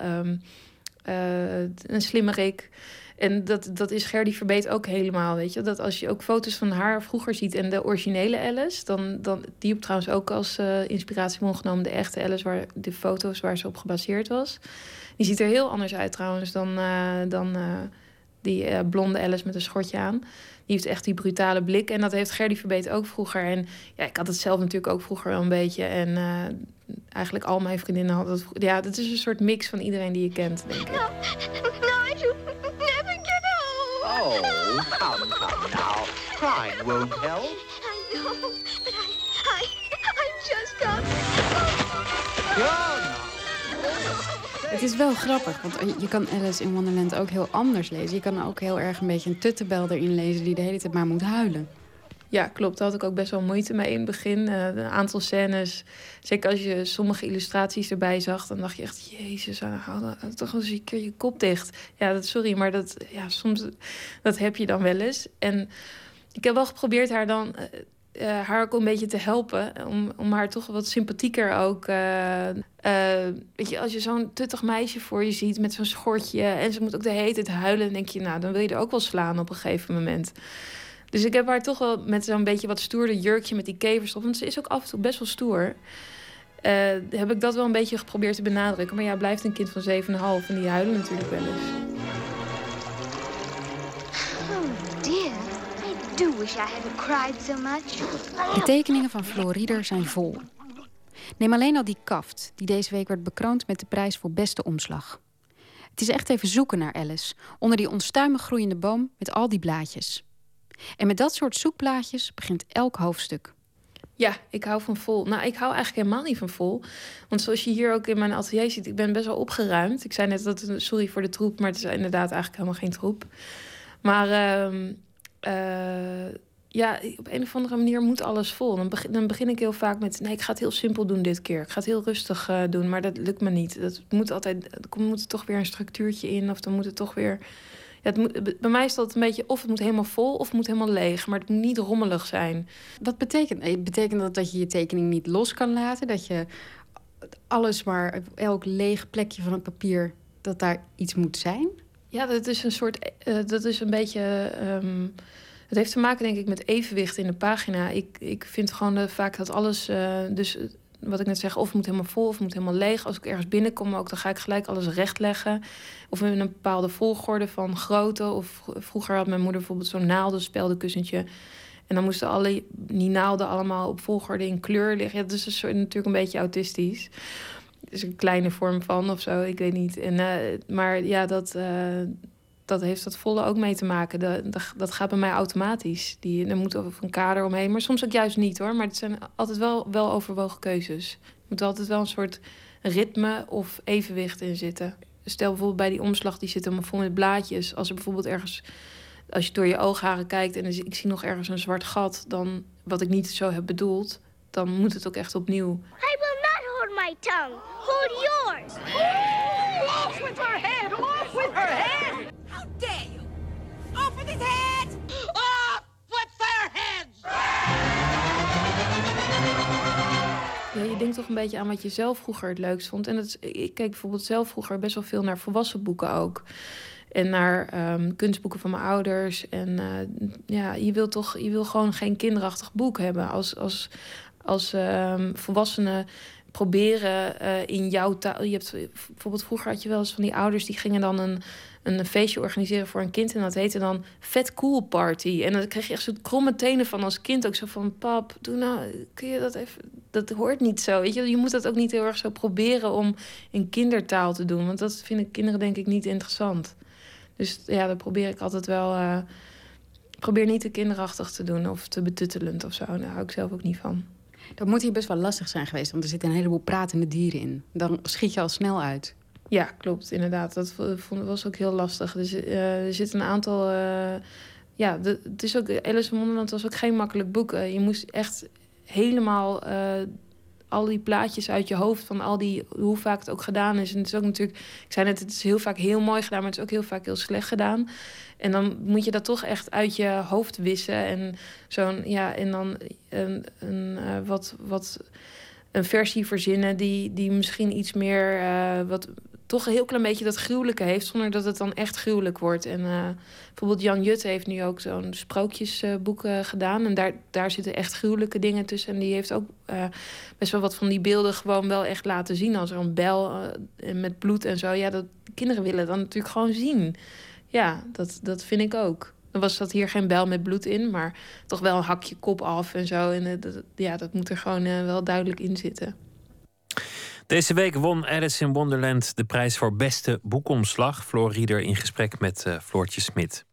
eh, een slimmerik. En dat, dat is Gerdy Verbeet ook helemaal, weet je. Dat als je ook foto's van haar vroeger ziet en de originele Alice... dan, dan die heb trouwens ook als eh, inspiratiebron genomen... de echte Alice, waar, de foto's waar ze op gebaseerd was. Die ziet er heel anders uit trouwens dan, eh, dan eh, die blonde Alice met een schortje aan. Die heeft echt die brutale blik. En dat heeft Gerdy Verbeet ook vroeger. En ja, ik had het zelf natuurlijk ook vroeger wel een beetje. En eigenlijk al mijn vriendinnen hadden het. Ja, dat is een soort mix van iedereen die je kent, denk ik. No, I get home. Oh, come, come now. Crying won't help. I know, but I, I, I just got. Het is wel grappig, want je kan Alice in Wonderland ook heel anders lezen. Je kan ook heel erg een beetje een tuttebel erin lezen die de hele tijd maar moet huilen. Ja, klopt. Daar had ik ook best wel moeite mee in het begin. Eh, een aantal scènes, zeker als je sommige illustraties erbij zag, dan dacht je echt, jezus, hou toch eens een keer je kop dicht. Ja, dat, sorry, maar dat, ja, soms dat heb je dan wel eens. En ik heb wel geprobeerd haar dan eh, eh, haar ook een beetje te helpen. Om, om haar toch wat sympathieker ook. eh, eh, weet je, als je zo'n tuttig meisje voor je ziet met zo'n schortje. en ze moet ook de hele tijd huilen. dan denk je, nou, dan wil je er ook wel slaan op een gegeven moment. Dus ik heb haar toch wel met zo'n beetje wat stoerder jurkje met die kevers op. Want ze is ook af en toe best wel stoer. eh, heb ik dat wel een beetje geprobeerd te benadrukken. Maar ja, blijft een kind van 7,5 en die huilen natuurlijk wel eens. Oh. De tekeningen van Floor Rieder zijn vol. Neem alleen al die kaft, die deze week werd bekroond met de prijs voor beste omslag. Het is echt even zoeken naar Alice, onder die onstuimig groeiende boom met al die blaadjes. En met dat soort zoekblaadjes begint elk hoofdstuk. Ja, ik hou van vol. Nou, ik hou eigenlijk helemaal niet van vol. Want zoals je hier ook in mijn atelier ziet, ik ben best wel opgeruimd. Ik zei net dat sorry voor de troep, maar het is inderdaad eigenlijk helemaal geen troep. Maar eh, ja, op een of andere manier moet alles vol. Dan begin, dan begin ik heel vaak met, nee, ik ga het heel simpel doen dit keer. Ik ga het heel rustig eh, doen, maar dat lukt me niet. Dat moet altijd, er moet toch weer een structuurtje in, of dan moet het toch weer... Het moet, bij mij is dat een beetje of het moet helemaal vol of het moet helemaal leeg. Maar het moet niet rommelig zijn. Wat betekent, eh, betekent dat dat je je tekening niet los kan laten? Dat je alles maar, elk leeg plekje van het papier, dat daar iets moet zijn? Ja, dat is een soort. eh, dat is een beetje. ehm, het heeft te maken, denk ik, met evenwicht in de pagina. Ik, ik vind gewoon eh, vaak dat alles. dus wat ik net zeg, of het moet helemaal vol of moet helemaal leeg. Als ik ergens binnenkom, ook, dan ga ik gelijk alles rechtleggen. Of in een bepaalde volgorde van grootte. Of vroeger had mijn moeder bijvoorbeeld zo'n naaldenspeldenkussentje. En dan moesten alle die naalden allemaal op volgorde in kleur liggen. Ja, dat is natuurlijk een beetje autistisch. is een kleine vorm van of zo, ik weet niet. En, eh, maar ja, dat, eh, dat heeft dat volle ook mee te maken. Dat, dat, dat gaat bij mij automatisch. Die, er moet over een kader omheen, maar soms ook juist niet hoor. Maar het zijn altijd wel, wel overwogen keuzes. Er moet altijd wel een soort ritme of evenwicht in zitten. Stel bijvoorbeeld bij die omslag, die zit helemaal vol met blaadjes. Als er bijvoorbeeld ergens, als je door je oogharen kijkt en ik zie nog ergens een zwart gat, dan wat ik niet zo heb bedoeld, dan moet het ook echt opnieuw. I will not hold my tongue. Hold yours. Off with her head! Off with her head! Dare you! Off with his head! Off with their heads! Ja, je denkt toch een beetje aan wat je zelf vroeger het leukst vond. En dat is, ik keek bijvoorbeeld zelf vroeger best wel veel naar volwassen boeken ook. En naar ehm, kunstboeken van mijn ouders. En eh, ja, je wil toch je wil gewoon geen kinderachtig boek hebben. Als, als, als ehm, volwassenen proberen eh, in jouw taal. Je hebt bijvoorbeeld vroeger had je wel eens van die ouders die gingen dan een, een feestje organiseren voor een kind. En dat heette dan Vet Cool Party. En dan kreeg je echt zo'n kromme tenen van als kind. Ook zo van: Pap, doe nou, kun je dat even. Dat hoort niet zo. Weet je, je moet dat ook niet heel erg zo proberen om in kindertaal te doen. Want dat vinden kinderen denk ik niet interessant. Dus ja, dat probeer ik altijd wel. eh, probeer niet te kinderachtig te doen of te betuttelend of zo. Daar hou ik zelf ook niet van. Dat moet hier best wel lastig zijn geweest, want er zitten een heleboel pratende dieren in. Dan schiet je al snel uit. Ja, klopt, inderdaad. Dat was ook heel lastig. Dus, eh, er zitten een aantal. eh, ja, de, het is ook. Alice in Wonderland was ook geen makkelijk boek. Eh, je moest echt helemaal. Al die plaatjes uit je hoofd van al die, hoe vaak het ook gedaan is. En het is ook natuurlijk, ik zei net, het is heel vaak heel mooi gedaan, maar het is ook heel vaak heel slecht gedaan. En dan moet je dat toch echt uit je hoofd wissen. En zo'n, ja, en dan een, een eh, wat, wat een versie verzinnen die, die misschien iets meer, eh, wat toch een heel klein beetje dat gruwelijke heeft, zonder dat het dan echt gruwelijk wordt. En eh, bijvoorbeeld Jan Jutte heeft nu ook zo'n sprookjesboek eh, gedaan. En daar, daar zitten echt gruwelijke dingen tussen. En die heeft ook eh, best wel wat van die beelden gewoon wel echt laten zien. Als er een bel met bloed en zo. Ja, dat, kinderen willen dat natuurlijk gewoon zien. Ja, dat, dat vind ik ook. Er was dat hier geen bel met bloed in, maar toch wel een hakje kop af en zo. En ja, dat moet er gewoon wel duidelijk in zitten. Deze week won Alice in Wonderland de prijs voor beste boekomslag. Floor Rieder in gesprek met eh, Floortje Smit.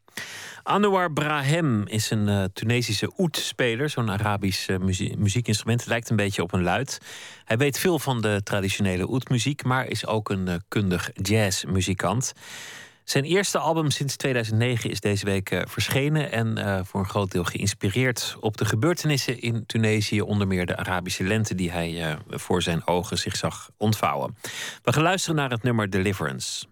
Anouar Brahem is een eh, Tunesische oud-speler, zo'n Arabisch eh, muzie- muziekinstrument. Lijkt een beetje op een luid. Hij weet veel van de traditionele oud-muziek, maar is ook een kundig jazzmuzikant. Zijn eerste album sinds 2009 is deze week eh, verschenen en eh, voor een groot deel geïnspireerd op de gebeurtenissen in Tunesië, onder meer de Arabische lente die hij eh, voor zijn ogen zich zag ontvouwen. We gaan luisteren naar het nummer Deliverance.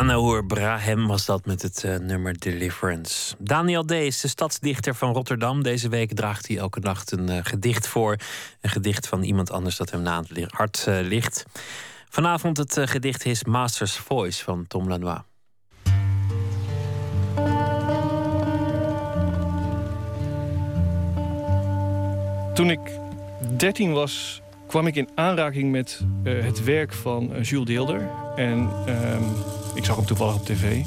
Anahour Brahem was dat met het eh, nummer Deliverance. Daniel D. is de stadsdichter van Rotterdam. Deze week draagt hij elke nacht een eh, gedicht voor. Een gedicht van iemand anders dat hem na het hart eh, ligt. Vanavond het gedicht His Master's Voice van Tom Lanois. Toen ik 13 was, kwam ik in aanraking met het werk van Jules Deelder. En ehm, ik zag hem toevallig op tv.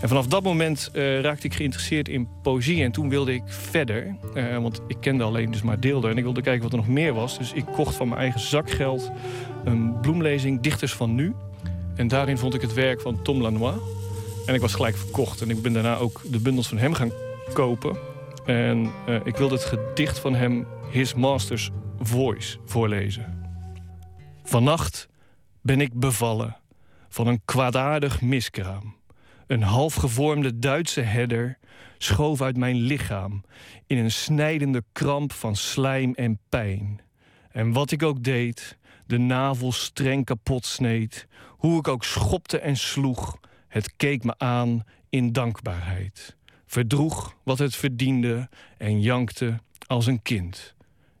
En vanaf dat moment eh, raakte ik geïnteresseerd in poëzie. En toen wilde ik verder. eh, want ik kende alleen dus maar Deelder. En ik wilde kijken wat er nog meer was. Dus ik kocht van mijn eigen zakgeld een bloemlezing Dichters van Nu. En daarin vond ik het werk van Tom Lanois. En ik was gelijk verkocht. En ik ben daarna ook de bundels van hem gaan kopen. En eh, ik wilde het gedicht van hem, His Master's Voice, voorlezen. Vannacht ben ik bevallen van een kwaadaardig miskraam. Een halfgevormde Duitse herder schoof uit mijn lichaam in een snijdende kramp van slijm en pijn. En wat ik ook deed, de navel streng kapot sneed, hoe ik ook schopte en sloeg, het keek me aan in dankbaarheid. Verdroeg wat het verdiende en jankte als een kind.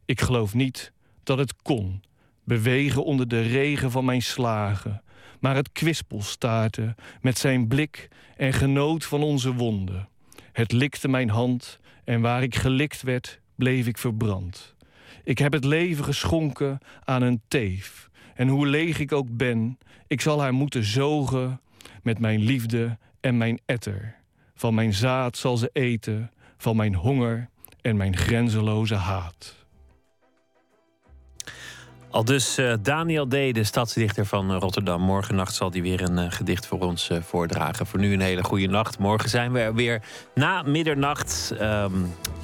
Ik geloof niet dat het kon, bewegen onder de regen van mijn slagen, maar het kwispel staarde met zijn blik en genoot van onze wonden. Het likte mijn hand en waar ik gelikt werd, bleef ik verbrand. Ik heb het leven geschonken aan een teef. En hoe leeg ik ook ben, ik zal haar moeten zogen met mijn liefde en mijn etter. Van mijn zaad zal ze eten, van mijn honger en mijn grenzeloze haat. Al dus eh, Daniel D., de stadsdichter van Rotterdam. Morgennacht zal hij weer een eh, gedicht voor ons eh, voordragen. Voor nu een hele goede nacht. Morgen zijn we er weer na middernacht. Ehm,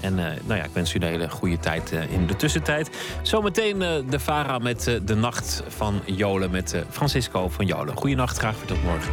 en nou ja, ik wens u een hele goede tijd in de tussentijd. Zometeen de Vara met de Nacht van Jolen met Francisco van Jolen. Goeienacht, graag weer tot morgen.